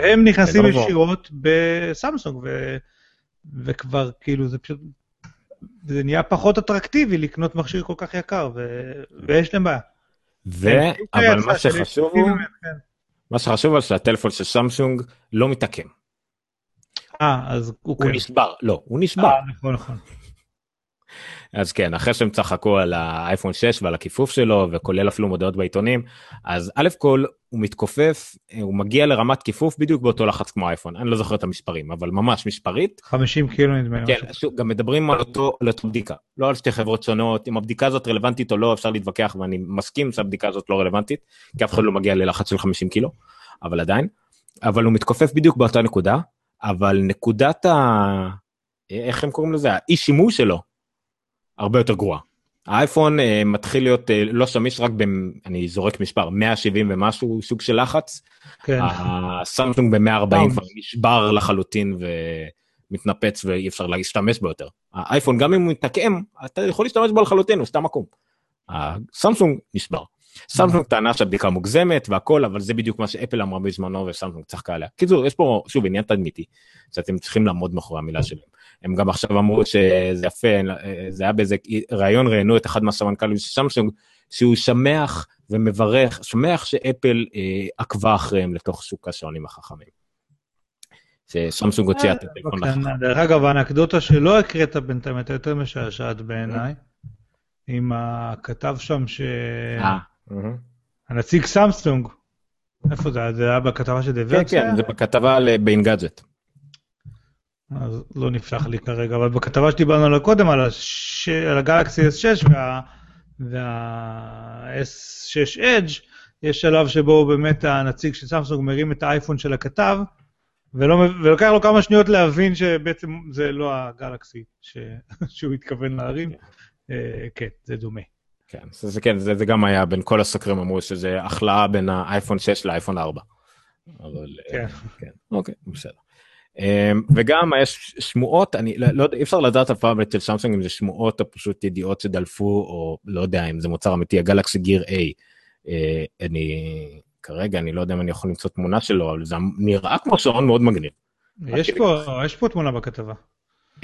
הם נכנסים ישירות בסמסונג, וכבר כאילו זה פשוט, זה נהיה פחות אטרקטיבי לקנות מכשיר כל כך יקר, ו... ויש להם בעיה. ו... אבל מה שחשוב הוא, כן. מה שחשוב הוא שהטלפון של סמסונג לא מתעקם. אה, אז הוא כן. הוא נשבר, לא, הוא נשבר. אה, נכון, נכון. אז כן, אחרי שהם צחקו על האייפון 6 ועל הכיפוף שלו, וכולל אפילו מודעות בעיתונים, אז א' כל, הוא מתכופף, הוא מגיע לרמת כיפוף בדיוק באותו לחץ כמו אייפון, אני לא זוכר את המספרים, אבל ממש מספרית. 50 קילו נדמה לי. כן, שוב, גם מדברים על אותו, על אותו בדיקה, לא על שתי חברות שונות, אם הבדיקה הזאת רלוונטית או לא, אפשר להתווכח, ואני מסכים שהבדיקה הזאת לא רלוונטית, כי אף אחד לא מגיע ללחץ של 50 קילו, אבל עדיין. אבל הוא מתכופף בדיוק באותה נקודה, אבל נקודת ה... איך הם קוראים לזה? האי שימוש שלו, הרבה יותר גרועה. האייפון uh, מתחיל להיות uh, לא שמיש רק ב... אני זורק מספר 170 ומשהו סוג של לחץ. כן. הסמסונג ב-140 כבר נשבר לחלוטין ומתנפץ ואי אפשר להשתמש בו יותר. האייפון גם אם הוא מתעקם אתה יכול להשתמש בו לחלוטין הוא סתם עקום. הסמסונג נשבר. סמסונג טענה שהבדיקה מוגזמת והכל אבל זה בדיוק מה שאפל אמרה בזמנו וסמסונג צחקה עליה. קיצור יש פה שוב עניין תדמיתי שאתם צריכים לעמוד מאחורי המילה שלהם. הם גם עכשיו אמרו שזה יפה, זה היה באיזה ראיון ראיינו את אחד מהסמנכ"לים של סמסונג, שהוא שמח ומברך, שמח שאפל אה, עקבה אחריהם לתוך שוק השעונים החכמים. שסמסונג הוציאה את הטלפון החכם. דרך אגב, האנקדוטה שלא הקראת בינתיים הייתה יותר משעשעת בעיניי, עם הכתב שם ש... אה, הנציג סמסונג, איפה זה היה? זה היה בכתבה של דה כן, כן, זה בכתבה באינגאדגט. אז לא נפתח לי כרגע, אבל בכתבה שדיברנו עליה קודם, על, הש... על הגלקסי S6 וה... וה-S6 Edge, יש שלב שבו באמת הנציג של סמסונג מרים את האייפון של הכתב, ולא, ולוקח לו כמה שניות להבין שבעצם זה לא הגלקסי ש... שהוא התכוון להרים. Uh, כן, זה דומה. כן, זה, זה, כן זה, זה גם היה בין כל הסקרים אמרו שזה החלאה בין האייפון 6 לאייפון 4. אבל כן. כן, אוקיי, בסדר. אמ, וגם יש שמועות, אני לא לא יודע, אי אפשר לדעת אף פעם אצל סמסונג אם זה שמועות או פשוט ידיעות שדלפו, או לא יודע אם זה מוצר אמיתי, הגלקסי גיר A. אה, אני כרגע, אני לא יודע אם אני יכול למצוא תמונה שלו, אבל זה נראה כמו שעון מאוד מגניב. יש פה, יש פה תמונה בכתבה.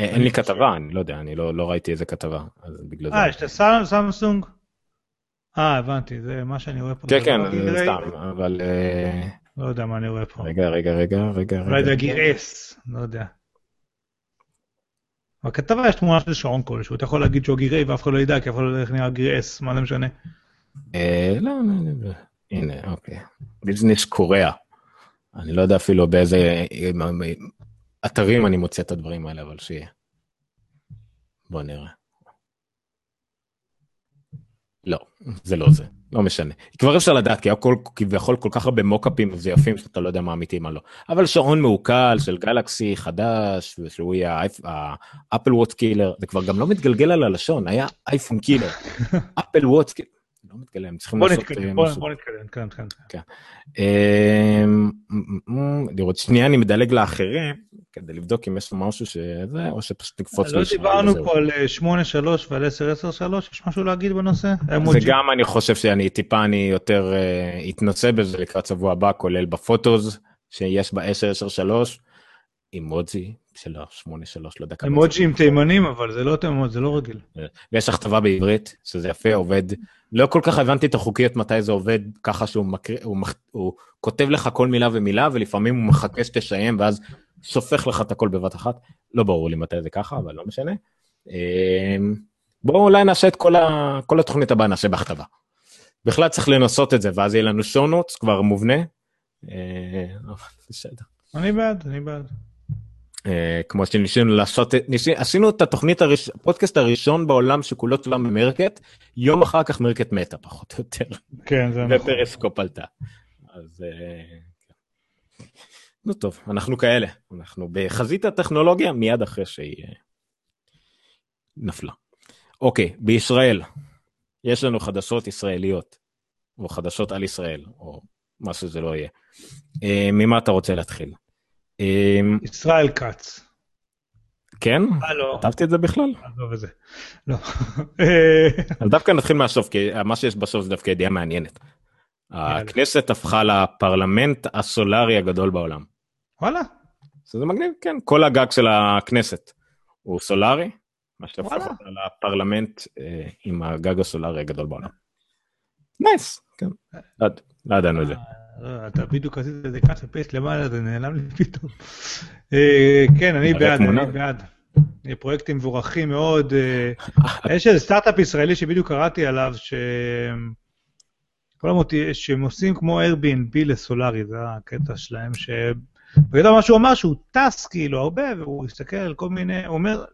אה, אין לי כתבה, אני לא יודע, אני לא לא ראיתי איזה כתבה, אז בגלל זה. אה, יש את סמסונג? אה, הבנתי, זה מה שאני רואה פה. כן, כן, זה לא? סתם, אבל... אה, לא יודע מה אני רואה פה. רגע, רגע, רגע, רגע, אולי זה S, לא יודע. בכתבה יש תמונה של שעון כלשהו, אתה יכול להגיד שהוא גיר A ואף אחד לא ידע, כי אף אחד לא יודע איך נראה גיר S, מה זה משנה? אה, לא, לא. הנה, אוקיי. ביזנס קוריאה. אני לא יודע אפילו באיזה אה, אה, אתרים אני מוצא את הדברים האלה, אבל שיהיה. בוא נראה. לא, זה לא זה, לא משנה. כבר אפשר לדעת, כי הכל כביכול כל כך הרבה מוקאפים מזויפים שאתה לא יודע מה אמיתי מה לא. אבל שעון מעוקל של גלקסי חדש, ושהוא יהיה ה Apple Watch killer, זה כבר גם לא מתגלגל על הלשון, היה iPhone killer. אפל וואט קילר. לא מתגלם, הם צריכים לעשות... נתקדם, אה, בוא משהו. בוא נתקדם, כן, כן. אמ, לראות שנייה אני מדלג לאחרים כדי לבדוק אם יש משהו שזה או שפשוט נקפוץ לא דיברנו. פה על אה, 8-3 ועל 10-10-3, יש משהו להגיד בנושא? זה? גם אני חושב שאני טיפה אני יותר אה, אתנסה בזה לקראת שבוע הבא כולל בפוטוס שיש ב 10 10 3 אימוג'י של ה-8 3 לא יודע כמה אמוג'י עם תימנים, אבל זה לא תימנות, זה לא רגיל. ויש הכתבה בעברית שזה יפה עובד לא כל כך הבנתי את החוקיות מתי זה עובד ככה שהוא מקריא הוא, מח- הוא כותב לך כל מילה ומילה ולפעמים הוא מחכה שתסיים ואז שופך לך את הכל בבת אחת לא ברור לי מתי זה ככה אבל לא משנה. אמ, בואו אולי נעשה את כל, ה... כל התוכנית הבאה נעשה בהכתבה. בכלל צריך לנסות את זה ואז יהיה לנו notes כבר מובנה. אה. אני בעד, אני בעד. אה, כמו שניסינו לעשות, עשינו את התוכנית, הראש, הפודקאסט הראשון בעולם שכולו צולם ב Meerkat, יום אחר כך Meerkat מתה פחות או יותר, כן, זה נכון. ו Periscope עלתה. אז אה, נו טוב, אנחנו כאלה, אנחנו בחזית הטכנולוגיה מיד אחרי שהיא אה, נפלה. אוקיי, בישראל, יש לנו חדשות ישראליות, או חדשות על ישראל, או מה שזה לא יהיה. ממה אתה רוצה להתחיל? אה, ישראל כץ. כן? הלו. כתבתי את זה בכלל? עזוב את זה. לא. אה, אז דווקא נתחיל מהסוף, כי מה שיש בסוף זה דווקא ידיעה מעניינת. הכנסת הפכה לפרלמנט הסולארי הגדול בעולם. וואלה, זה מגניב, כן, כל הגג של הכנסת הוא סולארי, מה וואלה. אותה לפרלמנט אה, עם הגג הסולארי הגדול בעולם. nice, כן, לא יד- לא ידענו את זה. אה, אתה בדיוק עשית את זה ככה paste למעלה, זה נעלם לי פתאום. אה, כן, אני בעד. אני בעד. אה, פרויקטים מבורכים מאוד. אה, יש איזה סטארט-אפ ישראלי שבדיוק קראתי עליו, ש... כל המוטי, שהם עושים כמו Airbnb לסולארי, זה הקטע שלהם, ש... בגדול מה שהוא אמר שהוא טס כאילו הרבה, והוא הסתכל על כל מיני, הוא אומר,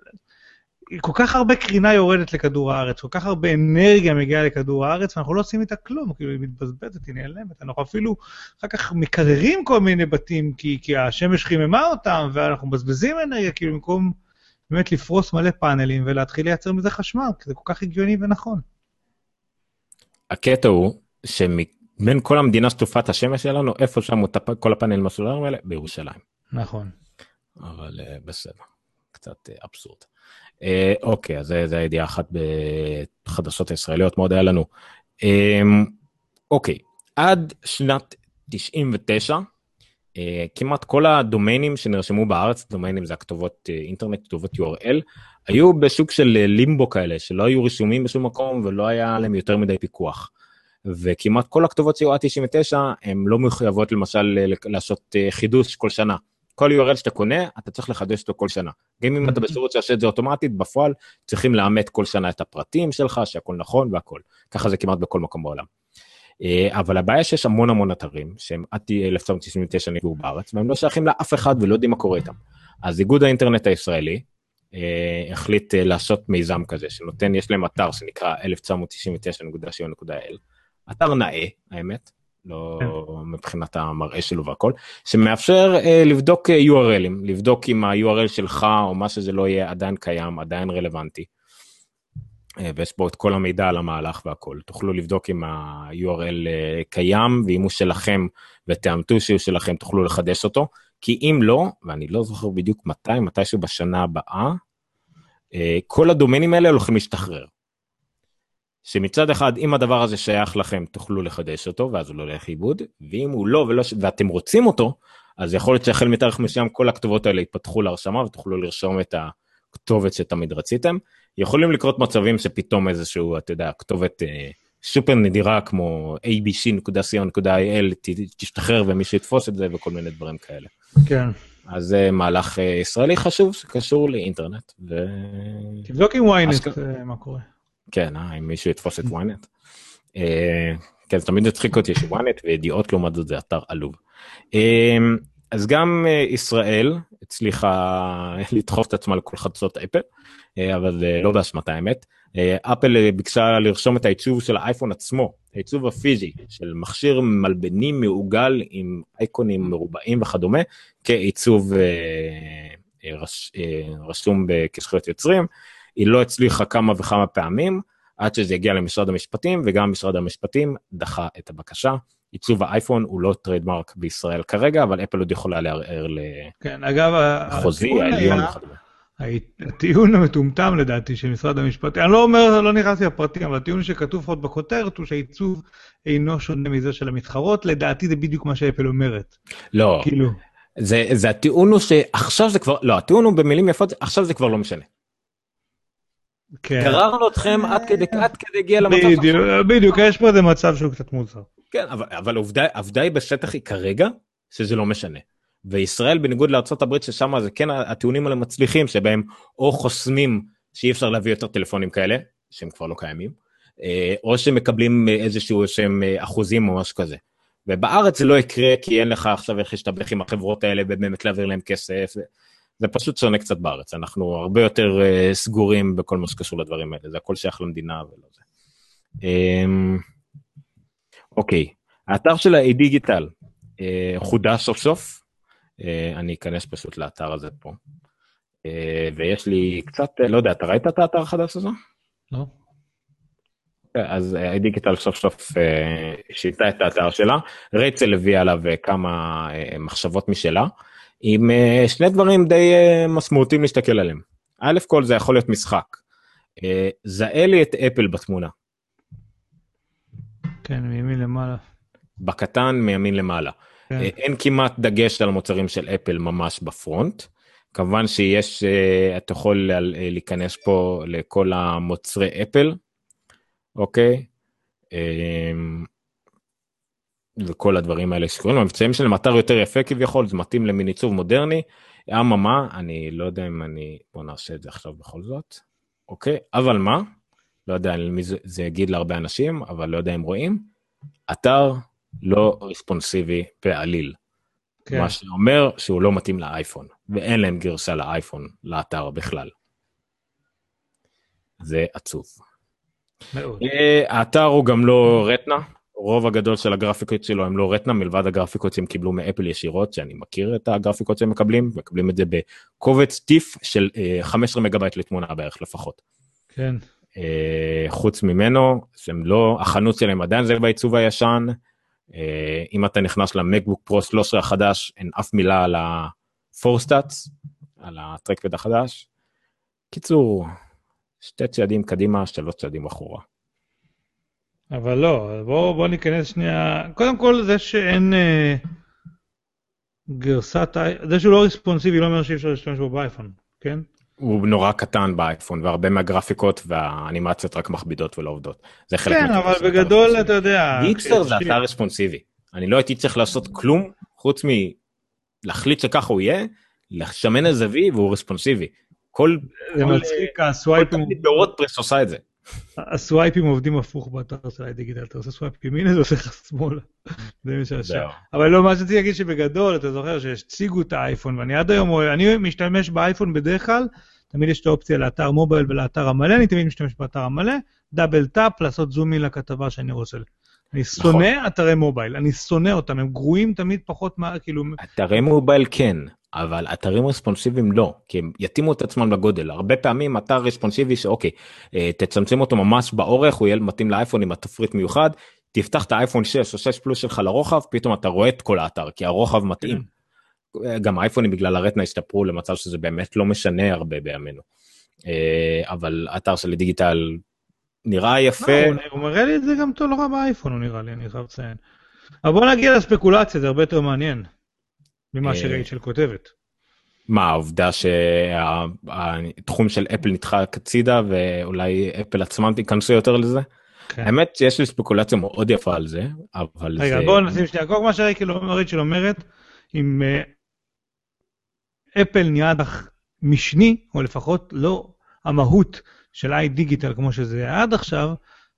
כל כך הרבה קרינה יורדת לכדור הארץ, כל כך הרבה אנרגיה מגיעה לכדור הארץ, ואנחנו לא עושים איתה כלום, כאילו היא מתבזבזת, היא נעלמת, אנחנו אפילו אחר כך מקררים כל מיני בתים, כי, כי השמש חיממה אותם, ואנחנו מבזבזים אנרגיה, כאילו במקום באמת לפרוס מלא פאנלים ולהתחיל לייצר מזה חשמל, כי זה כל כך הגיוני ונכון. הקטע הוא שבין כל המדינה שטופת השמש שלנו, איפה שם כל הפאנלים הסולאריים האלה? בירושלים. נכון. אבל אה, בסדר, קצת אה, אבסורד. אה, אוקיי, אז זה הידיעה אחת בחדשות הישראליות, מאוד היה לנו. אה, אוקיי, עד שנת 99, אה, כמעט כל הדומיינים שנרשמו בארץ, דומיינים זה הכתובות אינטרנט, כתובות URL, היו בשוק של לימבו כאלה, שלא היו רשומים בשום מקום ולא היה להם יותר מדי פיקוח. וכמעט כל הכתובות שהיו עד 99, הן לא מחויבות למשל לעשות חידוש כל שנה. כל URL שאתה קונה, אתה צריך לחדש אותו כל שנה. גם אם אתה בשירות שעושה את זה אוטומטית, בפועל צריכים לאמת כל שנה את הפרטים שלך, שהכל נכון והכל. ככה זה כמעט בכל מקום בעולם. אה, אבל הבעיה שיש המון המון אתרים שהם עד 1999 נקבעו בארץ והם לא שייכים לאף אחד ולא יודעים מה קורה איתם. אז איגוד האינטרנט הישראלי אה, החליט אה, לעשות מיזם כזה שנותן, יש להם אתר שנקרא 1999.co.il, אתר נאה האמת, לא מבחינת המראה שלו והכל, שמאפשר אה, לבדוק אה, URLים, לבדוק אם ה-URL שלך או מה שזה לא יהיה עדיין קיים, עדיין רלוונטי. אה, ויש פה את כל המידע על המהלך והכל. תוכלו לבדוק אם ה-URL אה, קיים, ואם הוא שלכם ותאמתו שהוא שלכם, תוכלו לחדש אותו. כי אם לא, ואני לא זוכר בדיוק מתי, מתישהו בשנה הבאה, אה, כל הדומיינים האלה הולכים להשתחרר. שמצד אחד, אם הדבר הזה שייך לכם, תוכלו לחדש אותו, ואז הוא לא הולך לאיבוד, ואם הוא לא, ולא, ואתם רוצים אותו, אז יכול להיות שהחל מתאריך מסוים כל הכתובות האלה יפתחו להרשמה ותוכלו לרשום את הכתובת שתמיד רציתם. יכולים לקרות מצבים שפתאום איזשהו, אתה יודע, כתובת אה, סופר נדירה כמו abc.co.il תשתחרר ומישהו יתפוס את זה וכל מיני דברים כאלה. כן. אז זה מהלך אה, ישראלי חשוב שקשור לאינטרנט. ו... תבדוק עם ynet אה, מה קורה. כן, אה, אם מישהו יתפוס את ynet. אה, כן, זה תמיד יצחיק אותי ש-ynet וידיעות לעומת זאת זה אתר עלוב. אה, אז גם אה, ישראל הצליחה לדחוף את עצמה לכל חדשות אפל, אה, אבל זה לא באשמת האמת. אה, אפל אה, ביקשה לרשום את העיצוב של האייפון עצמו, העיצוב הפיזי של מכשיר מלבני מעוגל עם אייקונים מרובעים וכדומה, כעיצוב רש, רשום כזכויות יוצרים. היא לא הצליחה כמה וכמה פעמים עד שזה הגיע למשרד המשפטים וגם משרד המשפטים דחה את הבקשה. עיצוב האייפון הוא לא trademark בישראל כרגע אבל אפל עוד יכולה לערער לחוזי כן, העליון וכדומה. הטיעון המטומטם לדעתי של משרד המשפטים, אני לא אומר, לא נכנסתי לפרטים, אבל הטיעון שכתוב עוד בכותרת הוא שהעיצוב אינו שונה מזה של המתחרות, לדעתי זה בדיוק מה שאפל אומרת. לא, כאילו. זה, זה הטיעון הוא שעכשיו זה כבר, לא, הטיעון הוא במילים יפות, עכשיו זה כבר לא משנה. כן. גררנו אתכם עד כדי, עד כדי הגיע למצב בדיוק, בדיוק, יש פה איזה מצב שהוא קצת מוזר. כן, אבל, אבל עובדה, עובדה היא בשטח היא כרגע, שזה לא משנה. וישראל בניגוד לארה"ב ששם זה כן הטיעונים האלה מצליחים שבהם או חוסמים שאי אפשר להביא יותר טלפונים כאלה שהם כבר לא קיימים אה, או שמקבלים איזשהו שהם אה, אחוזים או משהו כזה. ובארץ זה לא יקרה כי אין לך עכשיו איך להשתבח עם החברות האלה ובאמת להעביר להם כסף. זה פשוט שונה קצת בארץ אנחנו הרבה יותר uh, סגורים בכל מה שקשור לדברים האלה זה הכל שייך למדינה ולא זה. Um, אוקיי האתר של ה-דיגיטל uh, חודש סוף סוף אה, אני אכנס פשוט לאתר הזה פה. אה, ויש לי קצת, אה, לא יודע, אתה ראית את האתר החדש הזה? לא. אז דיגיטל סוף סוף שיטה את האתר שלה, רייצל הביאה עליו כמה מחשבות משלה, עם שני דברים די משמעותיים להסתכל עליהם. א' כל זה יכול להיות משחק. זהה לי את אפל בתמונה. כן, מימין למעלה. בקטן מימין למעלה. כן. אה, אין כמעט דגש על המוצרים של אפל ממש בפרונט. כמובן שיש, אה, אתה יכול אה, להיכנס פה לכל המוצרי אפל, אוקיי? וכל הדברים האלה שקוראים למבצעים שלהם אתר יותר יפה כביכול זה מתאים למין עיצוב מודרני אממה אני לא יודע אם אני בוא נעשה את זה עכשיו בכל זאת אוקיי אבל מה לא יודע מי זה, זה יגיד להרבה אנשים אבל לא יודע אם רואים אתר לא רספונסיבי בעליל. כן. מה שאומר שהוא לא מתאים לאייפון, ואין להם גרסה לאייפון, לאתר בכלל. זה עצוב. מאוד. Uh, האתר הוא גם לא רטנה, רוב הגדול של הגרפיקות שלו הם לא רטנה, מלבד הגרפיקות שהם קיבלו מאפל ישירות, שאני מכיר את הגרפיקות שהם מקבלים, מקבלים את זה בקובץ טיף של uh, 15 מגבייט לתמונה בערך לפחות. כן. אה, חוץ ממנו, שהם לא, החנות שלהם עדיין זה בעיצוב הישן, אה, אם אתה נכנס ל MacBook Pro 13 החדש אין אף מילה על ה Force Touch על ה trackpad החדש. קיצור שתי צעדים קדימה שלוש צעדים אחורה. אבל לא בוא בוא ניכנס שנייה קודם כל זה שאין אה, גרסת זה שהוא לא רספונסיבי לא אומר שאי אפשר להשתמש בו באייפון כן. הוא נורא קטן באייפון והרבה מהגרפיקות והאנימציות רק מכבידות ולא עובדות. זה חלק כן אבל בגדול אתה יודע. גיצר זה אתר רספונסיבי. אני לא הייתי צריך לעשות כלום חוץ מלהחליט שככה הוא יהיה, לשמן איזה V והוא רספונסיבי. כל... זה מצחיק ה swipeים. ב WordPress עושה את זה. ה swipeים עובדים הפוך באתר של הדיגיטל, אתה עושה swipe ימינה זה עושה לך שמאלה. זה משעשע. אבל לא, מה שרציתי להגיד שבגדול, אתה זוכר שהציגו את האייפון, ואני עד היום, אני משתמש באייפון בדרך כלל, תמיד יש את האופציה לאתר מובייל ולאתר המלא, אני תמיד משתמש באתר המלא, double tap, לעשות zoom לכתבה שאני רוצה. אני נכון. שונא אתרי מובייל, אני שונא אותם, הם גרועים תמיד פחות מה, כאילו... אתרי מובייל כן, אבל אתרים רספונסיביים לא, כי הם יתאימו את עצמם לגודל. הרבה פעמים אתר רספונסיבי שאוקיי, אה, תצמצם אותו ממש באורך, הוא יהיה מתאים לאייפון עם התפריט מיוחד, תפתח את האייפון 6 או 6 פלוס שלך לרוחב, פתאום אתה רואה את כל האתר, כי הרוחב מתאים. כן. גם האייפונים בגלל הרטנה השתפרו למצב שזה באמת לא משנה הרבה בימינו. אה, אבל אתר של דיגיטל נראה יפה. לא, הוא מראה לי את זה גם טוב לא רע באייפון, הוא נראה לי, אני חייב לציין. אבל בוא נגיע לספקולציה, זה הרבה יותר מעניין ממה אה, שרייצ'ל כותבת. מה העובדה שהתחום של אפל נדחק הצידה ואולי אפל עצמם תיכנסו יותר לזה? כן. האמת שיש לי ספקולציה מאוד יפה על זה, אבל רגע, זה... בואו נשים שנייה, כל מה שרייצ'ל אומרת, אם אה, אפל נהיה משני, או לפחות לא המהות של איי דיגיטל כמו שזה היה עד עכשיו,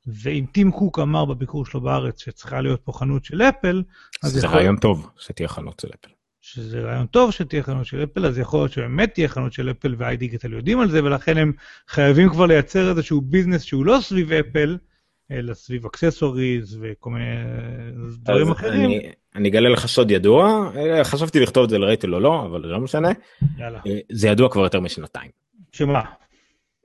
ואם טים קוק אמר בביקור שלו בארץ שצריכה להיות פה חנות של אפל, אז זה יכול... רעיון טוב שתהיה חנות של אפל. שזה רעיון טוב שתהיה חנות של אפל, אז יכול להיות שבאמת תהיה חנות של אפל ואיי דיגיטל יודעים על זה, ולכן הם חייבים כבר לייצר איזשהו ביזנס שהוא לא סביב אפל, אלא סביב accessories וכל מיני דברים אחרים. אני, אני אגלה לך סוד ידוע, חשבתי לכתוב את זה לריטייל או לא, אבל זה לא משנה. יאללה. אה, זה ידוע כבר יותר משנתיים. שמה?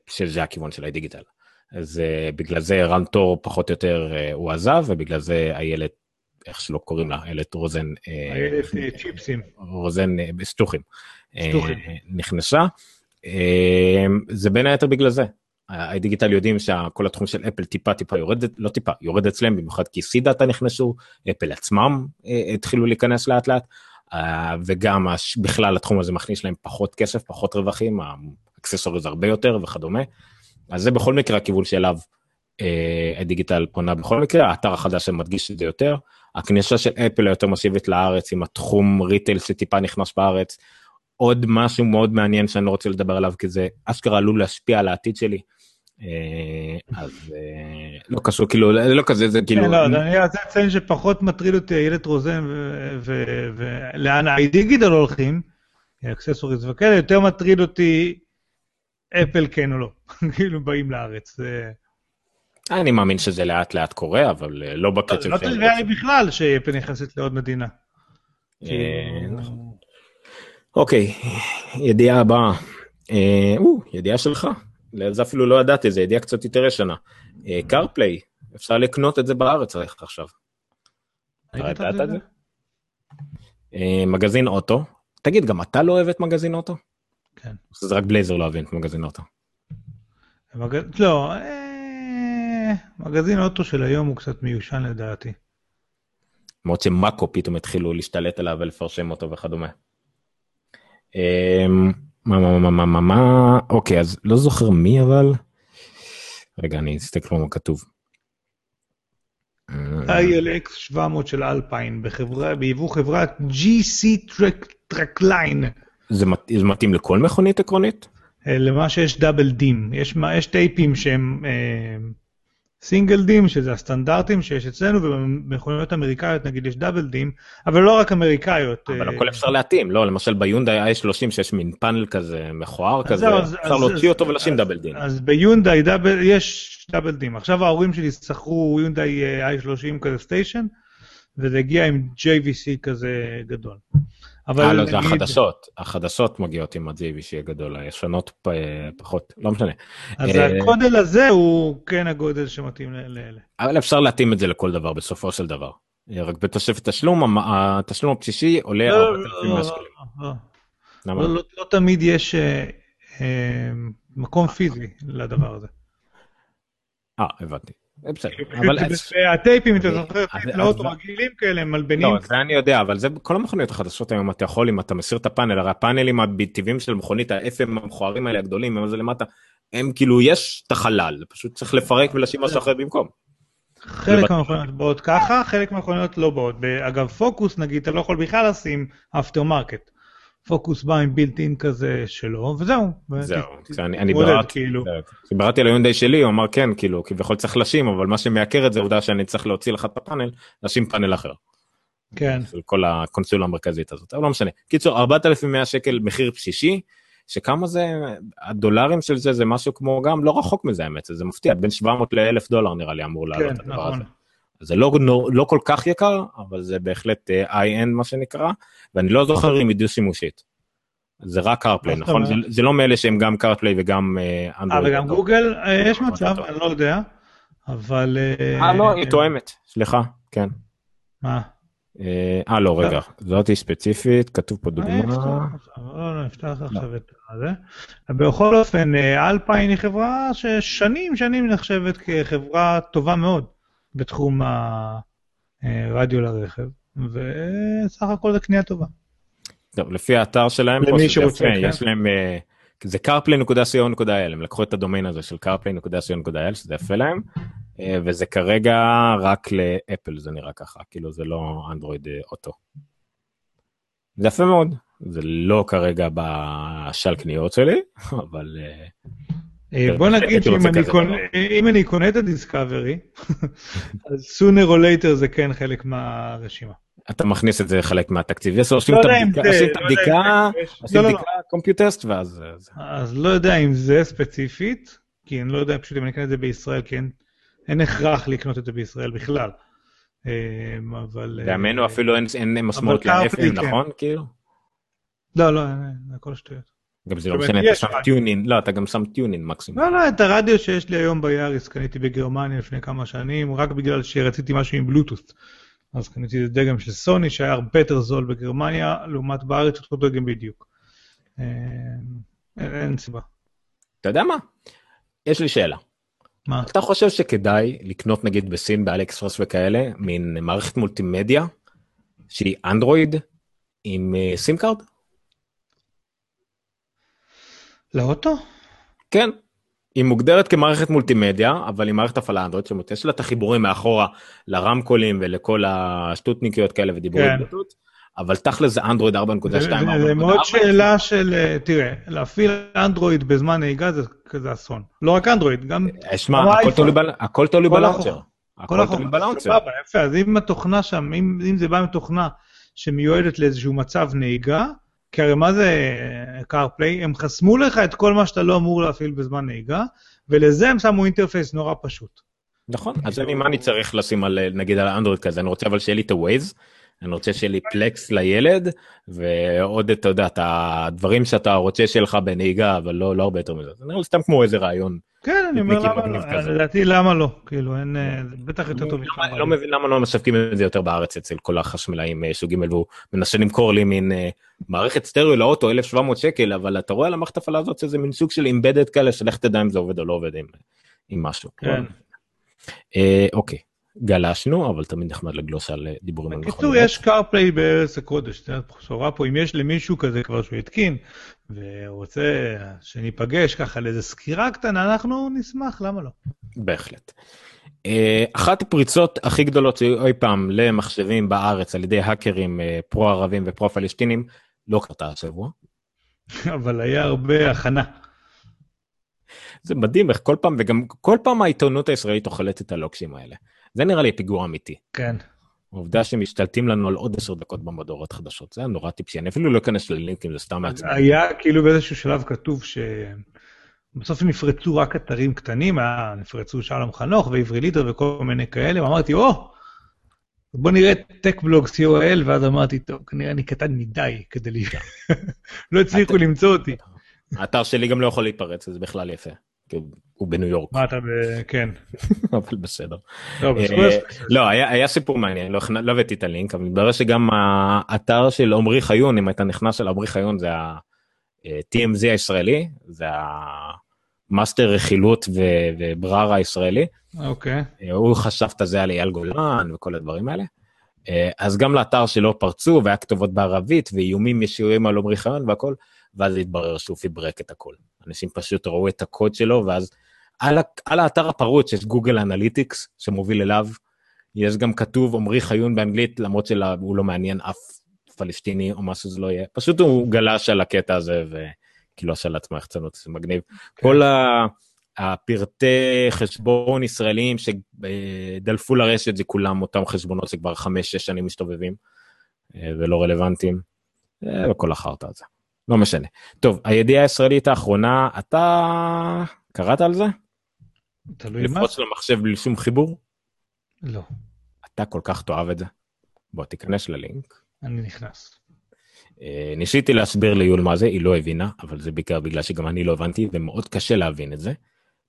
שזה הכיוון של הדיגיטל. אז uh, בגלל זה רן טור פחות או יותר uh, הוא עזב, ובגלל זה איילת, איך שלא קוראים לה, איילת רוזן, איילת uh, צ'יפסים. רוזן uh, סטוחים. Uh, נכנסה. זה בין היתר בגלל זה. הדיגיטל יודעים שכל התחום של אפל טיפה טיפה יורד, לא טיפה, יורד אצלם, במיוחד כי C-Data נכנסו, אפל עצמם התחילו להיכנס לאט לאט, וגם בכלל התחום הזה מכניס להם פחות כסף, פחות רווחים, accessories הרבה יותר וכדומה. אז זה בכל מקרה הכיוון שאליו אה, הדיגיטל פונה בכל מקרה, האתר החדש שמדגיש את זה יותר. הכניסה של אפל היותר מסיבית לארץ עם התחום retail שטיפה נכנס בארץ. עוד משהו מאוד מעניין שאני לא רוצה לדבר עליו כי זה אשכרה עלול להשפיע על העתיד שלי. אה, אז אה, לא קשור כאילו לא כזה זה כאילו כן, לא, אני רוצה לציין שפחות מטריד אותי איילת רוזן ולאן האיי-דיגיטל הולכים, accessories וכאלה, יותר מטריד אותי אפל כן או לא, כאילו באים לארץ. אני מאמין שזה לאט לאט קורה, אבל אה, לא בקצב לא טריוויאלי בכלל שאפל נכנסת לעוד מדינה. אה, נכון. אוקיי, ידיעה הבאה. אה, ידיעה שלך. זה אפילו לא ידעתי, זה ידיעה קצת יותר ישנה. קרפליי, אפשר לקנות את זה בארץ עכשיו. ידעת את זה? מגזין אוטו. תגיד, גם אתה לא אוהב את מגזין אוטו? כן. זה רק בלייזר לא אוהבים את מגזין אוטו. לא, מגזין אוטו של היום הוא קצת מיושן לדעתי. למרות שמאקו פתאום התחילו להשתלט עליו ולפרשם אותו וכדומה. אמ, מה מה מה מה מה מה אוקיי אז לא זוכר מי אבל. רגע אני אסתכל מה כתוב. ILX 700 של אלפיין בחברה ביבוא חברת GC טרקליין. זה, מת, זה מתאים לכל מכונית עקרונית? אה, למה שיש double din. יש, יש טייפים שהם אה, סינגל דים, שזה הסטנדרטים שיש אצלנו, ובמכוניות אמריקאיות נגיד יש דאבל דים, אבל לא רק אמריקאיות. אבל אה, הכל אפשר להתאים, לא? למשל ביונדאי i30 שיש מין פאנל כזה מכוער כזה, אז, אפשר להוציא אותו ולשים דאבל דים. אז ביונדאי יש דאבל דים. עכשיו ההורים שלי שכרו יונדאי i30 כזה סטיישן, וזה הגיע עם JVC כזה גדול. אבל אה, לא, זה החדשות, החדשות מגיעות עם ה-JV שיהיה גדול, הישנות פחות, לא משנה. אז אה, הגודל הזה הוא כן הגודל שמתאים לאלה. אבל אפשר להתאים את זה לכל דבר בסופו של דבר. אה, רק בתוספת תשלום, התשלום הבסיסי עולה 4,100 לא, לא, שקלים. לא תמיד יש מקום פיזי לדבר הזה. אה, הבנתי. בסדר, אבל... הטייפים, אתה זוכר, לאוטו רגילים כאלה, הם מלבנים. לא, זה אני יודע, אבל זה כל המכוניות החדשות היום, אתה יכול, אם אתה מסיר את הפאנל, הרי הפאנלים הטבעיים של מכונית, ה-FM המכוערים האלה הגדולים, הם זה למטה, הם כאילו, יש את החלל, פשוט צריך לפרק ולשים משהו אחר במקום. חלק מהמכוניות באות ככה, חלק מהמכוניות לא באות. אגב, פוקוס, נגיד, אתה לא יכול בכלל לשים after market. פוקוס עם built in כזה שלו, וזהו. זהו, אני כאילו. ביררתי על היונדאי שלי, הוא אמר כן, כאילו, כביכול צריך לשים, אבל מה שמייקר את זה, עובדה שאני צריך להוציא לך את הפאנל, לשים פאנל אחר. כן. של כל הקונסולה המרכזית הזאת, אבל לא משנה. קיצור, 4,100 שקל מחיר בסיסי, שכמה זה, הדולרים של זה, זה משהו כמו גם לא רחוק מזה האמת, זה מפתיע, בין 700 ל-1000 דולר נראה לי אמור לעלות כן, הדבר נכון. הזה. זה לא, לא כל כך יקר, אבל זה בהחלט איי-אנד מה שנקרא, ואני לא זוכר אם היא דו-שימושית. זה רק CarPlay, מה נכון? זה? זה לא מאלה שהם גם CarPlay וגם אה, אה, אנדרואיד. וגם. גוגל, אה, יש נכון, מצב. אני לא יודע, אבל... אה, לא, היא תואמת, סליחה, כן. מה? אה, אה, לא, רגע, זאתי ספציפית, כתוב פה אה, דוגמה. נפתח עכשיו, לא, לא, נפתח עכשיו את זה. בכל אופן, אה, אלפיין היא חברה ששנים שנים נחשבת כחברה טובה מאוד בתחום הרדיו לרכב, וסך הכל זה קנייה טובה. טוב, לפי האתר שלהם, למי שרוצה, כן. יש להם, אה, זה carplay.co.il, הם לקחו את הדומיין הזה של carplay.co.il, שזה יפה להם, אה, וזה כרגע רק לאפל, זה נראה ככה, כאילו זה לא אנדרואיד אה, אוטו. זה יפה מאוד, זה לא כרגע בשל קניות שלי, אבל בוא הייתי נגיד שאם אני קונה-. אם אני קונה את הדיסקאברי, אז sooner or later זה כן חלק מהרשימה. אתה מכניס את זה חלק מהתקציב, יש עושים לא את הבדיקה, עושים את לא לא. בדיקה קומפיוטסט ואז אה. אז לא יודע אם זה ספציפית, כי אני לא יודע פשוט אם אני אקנה את זה בישראל, כי אין, אין הכרח לקנות את זה בישראל בכלל. אה, אבל... אה, בימינו אפילו אין- משמעות ל-FM, כן. נכון? כאילו? לא, לא, הכל שטויות. גם זה לא משנה, אתה שם. טיונין, לא, אתה גם שם טיונין מקסימום. לא, לא, את הרדיו שיש לי היום ביאריס קניתי בגרמניה לפני כמה שנים, רק בגלל שרציתי משהו עם בלוטות'. אז קניתי את דגם של סוני שהיה הרבה יותר זול בגרמניה, לעומת בארץ אותו דגם בדיוק. אה, אין, אין סיבה. אתה יודע מה? יש לי שאלה. מה? אתה חושב שכדאי לקנות נגיד בסין באליאקספרס וכאלה מין מערכת מולטימדיה שהיא אנדרואיד עם אה, SIM card? לאוטו? כן. היא מוגדרת כמערכת מולטימדיה אבל היא מערכת הפעלה אנדרואיד זאת יש לה את החיבורים מאחורה לרמקולים ולכל השטותניקיות כאלה ודיבורים כן. אבל תכל'ס זה אנדרואיד 4.2 זה, זה, מאוד שאלה של, אה, תראה, להפעיל אנדרואיד בזמן נהיגה זה כזה אסון. לא רק אנדרואיד, גם אה, שמע, גם הכל. תלוי בל- הכל תלוי כל ב launcher. החוכמה. הכל תלוי ב launcher. סבבה, יפה, אז אם התוכנה שם, אם, אם זה בא מתוכנה שמיועדת לאיזשהו מצב נהיגה, כי הרי מה זה אה, CarPlay? הם חסמו לך את כל מה שאתה לא אמור להפעיל בזמן נהיגה, ולזה הם שמו interface נורא פשוט. נכון, אז אני, מה אני צריך לשים על, נגיד על האנדרואיד כזה, אני רוצה אבל שיהיה לי את הווייז, אני רוצה שיהיה לי פלקס לילד, ועוד, אתה יודע, את הדברים שאתה רוצה שיהיה לך בנהיגה, אבל לא, לא הרבה יותר מזה. זה נראה לי סתם כמו איזה רעיון. כן, אני אומר למה לא. לדעתי למה לא, כאילו אין, אה, זה בטח יותר טוב לא, מכמה. לא מבין למה לא משווקים את זה יותר בארץ אצל כל החשמלאים אה, סוג ג' והוא מנסה למכור לי מין אה, מערכת סטריאו לאוטו 1700 שקל, אבל אתה רואה על המערכת הפעלה הזאת שזה מין סוג של אימבדד כאלה, שלך תדע אם זה עובד או לא עובד עם, משהו. כן. אה, אוקיי, גלשנו, אבל תמיד נחמד לגלוש על אה, דיבורים על בקיצור, יש CarPlay בארץ הקודש, זה בשורה פה, אם יש למישהו כזה כבר שהוא התקין, ורוצה שניפגש ככה לאיזה סקירה קטנה, אנחנו נשמח, למה לא? בהחלט. אה, אחת הפריצות הכי גדולות שהיו אי פעם למחשבים בארץ על ידי האקרים אה, פרו-ערבים ופרו-פלסטינים לא קרתה השבוע. אבל היה הרבה הכנה. זה מדהים איך כל פעם וגם כל פעם העיתונות הישראלית אוכלת את הלוקשים האלה. זה נראה לי פיגור אמיתי. כן. העובדה שמשתלטים לנו על עוד עשר דקות במהדורות חדשות זה היה נורא טיפשי אני אפילו לא אכנס ללינקים זה סתם מעצבן. היה כאילו באיזשהו שלב כתוב שבסוף נפרצו רק אתרים קטנים, היה, נפרצו שלום חנוך ועברי ליטר וכל מיני כאלה, ואמרתי, או, בוא נראה טק בלוג co.il, ואז אמרתי, טוב, כנראה אני קטן מדי כדי לי... לא הצליחו למצוא אותי. האתר שלי גם לא יכול להתפרץ זה בכלל יפה. הוא- בניו יורק מה אתה ב... כן. אבל בסדר. לא, אה. לא היה סיפור מעניין לא לא הבאתי את הלינק אבל מתברר שגם האתר של עמרי חיון אם אתה נכנס אל עמרי חיון זה ה-TMZ הישראלי זה ה master רכילות ובררה הישראלי אוקיי. אה, הוא חשף את זה על אייל גולן וכל הדברים האלה. אה, אז גם לאתר שלו פרצו והיה כתובות בערבית ואיומים ישירים על עמרי חיון והכל ואז התברר שהוא פיברק את הכל. אנשים פשוט ראו את הקוד שלו ואז על, על האתר הפרוץ יש Google Analytics שמוביל אליו. יש גם כתוב עמרי חיון באנגלית למרות שהוא לא מעניין אף פלסטיני או מה שזה לא יהיה פשוט הוא גלש על הקטע הזה וכאילו עשה לעצמו יחצנות זה מגניב. כל ה... הפרטי חשבון ישראלים שדלפו לרשת זה כולם אותם חשבונות שכבר חמש שש שנים מסתובבים אה, ולא רלוונטיים אה, וכל החרטא הזה. לא משנה. טוב הידיעה הישראלית האחרונה אתה קראת על זה? תלוי מה. לפרוץ למחשב בלי שום חיבור? לא, אתה כל כך תאהב את זה. בוא תיכנס ללינק. אני נכנס. אה, ניסיתי להסביר ליול מה זה, היא לא הבינה, אבל זה בעיקר בגלל שגם אני לא הבנתי, ומאוד קשה להבין את זה.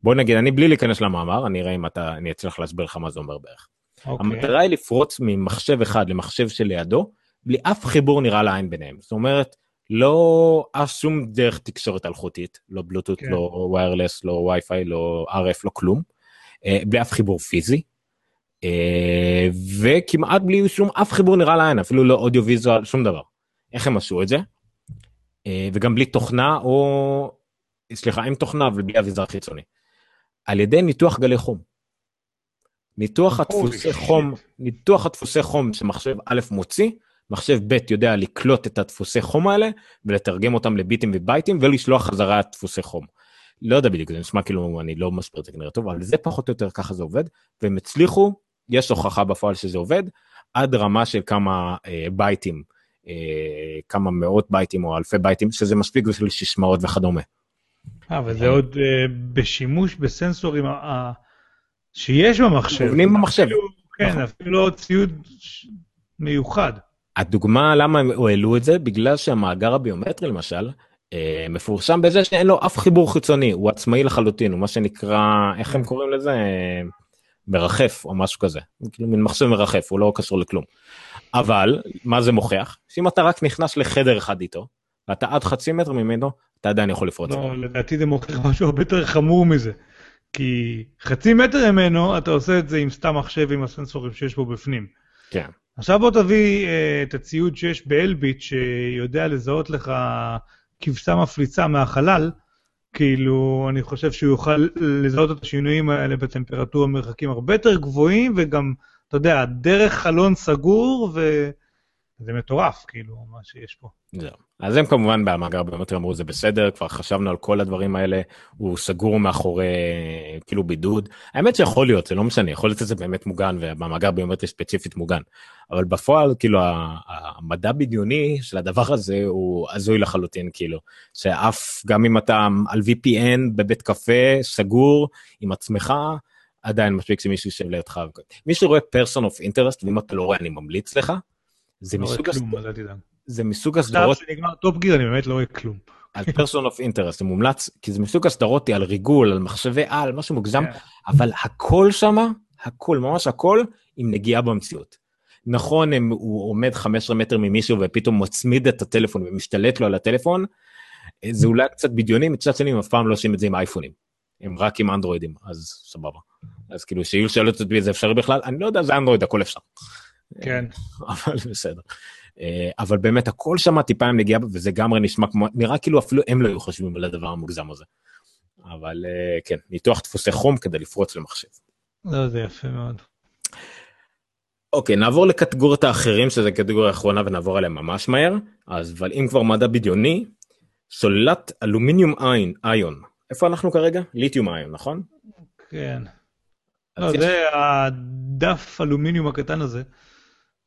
בוא נגיד, אני בלי להיכנס למאמר, אני אראה אם אתה, אני אצליח להסביר לך מה זה אומר בערך. אוקיי. המטרה היא לפרוץ ממחשב אחד למחשב שלידו, בלי אף חיבור נראה לעין ביניהם. זאת אומרת, לא אף שום דרך תקשורת אלחוטית, לא בלוטות, כן. לא ויירלס, לא וי-פיי, לא RF, לא כלום. אה, בלי אף חיבור פיזי. אה, וכמעט בלי שום אף חיבור נראה לעין, אפילו לא אודיו ויזואל, שום דבר. איך הם עשו את זה? אה, וגם בלי תוכנה או, סליחה, עם תוכנה ובלי אביזר חיצוני. על ידי ניתוח גלי חום. ניתוח הדפוסי. חום, ניתוח הדפוסי חום שמחשב א' מוציא, מחשב ב' יודע לקלוט את הדפוסי חום האלה ולתרגם אותם לביטים ובייטים ולשלוח חזרה דפוסי חום. לא יודע בדיוק, זה נשמע כאילו אני לא מסביר את זה כנראה טוב, אבל זה פחות או יותר ככה זה עובד, והם הצליחו, יש הוכחה בפועל שזה עובד, עד רמה של כמה אה, בייטים, אה, כמה מאות בייטים או אלפי בייטים, שזה מספיק בשביל סיסמאות וכדומה. אה, וזה עוד אה, בשימוש בסנסורים ה- ה- שיש במחשב. מובנים במחשב. כן, נכון. אפילו ציוד מיוחד. הדוגמה למה הם העלו את זה בגלל שהמאגר הביומטרי למשל אה, מפורסם בזה שאין לו אף חיבור חיצוני הוא עצמאי לחלוטין הוא מה שנקרא איך הם קוראים לזה מרחף או משהו כזה כאילו מין מחשב מרחף הוא לא קשור לכלום. אבל מה זה מוכיח שאם אתה רק נכנס לחדר אחד איתו ואתה עד חצי מטר ממנו אתה עדיין יכול לפרוץ. לא, לדעתי זה מוכיח משהו הרבה יותר חמור מזה. כי חצי מטר ממנו אתה עושה את זה עם סתם מחשב עם הסנסורים שיש בו בפנים. כן. עכשיו בוא תביא אה, את הציוד שיש באלביט שיודע לזהות לך כבשה מפליצה מהחלל, כאילו אני חושב שהוא יוכל לזהות את השינויים האלה בטמפרטורה מרחקים הרבה יותר גבוהים וגם, אתה יודע, דרך חלון סגור וזה מטורף כאילו מה שיש פה. זהו. אז הם כמובן במאגר ביומטרי אמרו זה בסדר כבר חשבנו על כל הדברים האלה הוא סגור מאחורי כאילו בידוד האמת שיכול להיות זה לא משנה יכול להיות שזה באמת מוגן ובמאגר ביומטרי ספציפית מוגן אבל בפועל כאילו המדע בדיוני של הדבר הזה הוא הזוי לחלוטין כאילו שאף גם אם אתה על VPN בבית קפה סגור עם עצמך עדיין מספיק שמישהו יושב לידך מי שרואה person of interest ואם אתה לא רואה אני ממליץ לך. זה לא רואה מסוג, כלום, הסד... אז אל תדאג. זה מסוג עכשיו הסדרות שנגמר Top Gear אני באמת לא רואה כלום. על person of interest זה מומלץ כי זה מסוג הסדרות על ריגול על מחשבי על משהו מוגזם כן. אבל הכל שמה הכל ממש הכל עם נגיעה במציאות. נכון הם, הוא עומד 15 מטר ממישהו ופתאום מצמיד את הטלפון ומשתלט לו על הטלפון זה אולי קצת בדיוני מצד שני הם אף פעם לא עושים את זה עם אייפונים. הם רק עם אנדרואידים אז סבבה. אז כאילו שיהיו שואלות אותי זה אפשרי בכלל אני לא יודע זה אנדרואיד הכל אפשר. כן. אבל בסדר. אה, אבל באמת הכל שם טיפה עם נגיעה וזה לגמרי נשמע כמו נראה כאילו אפילו הם לא היו חושבים על הדבר המוגזם הזה. אבל אה, כן ניתוח דפוסי חום כדי לפרוץ למחשב. לא, זה יפה מאוד. אוקיי נעבור לקטגוריות האחרים שזה קטגוריה האחרונה ונעבור עליהם ממש מהר אז אבל אם כבר מדע בדיוני סוללת אלומיניום איון איון איפה אנחנו כרגע ליתיום איון נכון? כן. לא, יש- זה הדף אלומיניום הקטן הזה.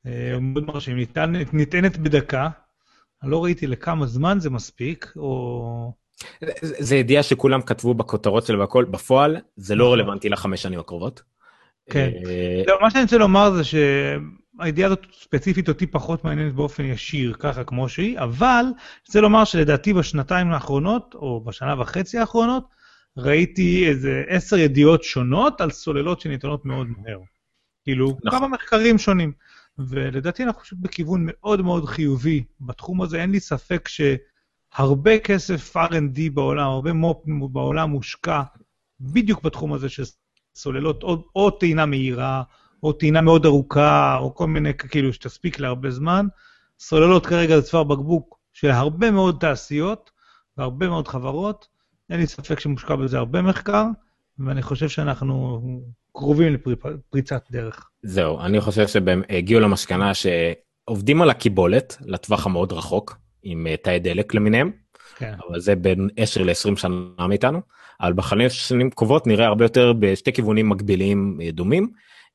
אה, מאוד מרשים, נטענת בדקה. אני לא ראיתי לכמה זמן זה מספיק, או... זה ידיעה שכולם כתבו בכותרות שלו והכל בפועל זה לא נכון. רלוונטי לחמש שנים הקרובות. כן. אה, לא, מה שאני רוצה לומר זה שהידיעה הזאת ספציפית אותי פחות מעניינת באופן ישיר, ככה כמו שהיא, אבל אני רוצה לומר שלדעתי בשנתיים האחרונות, או בשנה וחצי האחרונות, ראיתי איזה עשר ידיעות שונות על סוללות שניתנות מאוד מהר. כאילו, נכון. כמה מחקרים שונים. ולדעתי אנחנו פשוט בכיוון מאוד מאוד חיובי בתחום הזה, אין לי ספק שהרבה כסף R&D בעולם, הרבה מו"פ בעולם מושקע בדיוק בתחום הזה של סוללות, או, או טעינה מהירה, או טעינה מאוד ארוכה, או כל מיני כאילו שתספיק להרבה זמן. סוללות כרגע זה צוואר בקבוק של הרבה מאוד תעשיות והרבה מאוד חברות. אין לי ספק שמושקע בזה הרבה מחקר, ואני חושב שאנחנו קרובים לפריצת דרך. זהו אני חושב שהם הגיעו למסקנה שעובדים על הקיבולת לטווח המאוד רחוק עם אה, תאי דלק למיניהם כן. אבל זה בין 10 ל-20 שנה מאיתנו אבל בחמש שנים קרובות נראה הרבה יותר בשתי כיוונים מקבילים אה, דומים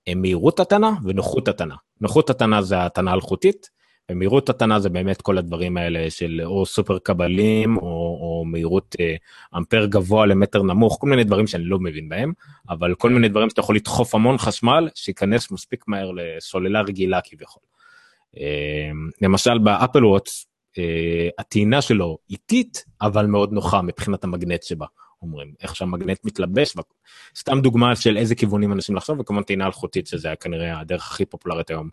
אה, מהירות הטענה ונוחות הטענה. נוחות הטענה זה הטענה אלחוטית ומהירות הטענה זה באמת כל הדברים האלה של או סופר קבלים או, או מהירות אה, אמפר גבוה למטר נמוך כל מיני דברים שאני לא מבין בהם אבל כל מיני דברים שאתה יכול לדחוף המון חשמל שייכנס מספיק מהר לסוללה רגילה כביכול. אה, למשל באפל וואטס אה, הטעינה שלו איטית, אבל מאוד נוחה מבחינת המגנט שבה, אומרים, איך שהמגנט מתלבש, סתם דוגמה של איזה כיוונים אנשים לחשוב, וכמובן טעינה אלחוטית, שזה כנראה הדרך הכי פופולרית היום,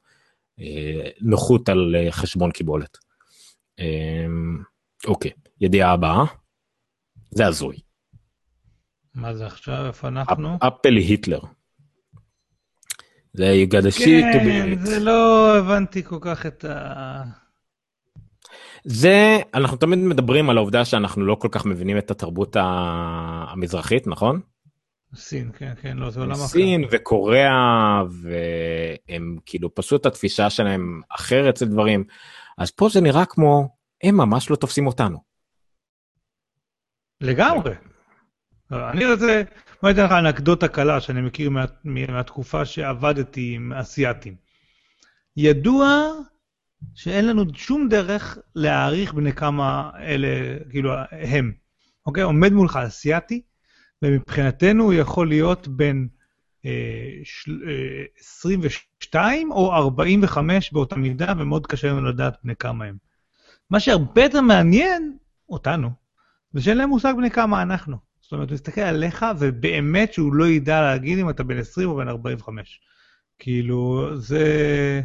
נוחות על אה, חשבון קיבולת. אה, אוקיי, ידיעה הבאה, זה הזוי. מה זה עכשיו? איפה אנחנו? אפל היטלר. זה you got a shit to be כן, it. זה לא הבנתי כל כך את ה... זה אנחנו תמיד מדברים על העובדה שאנחנו לא כל כך מבינים את התרבות המזרחית נכון? סין, כן, כן, לא, זה עולם אחר. סין וקוריאה והם כאילו פשוט התפיסה שלהם אחרת אצל דברים אז פה זה נראה כמו הם ממש לא תופסים אותנו. לגמרי. אני רוצה, בוא ניתן לך אנקדוטה קלה שאני מכיר מה, מהתקופה שעבדתי עם אסייתים. ידוע שאין לנו שום דרך להעריך בני כמה אלה, כאילו, הם. אוקיי? עומד מולך אסייתי, ומבחינתנו הוא יכול להיות בין אה, של, אה, 22 או 45 באותה מידה, ומאוד קשה לנו לדעת בני כמה הם. מה שהרבה יותר מעניין אותנו, זה שאין להם מושג בני כמה אנחנו. זאת אומרת, הוא מסתכל עליך, ובאמת שהוא לא ידע להגיד אם אתה בן 20 או בן 45. כאילו, זה...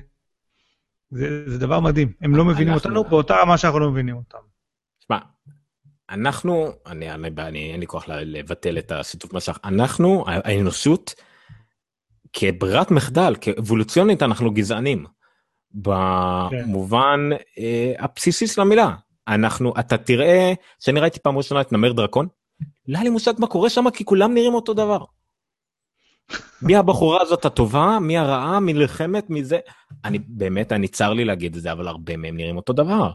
זה, זה דבר מדהים. הם לא מבינים אנחנו- אותנו באותה רמה שאנחנו לא מבינים אותם. אנחנו, אני, אני, אני, אין לי כוח לבטל את השיתוף מסך, אנחנו, האנושות, כברירת מחדל, כאבולוציונית, אנחנו גזענים. במובן אה, הבסיסי של המילה. אנחנו, אתה תראה, שאני ראיתי פעם ראשונה את נמר דרקון, לא היה לי מושג מה קורה שם, כי כולם נראים אותו דבר. מי הבחורה הזאת הטובה, מי הרעה, מי נלחמת, מי זה. אני באמת, אני צר לי להגיד את זה, אבל הרבה מהם נראים אותו דבר.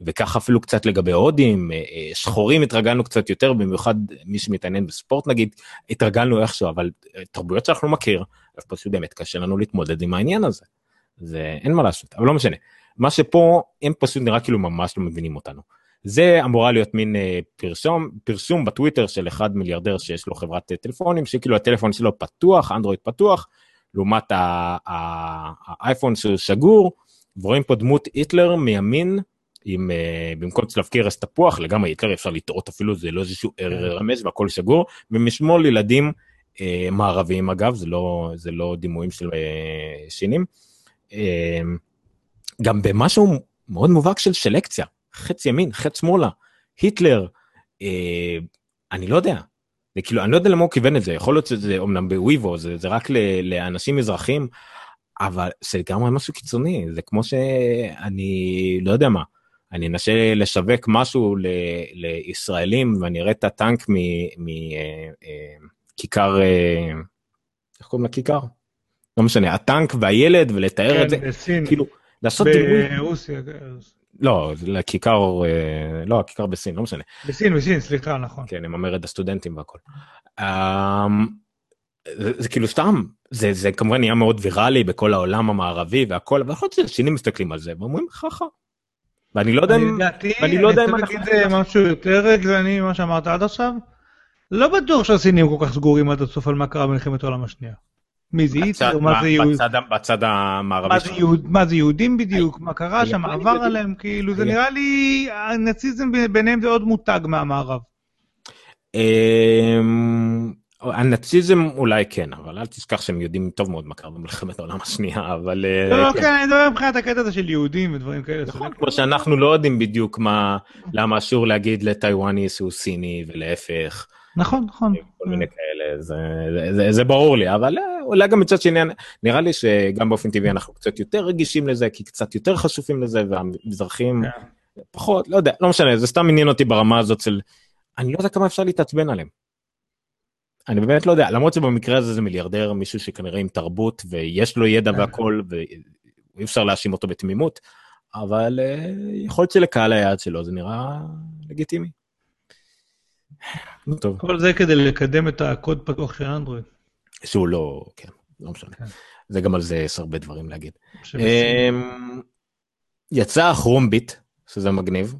וכך אפילו קצת לגבי הודים, אה, אה, שחורים התרגלנו קצת יותר, במיוחד מי שמתעניין בספורט נגיד, התרגלנו איכשהו, אבל אה, תרבויות שאנחנו מכיר, אז פשוט באמת קשה לנו להתמודד עם העניין הזה. זה אין מה לעשות, אבל לא משנה. מה שפה, הם פשוט נראה כאילו ממש לא מבינים אותנו. זה אמורה להיות מין אה, פרסום, בטוויטר של אחד מיליארדר שיש לו חברת טלפונים, שכאילו הטלפון שלו פתוח, אנדרואיד פתוח, לעומת האייפון שהוא סגור, ורואים פה דמות היטלר מימין, עם אה, במקום צלב קרס תפוח, לגמרי היטלר אפשר לטעות אפילו, זה לא איזשהו רמז והכל סגור, ומשמאל ילדים אה, מערביים אגב, זה לא, זה לא דימויים של אה, שינים. אה, גם במשהו מאוד מובהק של סלקציה, חץ ימין, חץ שמאלה, היטלר, אה, אני לא יודע. זה כאילו, אני לא יודע למה הוא כיוון את זה, יכול להיות שזה אומנם בוויבו, זה, זה רק ל, לאנשים מזרחים, אבל זה לגמרי משהו קיצוני, זה כמו שאני לא יודע מה, אני אנסה לשווק משהו ל, לישראלים ואני אראה את הטנק מכיכר, אה, איך קוראים לכיכר? לא משנה, הטנק והילד ולתאר את זה, כן, בסין, כאילו, לעשות דימוי, ברוסיה, לא, לכיכר, אה, לא, הכיכר בסין, לא משנה. בסין, בסין, סליחה, נכון. כן, עם המרד הסטודנטים והכל. אמ, זה, זה כאילו סתם, זה, זה כמובן נהיה מאוד ויראלי בכל העולם המערבי והכל, אבל יכול להיות שהסינים מסתכלים על זה ואומרים חכה. ואני לא יודע אם, לדעתי, ואני לא יודע אם אני אנחנו... רוצה להגיד משהו יותר רגלני ממה שאמרת עד עכשיו. לא בטוח שהסינים כל כך סגורים עד הסוף על מה קרה במלחמת העולם השנייה. מי זה היטלר, מה זה יהוד- בצד, המערבי מה זה יהודים בדיוק, מה קרה שם, עבר. עליהם, כאילו, זה נראה לי, הנאציזם ביניהם זה עוד מותג מהמערב. הנאציזם אולי כן, אבל אל תשכח שהם יודעים טוב מאוד מה קרה במלחמת העולם השנייה, אבל... אה, לא, כן. כן, אני מדבר מבחינת הקטע הזה של יהודים ודברים כאלה. נכון, כמו שאנחנו לא יודעים בדיוק מה, למה אסור להגיד לטיוואני שהוא סיני ולהפך. נכון, נכון. כל מיני כאלה, זה, זה, זה, זה ברור לי, אבל אה, אולי גם מצד שני, נראה לי שגם באופן טבעי אנחנו קצת יותר רגישים לזה, כי קצת יותר חשופים לזה, והמזרחים כן. פחות, לא יודע, לא משנה, זה סתם עניין אותי ברמה הזאת של, אני לא יודע כמה אפשר להתעצבן עליהם. אני באמת לא יודע, למרות שבמקרה הזה זה מיליארדר, מישהו שכנראה עם תרבות ויש לו ידע כן. והכל, ואי אפשר להאשים אותו בתמימות, אבל אה, יכול להיות שלקהל היעד שלו זה נראה לגיטימי. טוב. כל זה כדי לקדם את הקוד פתוח של אנדרואיד. שהוא לא, כן, לא משנה. כן. זה גם על זה יש הרבה דברים להגיד. אמ, יצא כרומביט, שזה מגניב.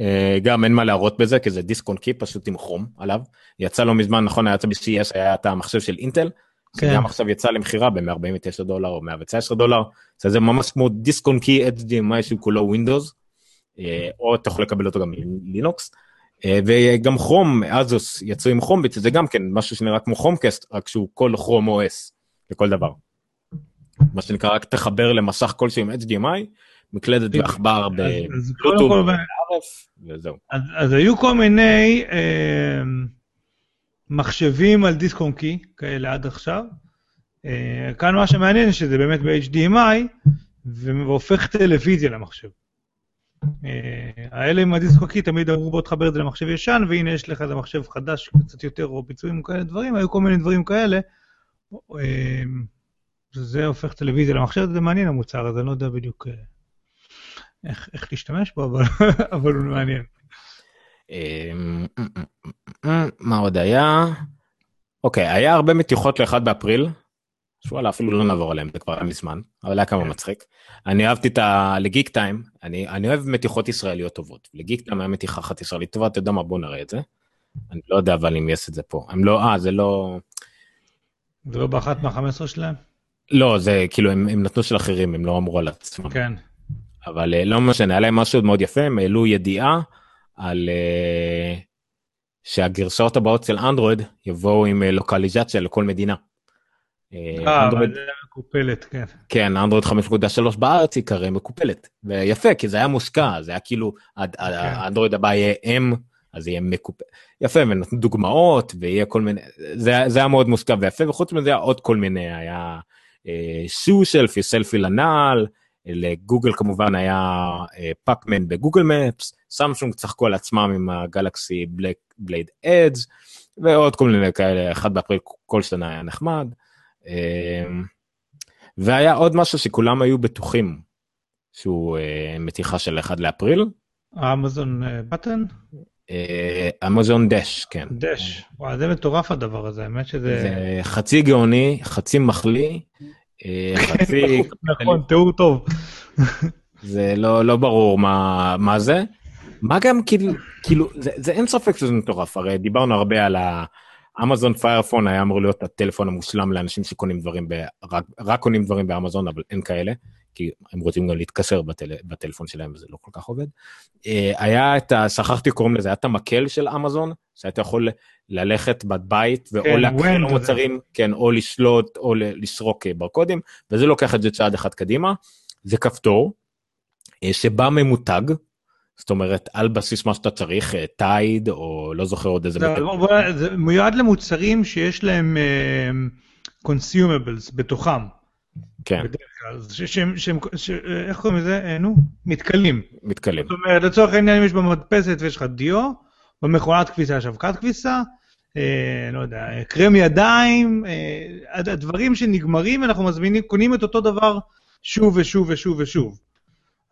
אה, גם אין מה להראות בזה, כי זה דיסק און קי פשוט עם כרום עליו. יצא לא מזמן, נכון, היה יצא ב-CS, היה את המחשב של אינטל. כן. שגם עכשיו יצא למכירה ב-149 דולר או 119 דולר. זה זה ממש כמו disk on key HDMI שהוא כולו Windows. אה, או אתה יכול לקבל אותו גם לינוקס. אה, וגם Chrome, אזוס יצאו עם Chrome, זה גם כן משהו שנראה כמו Chromecast, רק שהוא כל Chrome OS לכל דבר. מה שנקרא, רק תחבר למסך כלשהו עם HDMI, מקלדת ועכבר בלוטוב, וזהו. אז, אז היו כל מיני אה, מחשבים על disk on key כאלה עד עכשיו. אה, כאן מה שמעניין שזה באמת ב-HDMI, והופך טלוויזיה למחשב. אה, האלה עם הדיסק און קי תמיד אמרו בוא תחבר את זה למחשב ישן, והנה יש לך איזה מחשב חדש קצת יותר, או ביצועים כאלה דברים, היו כל מיני דברים כאלה. אה, זה הופך טלוויזיה למחשב, זה מעניין המוצר הזה, אני לא יודע בדיוק אה, איך, איך להשתמש בו, אבל, אבל הוא מעניין. אמ, מה עוד היה? אוקיי, היה הרבה מתיחות ל-1 באפריל, שוואלה אפילו לא נעבור עליהם, זה כבר היה מזמן, אבל היה כמה כן. מצחיק. אני אהבתי את ה... לגיק טיים, אני, אני אוהב מתיחות ישראליות טובות. לגיק טיים היה מתיחה אחת ישראלית טובה, אתה יודע מה, בוא נראה את זה. אני לא יודע אבל אם יש את זה פה. הם לא, אה, זה לא... זה לא באחת מה-15 שלהם? לא, זה כאילו, הם, הם נתנו של אחרים, הם לא אמרו על עצמם. כן. אבל אה, לא משנה, היה להם משהו מאוד יפה, הם העלו ידיעה על uh, שהגרסאות הבאות של אנדרואיד יבואו עם uh, לוקליזציה לכל מדינה. אה, אנדרואיד מקופלת, כן. כן, אנדרואיד 5.3 בארץ ייקרא מקופלת. ויפה, כי זה היה מושקע, זה היה כאילו, כן. האנדרואיד הבא יהיה M, אז יהיה מקופל. יפה, ונתנו דוגמאות, ויהיה כל מיני, זה, זה היה מאוד מושקע ויפה, וחוץ מזה היה עוד כל מיני, היה שו סלפי, סלפי לנעל, לגוגל כמובן היה Pac-Man אה, ב Google Maps, סמסונג צחקו על עצמם עם ה Galaxy Blade Edge, ועוד כל מיני כאלה, אחד באפריל כל שנה היה נחמד. אמ, והיה עוד משהו שכולם היו בטוחים שהוא אה, מתיחה של 1 לאפריל. Amazon Button? Amazon Dash, כן. Dash, וואי זה מטורף הדבר הזה, האמת שזה... זה חצי גאוני, חצי מחליא, אה, חצי... נכון, תיאור טוב. זה לא, לא ברור מה, מה זה. מה גם כאילו, כאילו זה, זה אין ספק שזה מטורף, הרי דיברנו הרבה על ה... אמזון פיירפון היה אמור להיות הטלפון המושלם לאנשים שקונים דברים, ב... רק, רק קונים דברים באמזון, אבל אין כאלה, כי הם רוצים גם להתקשר בטל... בטלפון שלהם וזה לא כל כך עובד. אה, היה את ה... שכחתי קוראים לזה, היה את המקל של אמזון, שהיית יכול ללכת בבית, ואו כן, להקריא מוצרים, כן, או לשלוט, או לסרוק אה, ברקודים, וזה לוקח את זה צעד אחד קדימה. זה כפתור, אה, שבא ממותג, זאת אומרת, על בסיס מה שאתה צריך, Tide, או לא זוכר עוד איזה... זה מיועד למוצרים שיש להם consumables בתוכם. כן. איך קוראים לזה? נו, מתכלים. מתכלים. זאת אומרת, לצורך העניין, אם יש במדפסת ויש לך דיו, במכונת כביסה יש אבקת כביסה, אה, לא יודע, קרם ידיים, אה, הדברים שנגמרים, אנחנו מזמינים, קונים את אותו דבר שוב ושוב ושוב ושוב.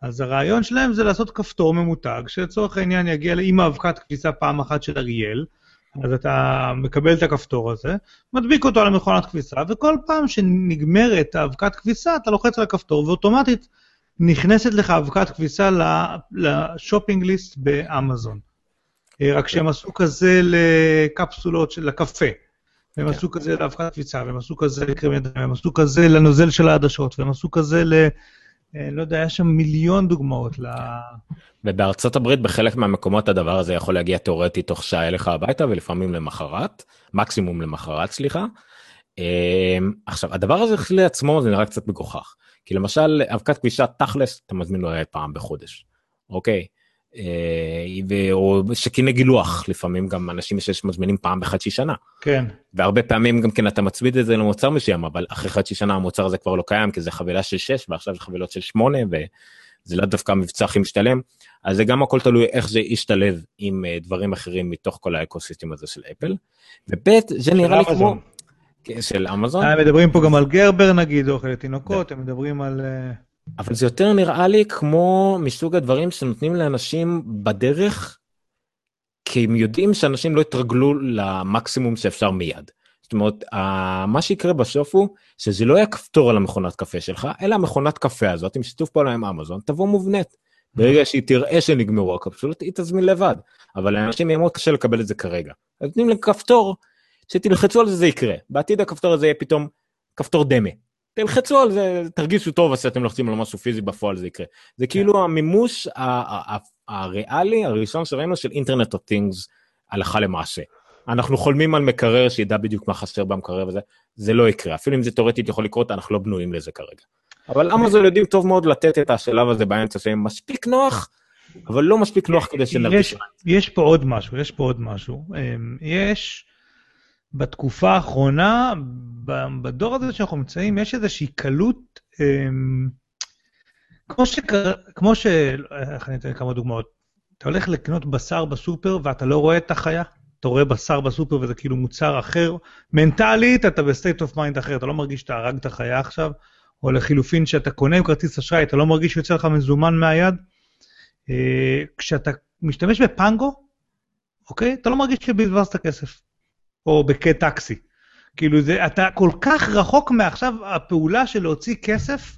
אז הרעיון שלהם זה לעשות כפתור ממותג, שלצורך העניין יגיע עם האבקת כביסה פעם אחת של אריאל, אז אתה מקבל את הכפתור הזה, מדביק אותו על המכונת כביסה, וכל פעם שנגמרת האבקת כביסה, אתה לוחץ על הכפתור, ואוטומטית נכנסת לך אבקת כביסה לשופינג ליסט באמזון. אה, רק שהם עשו כזה לקפסולות של הקפה. והם עשו כזה לאבקת קפיצה, והם עשו כזה לקרם ידיים, והם עשו כזה לנוזל של העדשות, והם עשו כזה ל... לא יודע, היה שם מיליון דוגמאות ל... ובארצות הברית בחלק מהמקומות הדבר הזה יכול להגיע תאורטית תוך שעה אליך הביתה ולפעמים למחרת, מקסימום למחרת סליחה. אה, עכשיו הדבר הזה לעצמו זה נראה קצת מגוחך, כי למשל אבקת כבישה תכלס אתה מזמין לו פעם בחודש, אוקיי? אה, או שקיני גילוח לפעמים גם אנשים שמזמינים פעם בחצי שנה. כן. והרבה פעמים גם כן אתה מצמיד את זה למוצר מסוים אבל אחרי חצי שנה המוצר הזה כבר לא קיים כי זה חבילה של 6 ועכשיו זה חבילות של 8 וזה לא דווקא מבצע הכי משתלם. אז זה גם הכל תלוי איך זה ישתלב עם אה, דברים אחרים מתוך כל האקוסיסטם הזה של אפל. וב' זה נראה לי כמו... כן, של אמזון. הם מדברים פה גם על גרבר נגיד אוכל לתינוקות הם מדברים על. אבל זה יותר נראה לי כמו מסוג הדברים שנותנים לאנשים בדרך, כי הם יודעים שאנשים לא יתרגלו למקסימום שאפשר מיד. זאת אומרת, מה שיקרה בסוף הוא שזה לא יהיה כפתור על המכונת קפה שלך, אלא המכונת קפה הזאת עם שיתוף פעולה עם אמזון תבוא מובנית. ברגע שהיא תראה שנגמרו הקפסולות היא תזמין לבד, אבל לאנשים יהיה מאוד קשה לקבל את זה כרגע. נותנים לכפתור שתלחצו על זה זה יקרה, בעתיד הכפתור הזה יהיה פתאום כפתור דמה. תלחצו על זה, תרגישו טוב אז שאתם לוחצים על משהו פיזי בפועל זה יקרה. זה כן. כאילו המימוש הריאלי הראשון שראינו של אינטרנט אוף טינגס הלכה למעשה. אנחנו חולמים על מקרר שידע בדיוק מה חסר במקרר וזה, זה לא יקרה, אפילו אם זה תאורטית יכול לקרות, אנחנו לא בנויים לזה כרגע. אבל אמזון יודעים טוב מאוד לתת את השלב הזה באמצע שהם מספיק נוח, אבל לא מספיק נוח כדי שנרגיש. יש, יש פה עוד משהו, יש פה עוד משהו. אמ, יש, בתקופה האחרונה, בדור הזה שאנחנו נמצאים, יש איזושהי קלות, אמ, כמו ש... כמו ש... איך אני אתן כמה דוגמאות? אתה הולך לקנות בשר בסופר ואתה לא רואה את החיה? אתה רואה בשר בסופר וזה כאילו מוצר אחר, מנטלית אתה ב state of mind אחר, אתה לא מרגיש שאתה הרגת חיה עכשיו, או לחילופין שאתה קונה עם כרטיס אשראי, אתה לא מרגיש שיוצא לך מזומן מהיד. אה, כשאתה משתמש בפנגו, אוקיי? אתה לא מרגיש שבזבזת כסף, או בטקסי. כאילו זה, אתה כל כך רחוק מעכשיו הפעולה של להוציא כסף,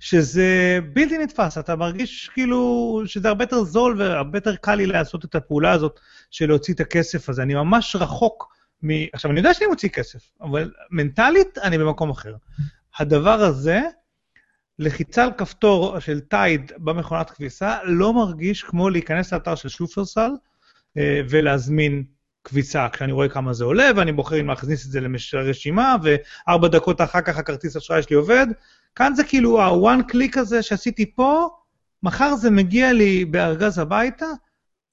שזה בלתי נתפס, אתה מרגיש כאילו שזה הרבה יותר זול והרבה יותר קל לי לעשות את הפעולה הזאת של להוציא את הכסף הזה. אני ממש רחוק מ... עכשיו, אני יודע שאני מוציא כסף, אבל מנטלית אני במקום אחר. הדבר הזה, לחיצה על כפתור של טייד במכונת כביסה, לא מרגיש כמו להיכנס לאתר של שופרסל אה, ולהזמין כביסה, כשאני רואה כמה זה עולה, ואני בוחר אם להכניס את זה לרשימה, וארבע דקות אחר כך הכרטיס אשראי שלי עובד. כאן זה כאילו ה-one click הזה שעשיתי פה, מחר זה מגיע לי בארגז הביתה,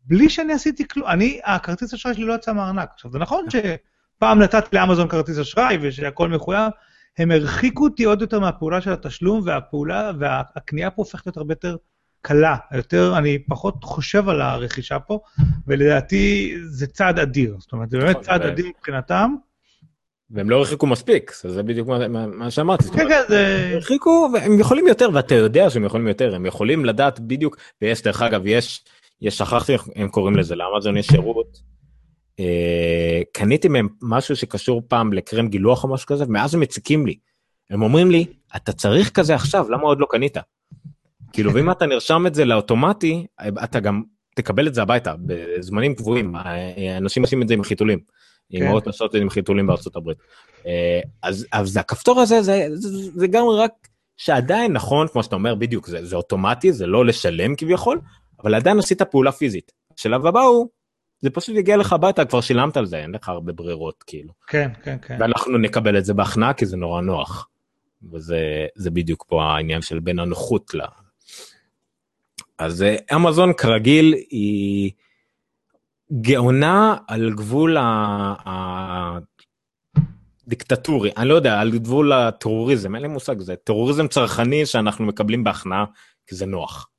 בלי שאני עשיתי כלום. אני, הכרטיס אשראי שלי לא יצא מהארנק. עכשיו, זה נכון שפעם נתתי לאמזון כרטיס אשראי ושהכול מחויב, הם הרחיקו אותי עוד יותר מהפעולה של התשלום, והפעולה, והקנייה פה הופכת להיות הרבה יותר קלה, יותר, אני פחות חושב על הרכישה פה, ולדעתי זה צעד אדיר, זאת אומרת, זה באמת נכון, צעד אדיר מבחינתם. והם לא הרחיקו מספיק, זה בדיוק מה, מה שאמרתי. כן, כן, זה... הרחיקו, והם יכולים יותר, ואתה יודע שהם יכולים יותר, הם יכולים לדעת בדיוק, ויש, דרך אגב, יש, יש, שכחתי איך הם קוראים לזה, לאמזון יש שירות, אה, קניתי מהם משהו שקשור פעם לקרם גילוח או משהו כזה, ומאז הם מציקים לי. הם אומרים לי, אתה צריך כזה עכשיו, למה עוד לא קנית? כאילו, ואם אתה נרשם את זה לאוטומטי, אתה גם תקבל את זה הביתה, בזמנים קבועים. אנשים עושים את זה עם חיתולים. אמהות כן. עושות את זה עם חיתולים בארצות הברית. אה, אז, אז הכפתור הזה, זה, זה, זה גם רק שעדיין נכון, כמו שאתה אומר, בדיוק, זה, זה אוטומטי, זה לא לשלם כביכול, אבל עדיין עשית פעולה פיזית. השלב הבא הוא, זה פשוט יגיע לך הביתה, כבר שילמת על זה, אין לך הרבה ברירות, כאילו. כן, כן, כן. ואנחנו נקבל את זה בהכנעה, כי זה נורא נוח. וזה בדיוק פה העניין של בין הנוחות ל... אז אה, אמזון כרגיל היא גאונה על גבול הדיקטטורי, אני לא יודע, על גבול הטרוריזם, אין לי מושג, זה טרוריזם צרכני שאנחנו מקבלים בהכנעה, כי זה נוח.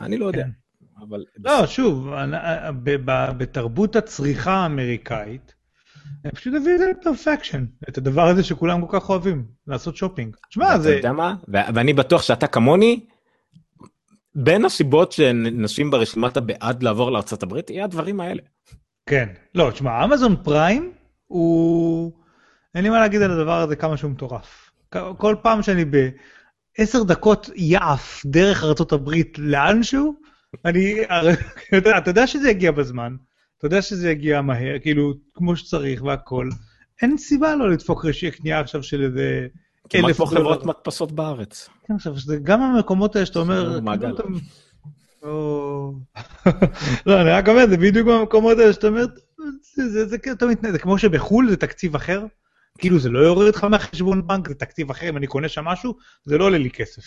אני לא יודע. כן. אבל... לא, שוב, בתרבות הצריכה האמריקאית, הם פשוט הביאו את זה לפרפקשן, את הדבר הזה שכולם כל כך אוהבים, לעשות שופינג. תשמע, זה... אתה יודע מה? ואני בטוח שאתה כמוני, בין הסיבות שנשים ברשימת הבעד לעבור לארה"ב, יהיה הדברים האלה. כן. לא, תשמע, אמזון פריים הוא... אין לי מה להגיד על הדבר הזה כמה שהוא מטורף. כל פעם שאני בעשר דקות יעף דרך ארה"ב לאנשהו, אני... אתה יודע שזה יגיע בזמן. אתה יודע שזה יגיע מהר, כאילו, כמו שצריך והכל. אין סיבה לא לדפוק רשי קנייה עכשיו של איזה כמעט כמו חברות מדפסות בארץ. כן, עכשיו, זה גם המקומות האלה שאתה אומר... מעגל. לא, אני רק אומר, זה בדיוק במקומות האלה שאתה אומר, זה כמו שבחו"ל זה תקציב אחר, כאילו זה לא יורד לך מהחשבון בנק, זה תקציב אחר, אם אני קונה שם משהו, זה לא עולה לי כסף.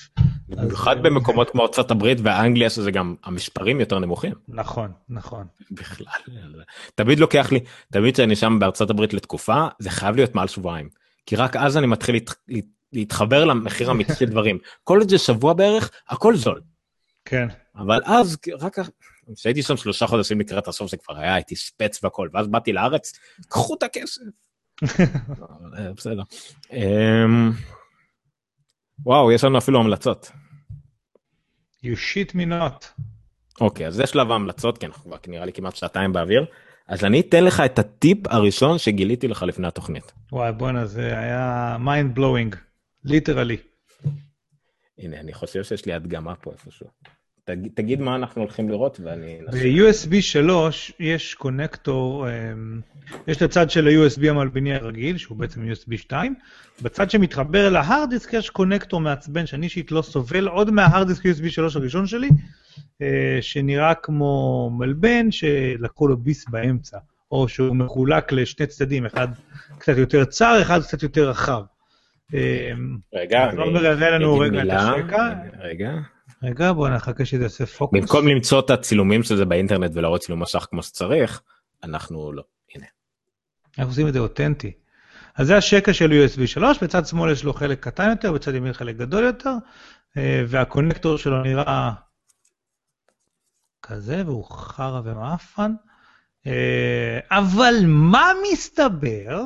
במיוחד במקומות כמו ארצות הברית ואנגליה, שזה גם המספרים יותר נמוכים. נכון, נכון. בכלל. תמיד לוקח לי, תמיד כשאני שם בארצות הברית לתקופה, זה חייב להיות מעל שבועיים. כי רק אז אני מתחיל להת... להתחבר למחיר אמיתי של דברים. כל עוד זה שבוע בערך, הכל זול. כן. אבל אז, רק כשהייתי שם שלושה חודשים לקראת הסוף, זה כבר היה, הייתי ספץ והכל, ואז באתי לארץ, קחו את הכסף. אה, בסדר. אמ, וואו, יש לנו אפילו המלצות. You shit me not. אוקיי, אז זה שלב ההמלצות, כי אנחנו כבר נראה לי כמעט שעתיים באוויר. אז אני אתן לך את הטיפ הראשון שגיליתי לך לפני התוכנית. וואי, בואנה, זה היה mind blowing, ליטרלי. הנה, אני חושב שיש לי הדגמה פה איפשהו. תגיד, תגיד מה אנחנו הולכים לראות ואני... ב-USB 3 יש קונקטור, אמ, יש את הצד של ה-USB המלביני הרגיל, שהוא בעצם USB 2, בצד שמתחבר להארד דיסק יש קונקטור מעצבן שאני אישית לא סובל, עוד מההארד דיסק USB 3 הראשון שלי, שנראה כמו מלבן שלקחו לו ביס באמצע, או שהוא מחולק לשני צדדים, אחד קצת יותר צר, אחד קצת יותר רחב. אה, רגע, לא מראה לנו רגע את. השקע. רגע. רגע, בוא נחכה שזה יעשה פוקוס. במקום למצוא את הצילומים של זה באינטרנט ולהראות צילום מסך כמו שצריך, אנחנו לא. הנה. אנחנו עושים את זה אותנטי. אז זה השקע של USB 3, בצד שמאל יש לו חלק קטן יותר, בצד ימין חלק גדול יותר, אה, והקונקטור שלו נראה כזה, והוא חרא ומאפן. אה, אבל מה מסתבר?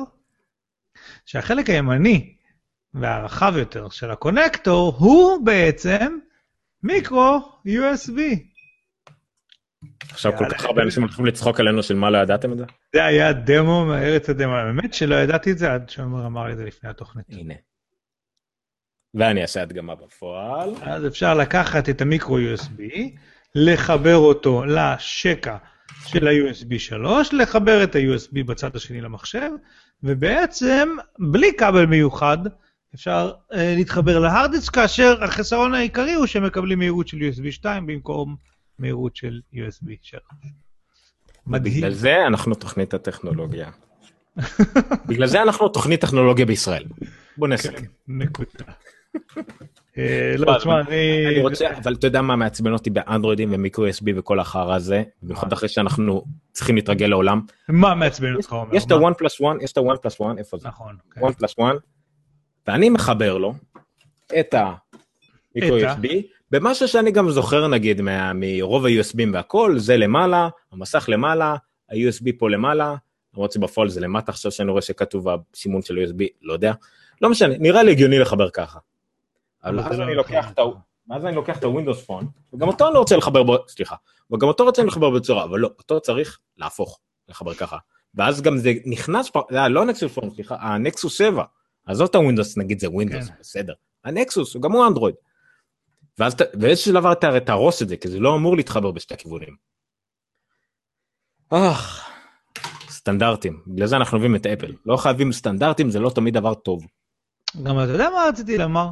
שהחלק הימני והרחב יותר של הקונקטור הוא בעצם מיקרו USB. עכשיו כל כך הרבה אנשים הולכים לצחוק עלינו של מה לא ידעתם את זה? זה היה דמו מארץ הדמו, האמת שלא ידעתי את זה עד שעומר אמר לי את זה לפני התוכנית. הנה. ואני אעשה הדגמה בפועל. אז אפשר לקחת את המיקרו USB, לחבר אותו לשקע של ה-USB 3, לחבר את ה-USB בצד השני למחשב, ובעצם, בלי כבל מיוחד, אפשר אה, להתחבר להרדיסק, כאשר החיסרון העיקרי הוא שמקבלים מהירות של USB 2 במקום מהירות של USB 3. מדהים. בגלל זה אנחנו תוכנית הטכנולוגיה. בגלל זה אנחנו תוכנית טכנולוגיה בישראל. בוא נעשה. נקודה. אה, לא, תשמע, אני... אני רוצה, אבל אתה יודע מה מעצבן אותי באנדרואידים ומיקרו USB וכל החרא הזה, במיוחד אחרי שאנחנו צריכים להתרגל לעולם. מה מעצבן אותך, עומר? יש את? ה-one plus one, יש את ה-one plus one, איפה זה? נכון. כן. one plus one, ואני מחבר לו את המיקרו USB, במשהו שאני גם זוכר נגיד מרוב ה-USBים והכל, זה למעלה, המסך למעלה, ה-USB פה למעלה, למרות שבפועל זה למטה עכשיו שאני רואה שכתוב הסימון של USB, לא יודע, לא משנה, נראה לי הגיוני לחבר ככה. אבל אז זה אני לא לוקח. את ה... ואז אני לוקח את הווינדוס פון, וגם אותו אני לא רוצה לחבר בו, סליחה, וגם אותו רוצה לחבר בצורה, אבל לא, אותו צריך להפוך, לחבר ככה. ואז גם זה נכנס, זה לא ה Nexus phone, סליחה, ה Nexus 7, עזוב את ה Windows, נגיד זה Windows, כן. בסדר. ה Nexus, גם הוא אנדרואיד. ואז באיזשהו דבר אתה הרי תהרוס את זה, כי זה לא אמור להתחבר בשתי הכיוונים. אך, סטנדרטים, בגלל זה אנחנו אוהבים את אפל. לא חייבים סטנדרטים, זה לא תמיד דבר טוב. גם אתה יודע מה רציתי לומר?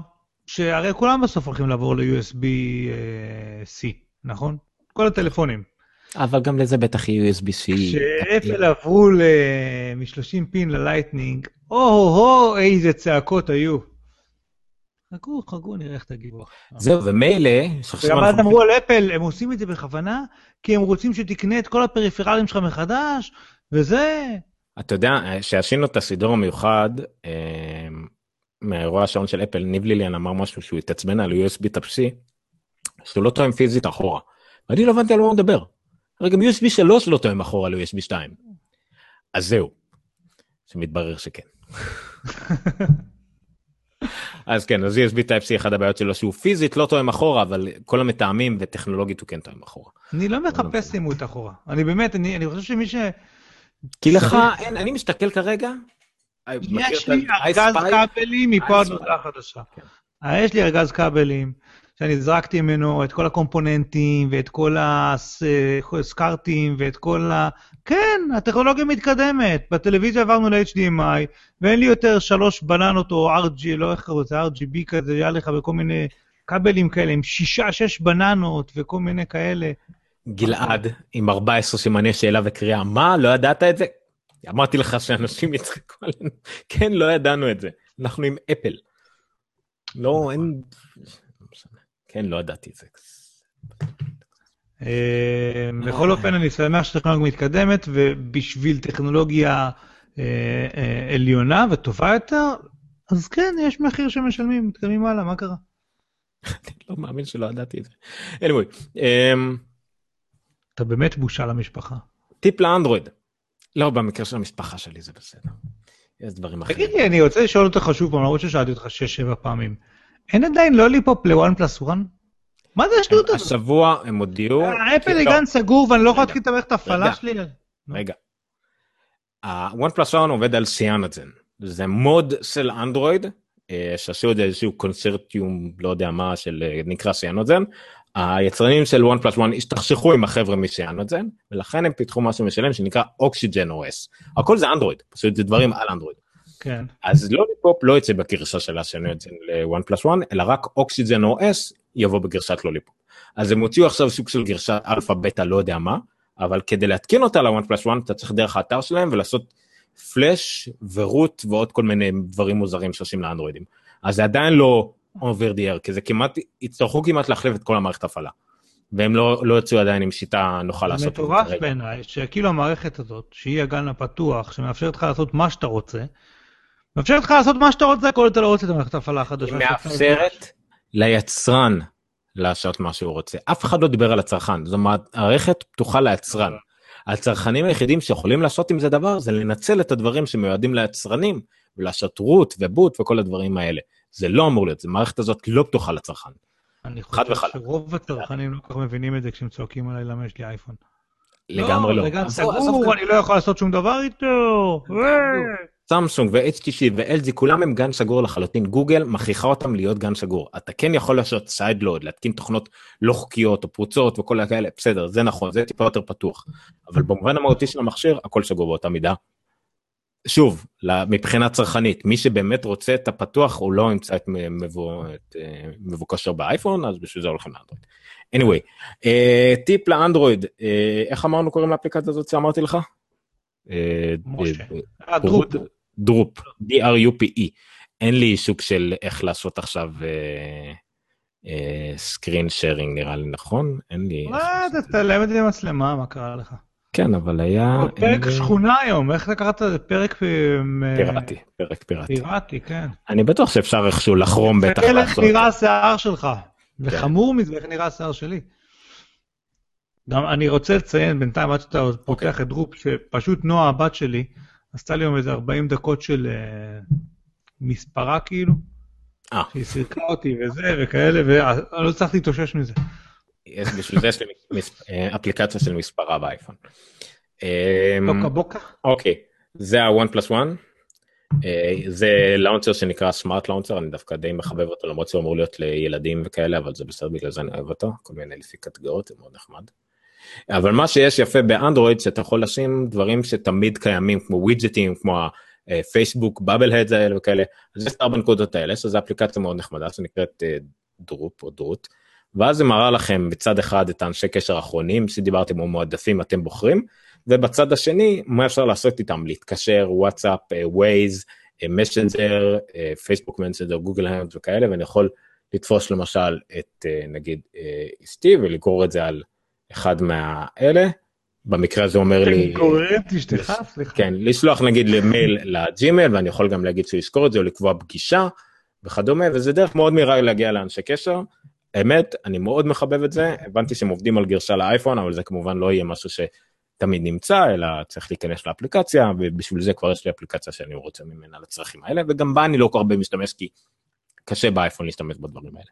שהרי כולם בסוף הולכים לעבור ל-USB-C, נכון? כל הטלפונים. אבל גם לזה בטח יהיה USB-C. כשאפל עברו ל- מ-30 פין ל Lightning, או-הו-הו, איזה צעקות היו. חכו, חכו, נראה איך תגיבו. זהו, ומילא, וגם אז אמרו על אפל, הם עושים את זה בכוונה, כי הם רוצים שתקנה את כל הפריפרלים שלך מחדש, וזה... אתה יודע, שעשינו את הסידור המיוחד, אה, מאירוע השעון של אפל, ניב ליליאן אמר משהו שהוא התעצבן על USB Type-C, שהוא לא תואם פיזית אחורה. ואני לא הבנתי על מה הוא מדבר. הרי גם USB 3 לא תואם אחורה ל-USB 2. אז זהו, שמתברר שכן. אז כן, אז USB Type-C, אחת הבעיות שלו שהוא פיזית לא תואם אחורה, אבל כל המטעמים וטכנולוגית הוא כן תואם אחורה. אני לא מחפש עימות אחורה. אני באמת, אני אני חושב שמי ש... כי לך, אין, אני מסתכל כרגע, יש לי ארגז? כבלים מפה עד iSpy. להודעה חדשה. אה, יש לי ארגז כבלים, שאני זרקתי ממנו את כל הקומפוננטים ואת כל הסקארטים ואת כל ה... כן, הטכנולוגיה מתקדמת. בטלוויזיה עברנו ל-HDMI, ואין לי יותר שלוש בננות או RG, לא איך קראו לזה, RGB כזה, היה לך בכל מיני כבלים כאלה, עם שישה, שש בננות וכל מיני כאלה. גלעד עם 14 סימני שאלה וקריאה מה לא ידעת את זה? אמרתי לך שאנשים יצחקו עלינו כן לא ידענו את זה אנחנו עם אפל. לא אין. כן לא ידעתי את זה. אה, בכל אופן, אני שמח שהטכנולוגיה מתקדמת, ובשביל טכנולוגיה אה, אה, עליונה וטובה יותר, אז כן, יש מחיר שמשלמים, מתקדמים הלאה, מה קרה? אני לא מאמין שלא ידעתי את זה. anyway, אתה באמת בושה למשפחה. טיפ לאנדרואיד. לא במקרה של המשפחה שלי זה בסדר. יש דברים אחרים. תגיד לי, אני רוצה לשאול אותך שוב פעם, למרות ששאלתי אותך 6-7 פעמים, אין עדיין Lollipop ל-one plus one? מה זה השטות הזאת? השבוע הם הודיעו. אה, אפל לא, לגן סגור ואני לא יכול להתחיל את ההפעלה רגע. שלי. רגע. ה-one plus one עובד על Cyanogen. זה מוד של אנדרואיד, אה, שעשו את זה איזשהו קונצרטיום, לא יודע מה, של אה, נקרא Cyanogen. היצרנים של one plus one השתכשכו עם החבר'ה מ Cyanogen, ולכן הם פיתחו משהו משלהם שנקרא Oxygen OS. הכל זה אנדרואיד, פשוט זה דברים על אנדרואיד. כן. אז Lollipop לא יצא בגרסה של ה Cyanogen ל-one plus one, אלא רק Oxygen OS יבוא בגרסת Lollipop. אז הם הוציאו עכשיו סוג של גרסת אלפא בטא לא יודע מה, אבל כדי להתקין אותה ל-one plus one אתה צריך דרך האתר שלהם ולעשות flash ו root ועוד כל מיני דברים מוזרים שעושים לאנדרואידים. אז זה עדיין לא over the air, כי זה כמעט, יצטרכו כמעט להחליף את כל המערכת הפעלה. והם לא, לא יצאו עדיין עם שיטה נוחה לעשות את זה מטורף בעיניי, שכאילו המערכת הזאת, שהיא הגן הפתוח, שמאפשרת לך לעשות מה שאתה רוצה, מאפשרת לך לעשות מה שאתה רוצה, כל אתה לא רוצה את המערכת ההפעלה החדשה. היא מאפשרת ליצרן לעשות מה שהוא רוצה. אף אחד לא דיבר על הצרכן, זו מערכת פתוחה ליצרן. הצרכנים היחידים שיכולים לעשות עם זה דבר זה לנצל את הדברים שמיועדים ליצרנים ולעשות root ו boot וכל הדברים האלה. זה לא אמור להיות, המערכת הזאת לא פתוחה לצרכן. אני חושב שרוב הצרכנים לא כל כך מבינים את זה כשהם צועקים עליי למה יש לי אייפון. לגמרי לא. זה גן סגור, אני לא יכול לעשות שום דבר איתו. סמסונג ו-HTC ו-LG כולם הם גן סגור לחלוטין גוגל מכריחה אותם להיות גן סגור אתה כן יכול לעשות sideload להתקין תוכנות לא חוקיות או פרוצות וכל הכאלה בסדר זה נכון זה טיפה יותר פתוח אבל במובן המהותי של המכשיר הכל סגור באותה מידה. שוב מבחינה צרכנית מי שבאמת רוצה את הפתוח הוא לא ימצא את, מבו, את אה, מבוקשו באייפון אז בשביל זה הולכים לאנדרואיד. anyway אה, טיפ לאנדרואיד אה, איך אמרנו קוראים לאפליקציה הזאת שאמרתי לך? משה. Drupe. Drupe, D-R-U-P-E. אין לי סוג של איך לעשות עכשיו סקרין שיירינג נראה לי נכון? אין לי... מה, אתה תעלם את זה במצלמה, מה קרה לך? כן, אבל היה... פרק שכונה היום, איך אתה קראת לזה? פרק... פיראטי, פרק פיראטי. פיראטי, כן. אני בטוח שאפשר איכשהו לחרום בטח לעשות. איך נראה השיער שלך, וחמור מזה, איך נראה השיער שלי. גם אני רוצה לציין בינתיים, עד שאתה פותח את דרופ, שפשוט נועה, הבת שלי, עשתה לי היום איזה 40 דקות של מספרה כאילו. אה. שהיא סירקה אותי וזה וכאלה, ואני לא הצלחתי להתאושש מזה. יש בשביל זה יש לי אפליקציה של מספרה באייפון. בוקה בוקה. אוקיי, זה ה-one plus one. זה לאונצר שנקרא סמארט לאונצר, אני דווקא די מחבב אותו למרות שהוא אמור להיות לילדים וכאלה, אבל זה בסדר בגלל זה אני אוהב אותו, כל מיני לפי קטגוריות, זה מאוד נחמד. אבל מה שיש יפה באנדרואיד שאתה יכול לשים דברים שתמיד קיימים כמו ווידג'טים כמו ה Facebook bubble heads האלה וכאלה אז יש ארבע נקודות האלה שזו אפליקציה מאוד נחמדה שנקראת Drupe או Drupe ואז זה מראה לכם בצד אחד את האנשי קשר האחרונים שדיברתם או מועדפים אתם בוחרים ובצד השני מה אפשר לעשות איתם להתקשר WhatsApp Waze Messenger Facebook Messenger Google Hangouts וכאלה ואני יכול לתפוס למשל את נגיד אשתי ולגרור את זה על אחד מהאלה, במקרה הזה אומר לי... גורר את אשתך? סליחה. כן, לשלוח נגיד למייל ל Gmail, ואני יכול גם להגיד שהוא יזכור את זה, או לקבוע פגישה וכדומה, וזה דרך מאוד מהירה להגיע לאנשי קשר. האמת, אני מאוד מחבב את זה, הבנתי שהם עובדים על גרסה לאייפון, אבל זה כמובן לא יהיה משהו שתמיד נמצא, אלא צריך להיכנס לאפליקציה, ובשביל זה כבר יש לי אפליקציה שאני רוצה ממנה לצרכים האלה, וגם בה אני לא כל הרבה משתמש, כי קשה באייפון להשתמש בדברים האלה.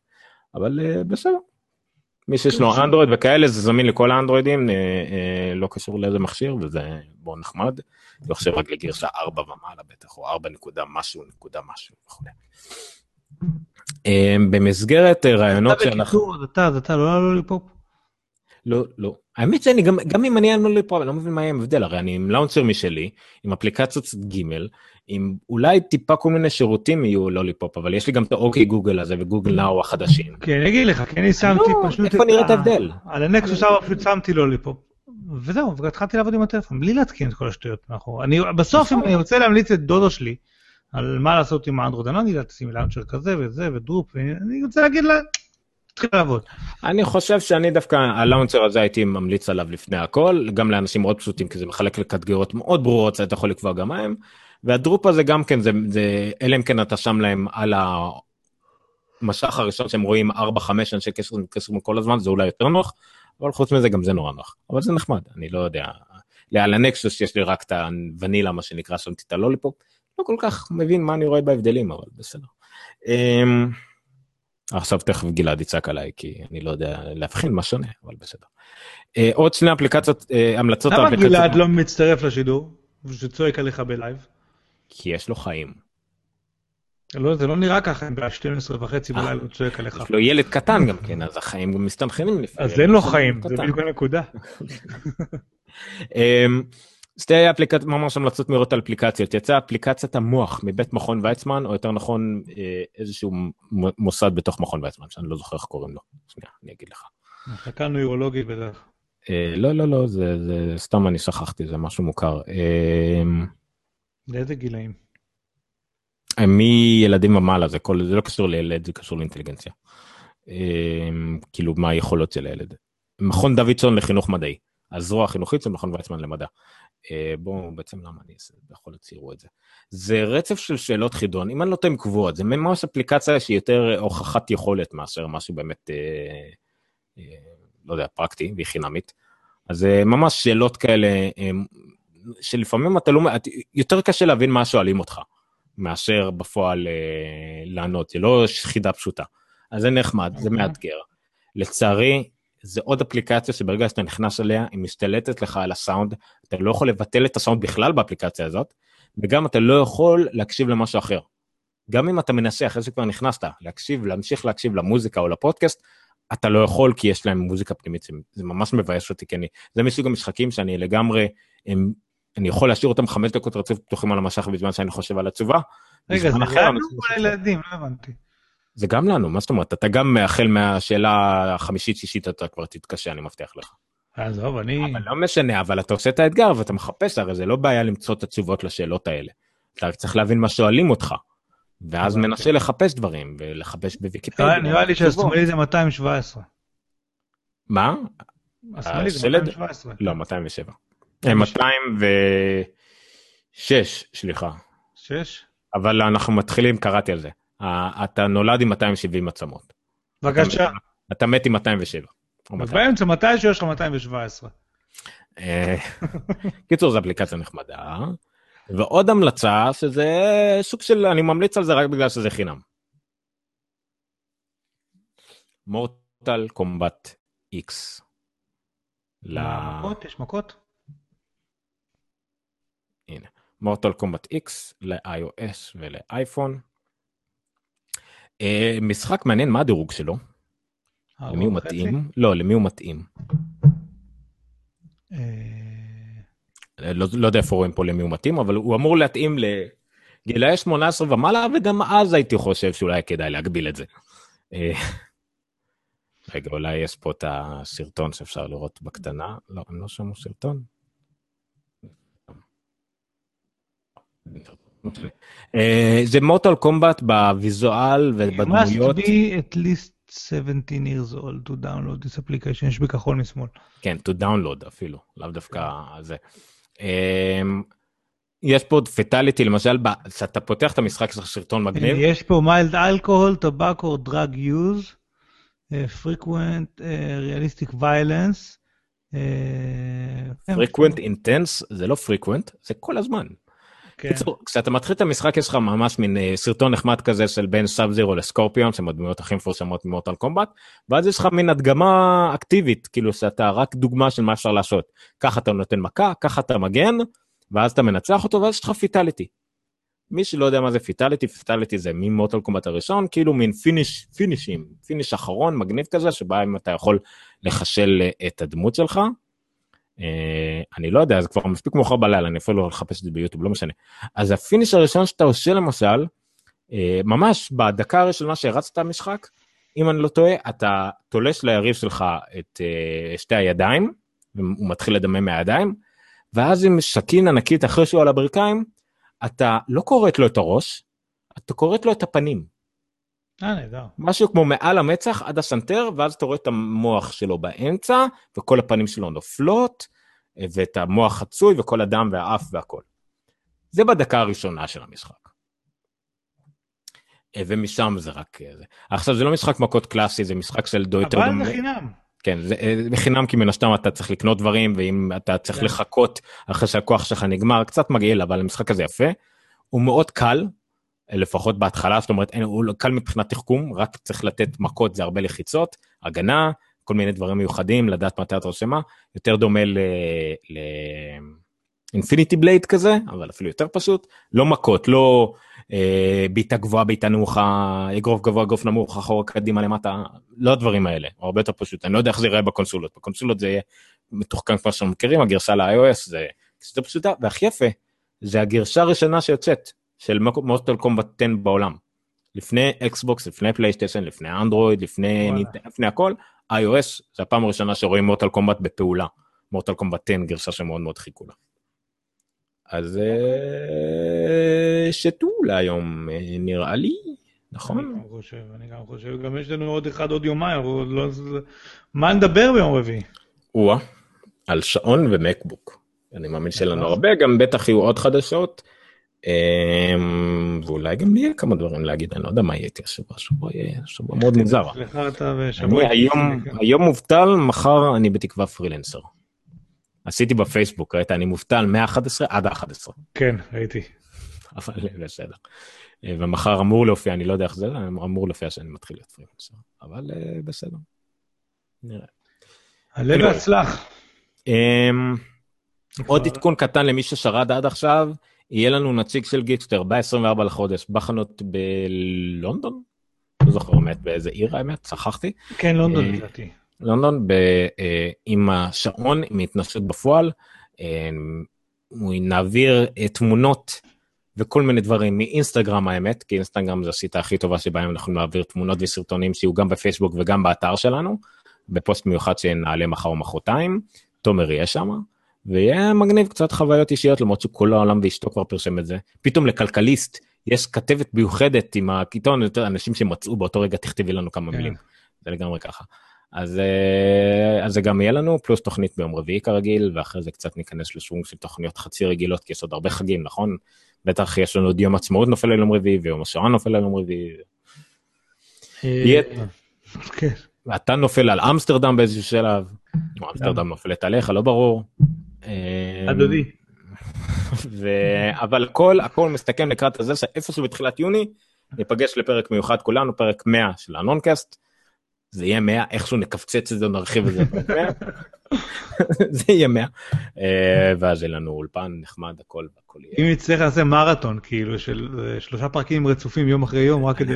אבל בסדר, מי שיש לו אנדרואיד וכאלה זה זמין לכל האנדרואידים אה, אה, לא קשור לאיזה מכשיר וזה מאוד נחמד. אני חושב רק לגרסה 4 ומעלה בטח או 4 נקודה משהו נקודה משהו וכו'. אה, במסגרת רעיונות שאנחנו... אתה אתה לא לא Lollipop? לא לא האמת שאני גם גם אם אני על Lollipop אני לא מבין מה יהיה ההבדל הרי אני עם launcher משלי עם אפליקציות Gmail עם אולי טיפה כל מיני שירותים יהיו Lollipop אבל יש לי גם את ה Okay Google הזה ו Google Now החדשים. כן אני אגיד לך כי אני שמתי פשוט איפה נראה את ההבדל על ה Nexus 4 פשוט שמתי Lollipop. וזהו והתחלתי לעבוד עם הטלפון בלי להתקין את כל השטויות מאחור אני בסוף אם אני רוצה להמליץ לדודה שלי על מה לעשות עם האנדרואיד אני לא יודעת לשים launcher כזה וזה ו Drupe ואני רוצה להגיד לה. תתחיל לעבוד. אני חושב שאני דווקא ה launcher הזה הייתי ממליץ עליו לפני הכל גם לאנשים מאוד פשוטים כי זה מחלק לקטגוריות מאוד ברורות אתה יכול לקבוע גם מה הם. וה Drupe הזה גם כן זה, זה אלא אם כן אתה שם להם על המסך הראשון שהם רואים 4-5 אנשי קשר מתקשרים כל הזמן זה אולי יותר נוח אבל חוץ מזה גם זה נורא נוח אבל זה נחמד אני לא יודע. על ה Nexus יש לי רק את הוונילה מה שנקרא שם את ה Lollipop לא כל כך מבין מה אני רואה בהבדלים אבל בסדר. אמ, עכשיו תכף גלעד יצעק עליי כי אני לא יודע להבחין מה שונה אבל בסדר. אה, עוד שני אפליקציות אה, המלצות למה גלעד לא מצטרף לשידור ושיצעק עליך בלייב? כי יש לו חיים. לא, זה לא נראה ככה, ב-12 וחצי בלילה הוא צועק עליך. יש לו ילד קטן גם כן, אז החיים גם מסתנכרנים לפעמים. אז אין לו חיים, זה בדיוק הנקודה. שתי אפליקציות, ממש המלצות מהירות על אפליקציות, יצאה אפליקציית המוח מבית מכון ויצמן, או יותר נכון איזשהו מוסד בתוך מכון ויצמן, שאני לא זוכר איך קוראים לו, שנייה, אני אגיד לך. מחלקה נוירולוגית בדרך. אה, לא, לא, לא, זה, זה סתם אני שכחתי, זה משהו מוכר. אה, לאיזה גילאים? מילדים ומעלה, זה, כל, זה לא קשור לילד, זה קשור לאינטליגנציה. אה, כאילו, מה היכולות של הילד. מכון דוידסון לחינוך מדעי, הזרוע החינוכית של מכון ויצמן למדע. אה, בואו, בעצם למה אני יכול להיות ציירו את זה. זה רצף של שאלות חידון, אם אני לא טועה קבועות, זה ממש אפליקציה שהיא יותר הוכחת יכולת מאשר משהו באמת, אה, אה, לא יודע, פרקטי והיא חינמית. אז זה ממש שאלות כאלה, אה, שלפעמים אתה לא, יותר קשה להבין מה שואלים אותך, מאשר בפועל אה, לענות, זה לא חידה פשוטה. אז זה נחמד, זה אוקיי. מאתגר. לצערי, זה עוד אפליקציה שברגע שאתה נכנס אליה, היא משתלטת לך על הסאונד, אתה לא יכול לבטל את הסאונד בכלל באפליקציה הזאת, וגם אתה לא יכול להקשיב למשהו אחר. גם אם אתה מנסה, אחרי שכבר נכנסת, להקשיב, להמשיך להקשיב למוזיקה או לפודקאסט, אתה לא יכול כי יש להם מוזיקה פנימית, זה- זה ממש מבאס אותי, כי אני, זה מסוג המשחקים שאני לגמרי, הם, אני יכול להשאיר אותם חמש דקות רצוף פתוחים על המשך בזמן שאני חושב על התשובה. רגע, זה לא חושב כל הילדים, לא הבנתי. זה גם לנו, מה זאת אומרת? אתה גם החל מהשאלה החמישית-שישית אתה כבר תתקשה, אני מבטיח לך. עזוב, אני... אבל לא משנה, אבל אתה עושה את האתגר ואתה מחפש, הרי זה לא בעיה למצוא את התשובות לשאלות האלה. אתה רק צריך להבין מה שואלים אותך, ואז. מנסה לחפש דברים, ולחפש בוויקיפדיה. נראה- לי. שהשמאלי זה 217. מה? השמאלי זה השלד? 217. לא, 207. אה, 206, סליחה. שש? אבל אנחנו מתחילים, קראתי על זה. אתה נולד עם 270 עצמות. בבקשה. אתה מת עם 207. או 200. באמצע מתישהו יש לך 217. אה, קיצור, זו אפליקציה נחמדה. ועוד המלצה, שזה סוג של, אני ממליץ על זה רק בגלל שזה חינם. מורטל קומבט. ל... מכות? יש מכות? הנה. מורטל קומבט X ל-iOS ולאייפון. אה, משחק מעניין, מה הדירוג שלו? למי הוא? מתאים? לא, למי הוא מתאים? אה, לא, לא יודע איפה רואים פה למי הוא מתאים, אבל הוא אמור להתאים לגילאי 18 ומעלה, וגם אז הייתי חושב שאולי כדאי להגביל את זה. אה, רגע, אולי יש פה את הסרטון שאפשר לראות בקטנה. לא, הם לא שמעו סרטון. אה, זה מוטל קומבט בוויזואל ובדמויות. must be at least 17 years old to download this application, יש בכחול משמאל. כן, to download אפילו, לאו דווקא זה. אמ, יש פה פטליטי, למשל, כשאתה פותח את המשחק, יש לך סרטון מגניב, יש פה drug use, אה, frequent אה, realistic violence. אה, כן, frequent intense, זה לא frequent, זה כל הזמן. כן. קיצור, כשאתה מתחיל את המשחק יש לך ממש מין אה, סרטון נחמד כזה של בין סאב זירו לסקורפיון, שהם הדמויות הכי מפורסמות ממורטל קומבט, ואז יש לך מין הדגמה אקטיבית, כאילו שאתה רק דוגמה של מה אפשר לעשות. ככה אתה נותן מכה, ככה אתה מגן, ואז אתה מנצח אותו, ואז יש לך fatality. מי שלא יודע מה זה fatality, fatality זה מ Mortal Kombat הראשון, כאילו מין finish, פינישים, finish אחרון מגניב כזה, שבה אם אתה יכול לחסל אה, את הדמות שלך. אה, אני לא יודע, זה כבר מספיק מאוחר בלילה, אני אפילו לא אחפש את זה ביוטיוב, לא משנה. אז ה finish הראשון שאתה עושה למשל, אה, ממש בדקה הראשונה שהרצת את המשחק, אם אני לא טועה, אתה תולש ליריב שלך את אה, שתי הידיים, והוא מתחיל לדמם מהידיים, ואז עם סכין ענקית אחרי שהוא על הברכיים, אתה לא כורת לו את הראש, אתה כורת לו את הפנים. אה, נהדר. משהו כמו מעל המצח עד הסנטר, ואז אתה רואה את המוח שלו באמצע, וכל הפנים שלו נופלות, אה, ואת המוח חצוי, וכל הדם והאף והכל. זה בדקה הראשונה של המשחק. אה, ומשם זה רק אה. עכשיו זה לא משחק מכות קלאסי, זה משחק של דו יותר אבל דומה. זה חינם. כן, זה אה, בחינם כי מן הסתם אתה צריך לקנות דברים, ואם אתה צריך כן. לחכות אחרי שהכוח שלך נגמר, קצת מגעיל, אבל המשחק הזה יפה. הוא מאוד קל, אה, לפחות בהתחלה, זאת אומרת, אין, הוא לא קל מבחינת תחכום, רק צריך לתת מכות, זה הרבה לחיצות, הגנה, כל מיני דברים מיוחדים, לדעת מתי אתה עושה מה, יותר דומה ל... ל... Infinity Blade כזה, אבל אפילו יותר פשוט, לא מכות, לא אה, בעיטה גבוהה, בעיטה נמוכה, אגרוף גבוה, אגרוף נמוך, אחורה, קדימה, למטה, לא הדברים האלה, הוא הרבה יותר פשוט, אני לא יודע איך זה ייראה בקונסולות, בקונסולות זה יהיה מתוחכם כמו שאנחנו מכירים, הגרסה ל-iOS זה קצת פשוטה, והכי יפה, זה הגרסה הראשונה שיוצאת של Mortal Kombat 10 בעולם. לפני Xbox, לפני PlayStation, לפני אנדרואיד, לפני, לפני הכל, iOS, זה הפעם הראשונה שרואים מורטל קומבט בפעולה. מורטל קומבט 10 גרסה שמאוד מאוד חיכו לה. אז אה, שתו להיום אה, נראה לי, נכון? אני גם חושב, אני גם חושב, גם יש לנו עוד אחד עוד יומיים, עוד לא... מה נדבר ביום רביעי? או על שעון ומקבוק. אני מאמין שיהיה לנו הרבה, גם בטח יהיו עוד חדשות. אמ, ואולי גם יהיה כמה דברים להגיד, אני לא יודע מה יהיה איתי השבוע, השבוע יהיה שבוע מאוד מוזר. אני היום, מובטל, מחר אני בתקווה פרילנסר. עשיתי בפייסבוק, ראית, אני מובטל מ-11 עד ה-11. כן, ראיתי. אבל בסדר. אה, ומחר אמור להופיע, אני לא יודע איך זה, אמור להופיע שאני מתחיל להיות פרילנסר. אבל אה, בסדר. נראה. עלה והצלח. אמ, עוד עדכון קטן למי ששרד עד עכשיו, יהיה לנו נציג של גיקסטר ב-24 לחודש בחנות בלונדון? לא זוכר באמת באיזה עיר האמת, שכחתי. כן, לונדון אה, לדעתי. לונדון ב, אה, עם השעון, עם התנסות בפועל. אה, נעביר תמונות וכל מיני דברים מאינסטגרם האמת, כי אינסטגרם זו השיטה הכי טובה שבה אנחנו להעביר תמונות וסרטונים שיהיו גם בפייסבוק וגם באתר שלנו, בפוסט מיוחד שנעלה מחר או מחרתיים, תומר יהיה שם. ויהיה מגניב קצת חוויות אישיות למרות שכל העולם ואשתו כבר פרשם את זה. פתאום לכלכליסט יש כתבת מיוחדת עם הקיטון, יותר אנשים שמצאו באותו רגע תכתבי לנו כמה כן. מילים. זה לגמרי ככה. אז, אה, אז זה גם יהיה לנו, פלוס תוכנית ביום רביעי כרגיל, ואחרי זה קצת ניכנס לשוונג של תוכניות חצי רגילות, כי יש עוד הרבה חגים, נכון? בטח יש לנו עוד יום עצמאות נופל על יום רביעי, ויום השואה נופל על יום רביעי. יהיה- כן. אתה נופל על אמסטרדם באיזשהו שלב, או אמסטרדם נופלת עליך, לא ברור. אה, הדודי. ו... אבל הכל הכל מסתכם לקראת הזה שאיפשהו בתחילת יוני ניפגש לפרק מיוחד כולנו פרק 100 של הנונקאסט. זה יהיה 100 איכשהו נקפצץ את זה נרחיב את זה. לפרק 100. זה יהיה 100 אה, ואז יהיה לנו אולפן נחמד הכל הכל יהיה. אם נצטרך לעשות מרתון, כאילו, של אה, שלושה פרקים רצופים יום אחרי יום, רק כדי...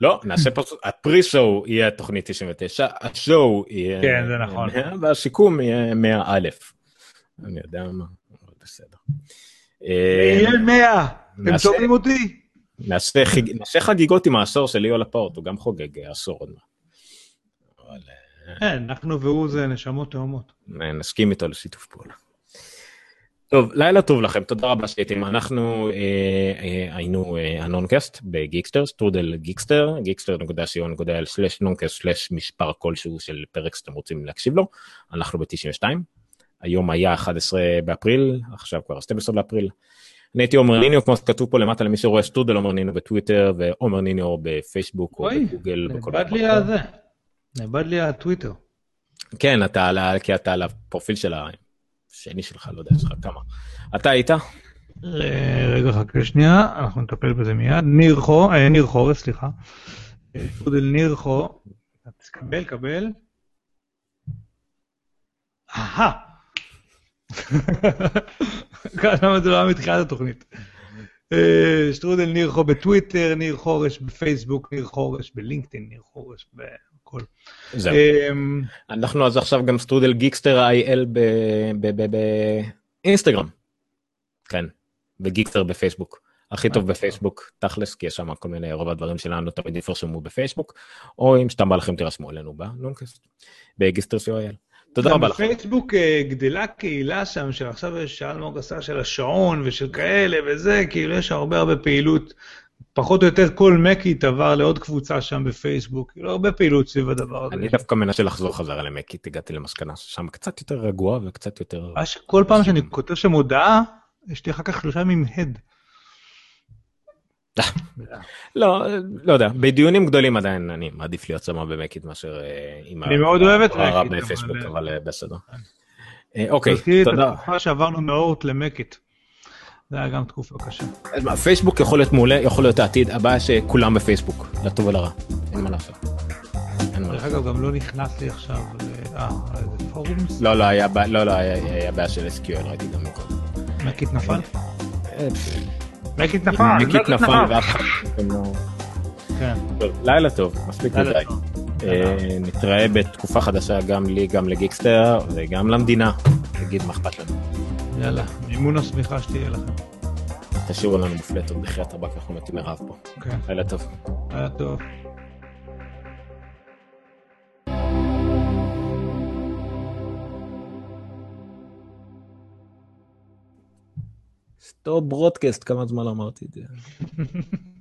לא נעשה פשוט הפרי שואו יהיה תוכנית 99 השואו יהיה כן, זה נכון. 100, והשיקום יהיה 100 א'. אני יודע מה. אבל בסדר. אה, יהיה 100! אתם נעשה- שומעים אותי? נעשה, חג... נעשה חגיגות עם העשור של ליאו לפורט, הוא גם חוגג אה, עשור עוד מעט. אבל כן, אנחנו והוא זה נשמות תאומות. אה, נסכים איתו לשיתוף פעולה. טוב, לילה טוב לכם, תודה רבה שהייתם. אנחנו אה, אה, היינו אה, ה Noncast ב Geekster, סטרודל Geekster, Geekster.co.il slash Noncast slash מספר כלשהו של פרק שאתם רוצים להקשיב לו. אנחנו ב-92. היום היה 11 באפריל, עכשיו כבר 12 באפריל. אני הייתי עומר ניניו, כמו שכתוב פה למטה למי שרואה סטרודל עומר ניניו בטוויטר ועומר ניניו בפייסבוק או בגוגל. נאבד לי אחר. הזה. נאבד לי הטוויטר. כן, אתה על. כי אתה על הפרופיל של השני שלך, לא יודע, יש לך כמה. אתה היית? אה, רגע, חכה שנייה, אנחנו נטפל בזה מיד. ניר חו, אה, ניר חורס, סליחה. אה, שטרודל ניר חו. קבל, קבל. אהה. למה זה לא היה מתחילת התוכנית? אה, שטרודל ניר חו בטוויטר, ניר חורש בפייסבוק, ניר חורש בלינקדאין, ניר חורש בכל. זהו. אמ, אנחנו אז עכשיו גם סטרודל Geekster IL באינסטגרם. כן, ו Geekster בפייסבוק. הכי טוב בפייסבוק, תכלס, כי יש שם כל מיני, רוב הדברים שלנו תמיד יפרשמו בפייסבוק, או אם סתם בא לכם תירשמו אלינו בנונקאסט, בגיסטר co.il. תודה רבה לכם. בפייסבוק אה, גדלה קהילה שם, שעכשיו יש אלמוג עשה של השעון ושל כאלה וזה, כאילו יש הרבה הרבה פעילות. פחות או יותר כל מקית עבר לעוד קבוצה שם בפייסבוק, כאילו הרבה פעילות סביב הדבר הזה. אני דווקא מנסה לחזור חזרה למקית, הגעתי למסקנה ששם קצת יותר רגוע וקצת יותר... שכל פעם שאני כותב שם הודעה, יש לי אחר כך שלושה ימים הד. לא, לא יודע, בדיונים גדולים עדיין אני מעדיף להיות שם במקית מאשר אה, עם אני מאוד אוהב את הרע בפייסבוק, אבל- אבל אה, בסדר. אה, אוקיי, תזכירי את תודה. התקופה שעברנו מאורט למקית. זה היה גם תקופה קשה. פייסבוק יכול להיות מעולה, יכול להיות העתיד, הבעיה שכולם בפייסבוק, לטוב ולרע, אין מה לעשות. דרך. אגב, גם לא נכנס לי עכשיו ל... אה, איזה פורומס? לא, לא, היה בעיה- לא, לא, היה בעיה של SQL, ראיתי גם מקודם. מקית נפל? אה, פפ, מקית נפל! מקית נפל ואף אחד לא... כן. לילה טוב, מספיק לילה מדי. אה, נתראה בתקופה חדשה גם לי, גם לגיקסטר וגם למדינה. תגיד מה אכפת לנו. יאללה, מימון השמיכה שתהיה לכם. תשאירו לנו בפלטות בחייאת רבאק, אנחנו מתים מרעב פה. כן, לילה טוב. היה טוב. סטופ ברודקאסט, כמה זמן אמרתי את זה.